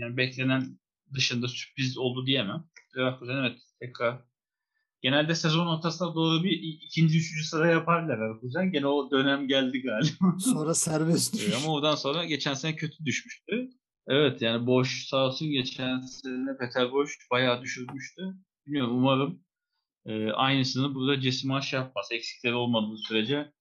Speaker 3: yani beklenen dışında sürpriz oldu diyemem. Leverkusen evet tekrar genelde sezon ortasına doğru bir ikinci, üçüncü sıra yapar Leverkusen. Gene o dönem geldi galiba.
Speaker 2: Sonra serbest
Speaker 3: E,
Speaker 2: düşüş.
Speaker 3: ama oradan sonra geçen sene kötü düşmüştü. Evet yani Boş sağ olsun geçen sene Peter Boş bayağı düşürmüştü. Bilmiyorum umarım e, aynısını burada Cesimaş yapmaz. Eksikleri olmadığı sürece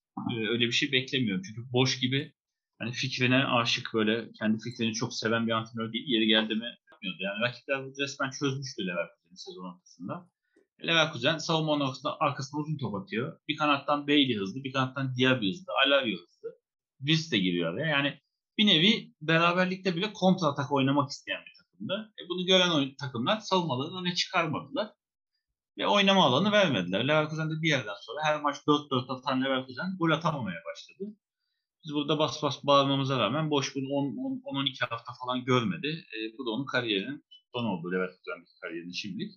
Speaker 3: öyle bir şey beklemiyorum. Çünkü Boş gibi hani fikrine aşık böyle kendi fikrini çok seven bir antrenör değil. Yeri geldi mi yapmıyordu. Yani rakipler resmen çözmüştü Leverkusen'i sezon ortasında. Leverkusen savunma noktasında arkasına uzun top atıyor. Bir kanattan Bailey hızlı, bir kanattan Diaby hızlı, Alario hızlı. Viz de giriyor araya. Yani bir nevi beraberlikte bile kontra atak oynamak isteyen bir takımdı. E bunu gören takımlar savunmalarını öne çıkarmadılar. Ve oynama alanı vermediler. Leverkusen de bir yerden sonra her maç 4-4 atan Leverkusen gol atamamaya başladı. Biz burada bas bas bağırmamıza rağmen boş bunu 10-12 hafta falan görmedi. E, bu da onun kariyerinin sonu oldu Leverkusen'deki kariyerinin şimdilik.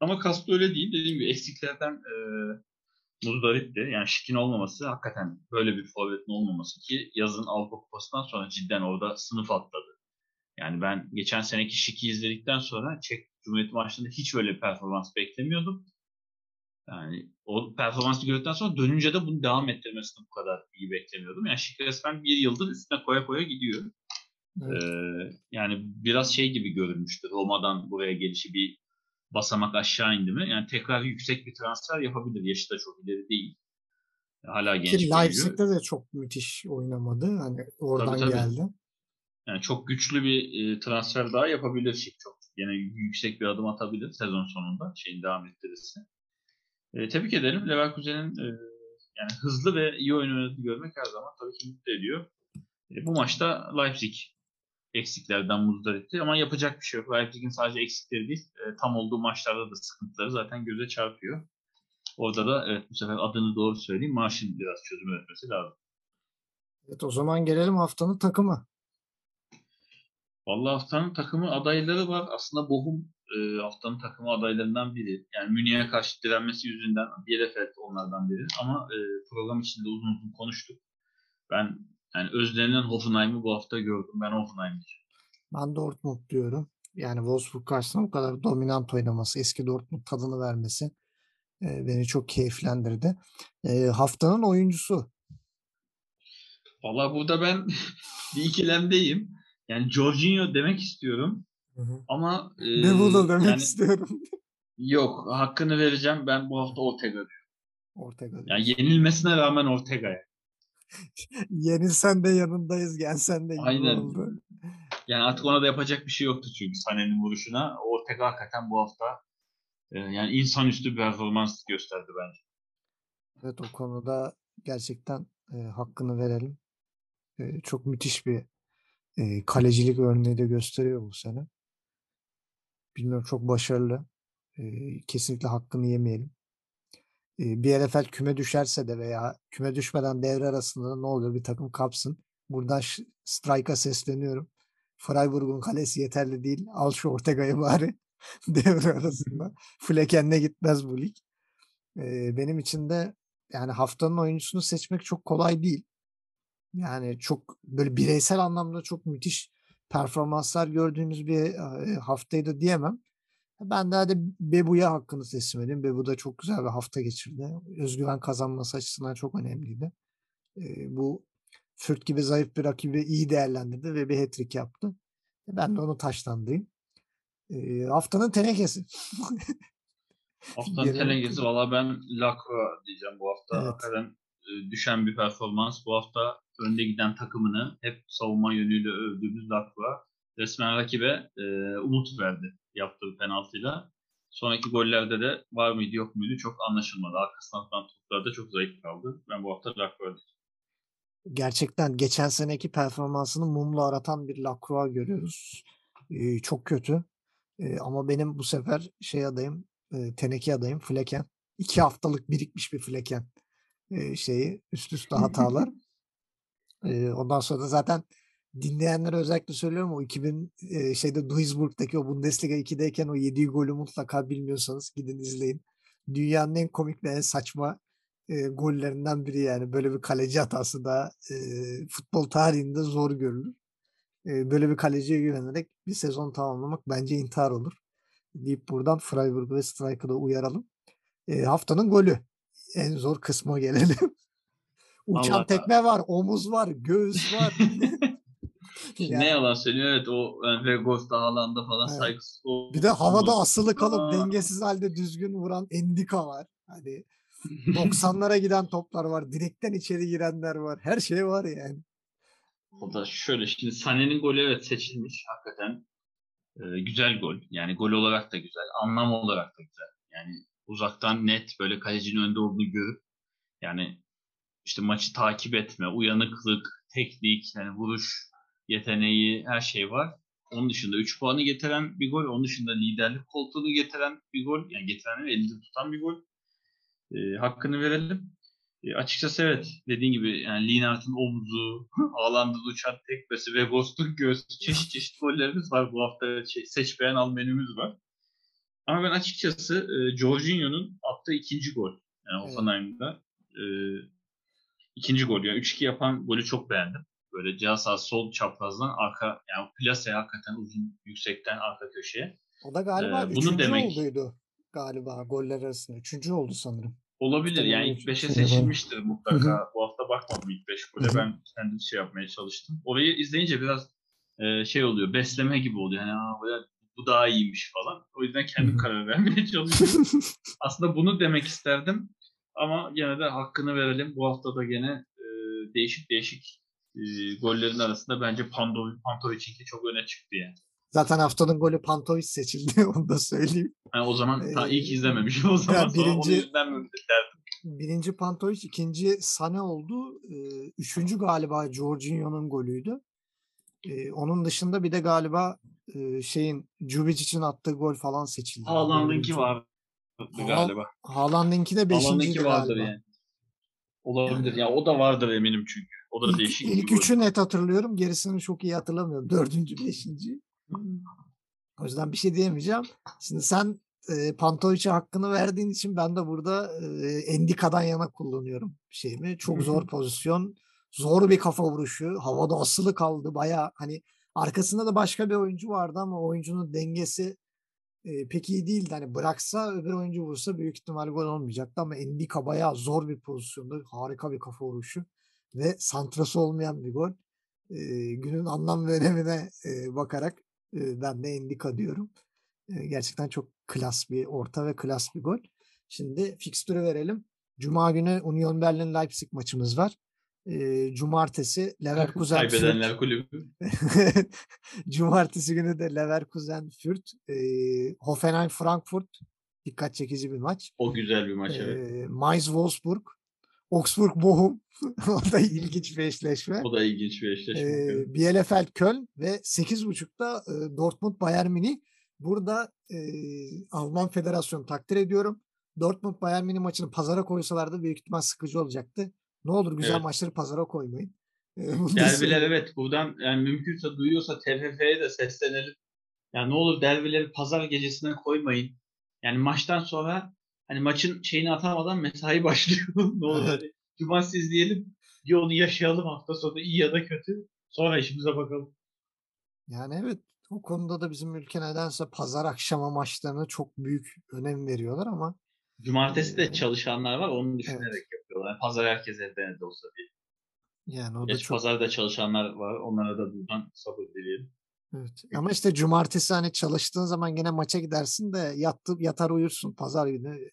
Speaker 3: Ama Castro öyle değil. Dediğim gibi eksiklerden e, muzdaritti. Yani Şik'in olmaması hakikaten böyle bir forvetin olmaması ki yazın Avrupa Kupası'ndan sonra cidden orada sınıf atladı. Yani ben geçen seneki Şik'i izledikten sonra Çek Cumhuriyeti maçlarında hiç öyle bir performans beklemiyordum. Yani o performansı gördükten sonra dönünce de bunu devam ettirmesini bu kadar iyi beklemiyordum. Yani Şik resmen bir yıldır üstüne koya koya gidiyor.
Speaker 2: Evet.
Speaker 3: Ee, yani biraz şey gibi görünmüştü. Roma'dan buraya gelişi bir basamak aşağı indi mi? Yani tekrar yüksek bir transfer yapabilir. Yaşı da çok ileri değil. Hala genç
Speaker 2: Ki. Leipzig'te de çok müthiş oynamadı. Hani oradan
Speaker 3: Tabii, tabii.
Speaker 2: geldi.
Speaker 3: Yani çok güçlü bir e, transfer daha yapabilir Şik çok. Yine yüksek bir adım atabilir sezon sonunda şeyin devam ettirirse. E, tebrik ederim. Leverkusen'in e, yani hızlı ve iyi oyun oynadığını görmek her zaman tabii ki mutlu ediyor. E, bu maçta Leipzig eksiklerden muzdaritti ama yapacak bir şey yok. Leipzig'in sadece eksikleri değil, e, tam olduğu maçlarda da sıkıntıları zaten göze çarpıyor. Orada da evet bu sefer adını doğru söyleyeyim. Maaşın biraz çözüm üretmesi lazım.
Speaker 2: Evet o zaman gelelim haftanın takımı.
Speaker 3: Vallahi haftanın takımı adayları var. Aslında Bochum e, haftanın takımı adaylarından biri. Yani Münih'e karşı direnmesi yüzünden Bielefeld onlardan biri. Ama e, program içinde uzun uzun konuştuk. Ben yani özlenilen Hoffenheim'ı bu hafta gördüm. Ben Hoffenheim diyeceğim.
Speaker 2: Ben Dortmund diyorum. Yani Wolfsburg karşısında bu kadar dominant oynaması, eski Dortmund tadını vermesi e, beni çok keyiflendirdi. E, haftanın oyuncusu.
Speaker 3: Vallahi burada ben bir ikilemdeyim. Yani Jorginho demek istiyorum ama e,
Speaker 2: Ne bu da demek
Speaker 3: yani
Speaker 2: istiyorum.
Speaker 3: yok hakkını vereceğim. Ben bu hafta Ortega diyorum.
Speaker 2: Ortega.
Speaker 3: Yani yenilmesine rağmen Ortega'ya.
Speaker 2: Yenilsen de yanındayız, gelsen de
Speaker 3: Aynen.
Speaker 2: oldu.
Speaker 3: Yani artık ona da yapacak bir şey yoktu çünkü Sané'nin vuruşuna. Ortega hakikaten bu hafta e, yani insanüstü bir performans gösterdi bence.
Speaker 2: Evet o konuda gerçekten e, hakkını verelim. E, çok müthiş bir e, kalecilik örneği de gösteriyor bu sene. Bilmiyorum çok başarılı. E, kesinlikle hakkını yemeyelim. E, Bielefeld küme düşerse de veya küme düşmeden devre arasında da ne oluyor bir takım kapsın. Buradan Strike'a sesleniyorum. Freiburg'un kalesi yeterli değil. Al şu Ortega'yı bari devre arasında. Flecken'le gitmez bu lig. E, benim için de yani haftanın oyuncusunu seçmek çok kolay değil. Yani çok böyle bireysel anlamda çok müthiş performanslar gördüğümüz bir e, haftaydı diyemem. Ben de hadi Bebu'ya hakkını teslim edeyim. Bebu da çok güzel bir hafta geçirdi. Özgüven kazanması açısından çok önemliydi. E, bu Fürt gibi zayıf bir rakibi iyi değerlendirdi ve bir hat-trick yaptı. Ben de onu taşlandayım. E, haftanın tenekesi.
Speaker 3: Haftanın
Speaker 2: Genel
Speaker 3: tenengesi valla ben Lacroix diyeceğim bu hafta.
Speaker 2: Evet.
Speaker 3: Hakikaten e, düşen bir performans. Bu hafta önde giden takımını hep savunma yönüyle övdüğümüz Lacroix resmen rakibe e, umut verdi yaptığı penaltıyla. Sonraki gollerde de var mıydı yok muydu çok anlaşılmadı. Arkasından atılan toplarda çok zayıf kaldı. Ben bu hafta Lacroix diyeceğim.
Speaker 2: gerçekten geçen seneki performansını mumla aratan bir Lacroix görüyoruz. Ee, çok kötü. Ee, ama benim bu sefer şey adayım, e, e, teneke adayım Fleken. İki haftalık birikmiş bir Fleken e, şeyi üst üste hatalar. Ondan sonra da zaten dinleyenlere özellikle söylüyorum o 2000 e, şeyde Duisburg'daki o Bundesliga 2'deyken o yediği golü mutlaka bilmiyorsanız gidin izleyin. Dünyanın en komik ve en saçma e, gollerinden biri yani. Böyle bir kaleci hatası da e, futbol tarihinde zor görülür. E, böyle bir kaleciye güvenerek bir sezon tamamlamak bence intihar olur. Deyip buradan Freiburg ve Strike'ı da uyaralım. E, haftanın golü. En zor kısma gelelim. Uçan
Speaker 3: Allah-
Speaker 2: tekme var, omuz var, göğüs var. Yani-
Speaker 3: Ne yalan söylüyor evet o Vegas'ta Haaland'da falan
Speaker 2: Evet.
Speaker 3: saygısız o-
Speaker 2: Bir de havada
Speaker 3: olmaz.
Speaker 2: asılı kalıp
Speaker 3: Aa.
Speaker 2: dengesiz halde düzgün vuran Endika var. Hani 90'lara giden toplar var. Direkten içeri girenler var. Her şey var yani.
Speaker 3: O da şöyle şimdi Sané'nin golü evet seçilmiş hakikaten e, güzel gol. Yani gol olarak da güzel, anlam olarak da güzel. Yani uzaktan net böyle kalecinin önde olduğunu görüp yani işte maçı takip etme, uyanıklık, teknik, yani vuruş yeteneği her şey var. Onun dışında 3 puanı getiren bir gol, onun dışında liderlik koltuğunu getiren bir gol, yani getiren elinde tutan bir gol. E, hakkını verelim. E, açıkçası evet dediğin gibi yani Lienhardt'ın omuzu, Haaland'ın uçan tekmesi ve Ghost'un göğsü çeşit çeşit gollerimiz var. Bu hafta şey, seç beğen al menümüz var. Ama ben açıkçası e, Jorginho'nun attığı ikinci gol. Yani
Speaker 2: Evet.
Speaker 3: Hoffenheim'da e, ikinci gol. Yani 3-2 yapan golü çok beğendim. Böyle cihaz sol çaprazdan arka yani plase hakikaten uzun yüksekten arka köşeye.
Speaker 2: O da galiba
Speaker 3: Ee,
Speaker 2: üçüncü
Speaker 3: demek-
Speaker 2: olduydu galiba goller arasında. Üçüncü oldu sanırım.
Speaker 3: Olabilir
Speaker 2: Tabii
Speaker 3: yani ilk 5'e
Speaker 2: Hı hı.
Speaker 3: seçilmiştir mutlaka. Bu hafta bakmadım ilk 5 gole. Ben kendim şey yapmaya çalıştım. Orayı izleyince biraz e, şey oluyor. Besleme gibi oluyor. Yani böyle bu daha iyiymiş falan. O yüzden kendim karar vermeye çalışıyorum. Aslında bunu demek isterdim. Ama gene de hakkını verelim. Bu hafta da gene e, değişik değişik e, gollerin arasında bence Pandovic, Pantovic'inki çok öne çıktı yani.
Speaker 2: Zaten haftanın golü Pantovic seçildi. Onu da söyleyeyim.
Speaker 3: Yani o zaman ta
Speaker 2: Ee,
Speaker 3: ilk izlememişim o zaman.
Speaker 2: ya
Speaker 3: Sonra
Speaker 2: birinci-
Speaker 3: yüzünden mi derdim.
Speaker 2: Birinci Pantovic, ikinci Sane oldu. Ee, üçüncü galiba Jorginho'nun golüydü. Ee, onun dışında bir de galiba e, şeyin Cubic için attığı gol falan seçildi.
Speaker 3: Haaland'ınki
Speaker 2: Haaland-
Speaker 3: galiba.
Speaker 2: Haaland'ınki de beşinciydi
Speaker 3: Haaland'ınki vardır
Speaker 2: galiba.
Speaker 3: yani. Olabilir. Ya o da vardır eminim çünkü. O da
Speaker 2: İlk,
Speaker 3: değişik
Speaker 2: ilk
Speaker 3: gol.
Speaker 2: üçü net hatırlıyorum. Gerisini çok iyi hatırlamıyorum. Dördüncü, beşinci. O yüzden bir şey diyemeyeceğim. Şimdi sen e, Pantovic'e hakkını verdiğin için ben de burada e, Endika'dan yana kullanıyorum şeyimi. Çok zor pozisyon. Zor bir kafa vuruşu. Havada asılı kaldı. Baya hani arkasında da başka bir oyuncu vardı ama oyuncunun dengesi e, pek iyi değildi. Hani bıraksa öbür oyuncu vursa büyük ihtimal gol olmayacaktı ama Endika bayağı zor bir pozisyonda. Harika bir kafa vuruşu ve santrası olmayan bir gol. E, günün anlam ve önemine e, bakarak e, ben de Endika diyorum. E, gerçekten çok klas bir orta ve klas bir gol. Şimdi fikstürü verelim. Cuma günü Union Berlin Leipzig maçımız var. E, cumartesi Leverkusen.
Speaker 3: Kaybedenler kulübü.
Speaker 2: Cumartesi günü de Leverkusen Fürth. E, Hoffenheim Frankfurt. Dikkat çekici bir maç.
Speaker 3: O güzel bir maç evet.
Speaker 2: E, Mainz Wolfsburg. Augsburg Bochum. o da ilginç bir eşleşme.
Speaker 3: O da ilginç bir eşleşme.
Speaker 2: E, Bielefeld Köln ve 8.30'da e, Dortmund Bayern Münih. Burada e, Alman Federasyonu takdir ediyorum. Dortmund Bayern Münih maçını pazara koysalardı büyük ihtimal sıkıcı olacaktı. Ne olur güzel
Speaker 3: Evet.
Speaker 2: maçları pazara koymayın. E, da
Speaker 3: Derbiler evet buradan yani mümkünse duyuyorsa TFF'ye de seslenelim. Yani ne olur derbileri pazar gecesine koymayın. Yani maçtan sonra hani maçın şeyini atamadan mesai başlıyor. ne olur
Speaker 2: Evet.
Speaker 3: hani cumartesi izleyelim. Bir onu yaşayalım hafta sonu iyi ya da kötü. Sonra işimize bakalım.
Speaker 2: Yani evet o konuda da bizim ülke nedense pazar akşamı maçlarına çok büyük önem veriyorlar ama
Speaker 3: Cumartesi
Speaker 2: Ee,
Speaker 3: de çalışanlar var onu düşünerek yapıyorlar. Yani pazar herkes evde evde olsa diye.
Speaker 2: yani o da
Speaker 3: Geç
Speaker 2: çok
Speaker 3: pazarda çalışanlar var. Onlara da buradan sabır dileyelim.
Speaker 2: evet. Ama işte cumartesi hani çalıştığın zaman gene maça gidersin de yattı, yatar uyursun pazar günü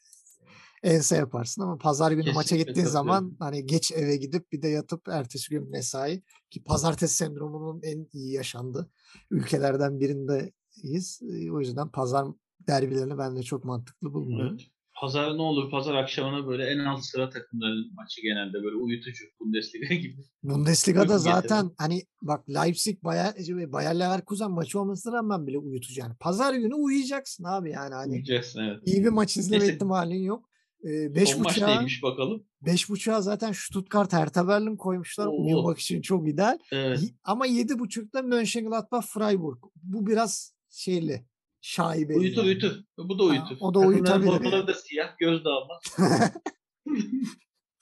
Speaker 2: ense yaparsın ama pazar günü maça
Speaker 3: Kesinlikle
Speaker 2: gittiğin zaman hani geç eve gidip bir de yatıp ertesi gün mesai ki pazartesi sendromunun en iyi yaşandığı ülkelerden birindeyiz. Ee, O yüzden pazar derbilerini ben de çok mantıklı bulmuyorum.
Speaker 3: Evet. Pazar ne olur pazar akşamına böyle en alt sıra takımların maçı genelde böyle uyutucu Bundesliga gibi.
Speaker 2: Bundesliga'da zaten hani bak Leipzig Bayer, Bayer Leverkusen maçı olmasına rağmen bile uyutucu yani. Pazar günü uyuyacaksın abi yani hani
Speaker 3: Uyuyacaksın evet.
Speaker 2: iyi bir maç izleme
Speaker 3: Neyse.
Speaker 2: ihtimalin yok. Ee, beş
Speaker 3: Son maç
Speaker 2: buçuğa,
Speaker 3: neymiş bakalım.
Speaker 2: beş buçuğa zaten Stuttgart Hertha Berlin koymuşlar.
Speaker 3: Oo.
Speaker 2: Uyumak için çok ideal.
Speaker 3: Evet.
Speaker 2: Ama yedi buçukta Mönchengladbach Freiburg. Bu biraz şeyli. Şaibeli.
Speaker 3: Uyutur
Speaker 2: yani.
Speaker 3: uyutur. Bu da uyutur.
Speaker 2: o da uyutabilir
Speaker 3: formaları
Speaker 2: yani.
Speaker 3: da siyah göz dağılmaz.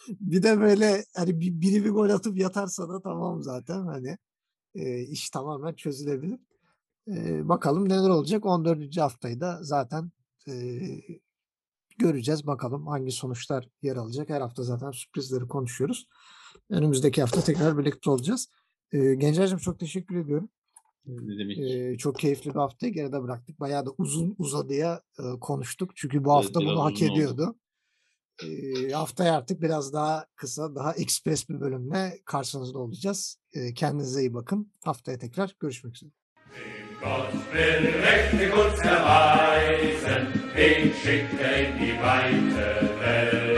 Speaker 2: bir de böyle hani bir, biri bir gol atıp yatarsa da tamam zaten hani e, iş tamamen çözülebilir. E, bakalım neler olacak. 14. haftayı da zaten e, göreceğiz. Bakalım hangi sonuçlar yer alacak. Her hafta zaten sürprizleri konuşuyoruz. Önümüzdeki hafta tekrar birlikte olacağız. E, Gencer'cim çok teşekkür ediyorum.
Speaker 3: Ne demek?
Speaker 2: E, çok keyifli bir haftayı geride bıraktık. Bayağı da uzun uzadıya e, konuştuk. Çünkü bu
Speaker 3: Evet,
Speaker 2: hafta
Speaker 3: biraz
Speaker 2: bunu hak
Speaker 3: oldu.
Speaker 2: ediyordu. E, haftaya artık biraz daha kısa, daha ekspres bir bölümle karşınızda olacağız. E, kendinize iyi bakın. Haftaya tekrar görüşmek üzere.
Speaker 1: Gott will Rechte uns erweisen, wen schickt er in die weite Welt.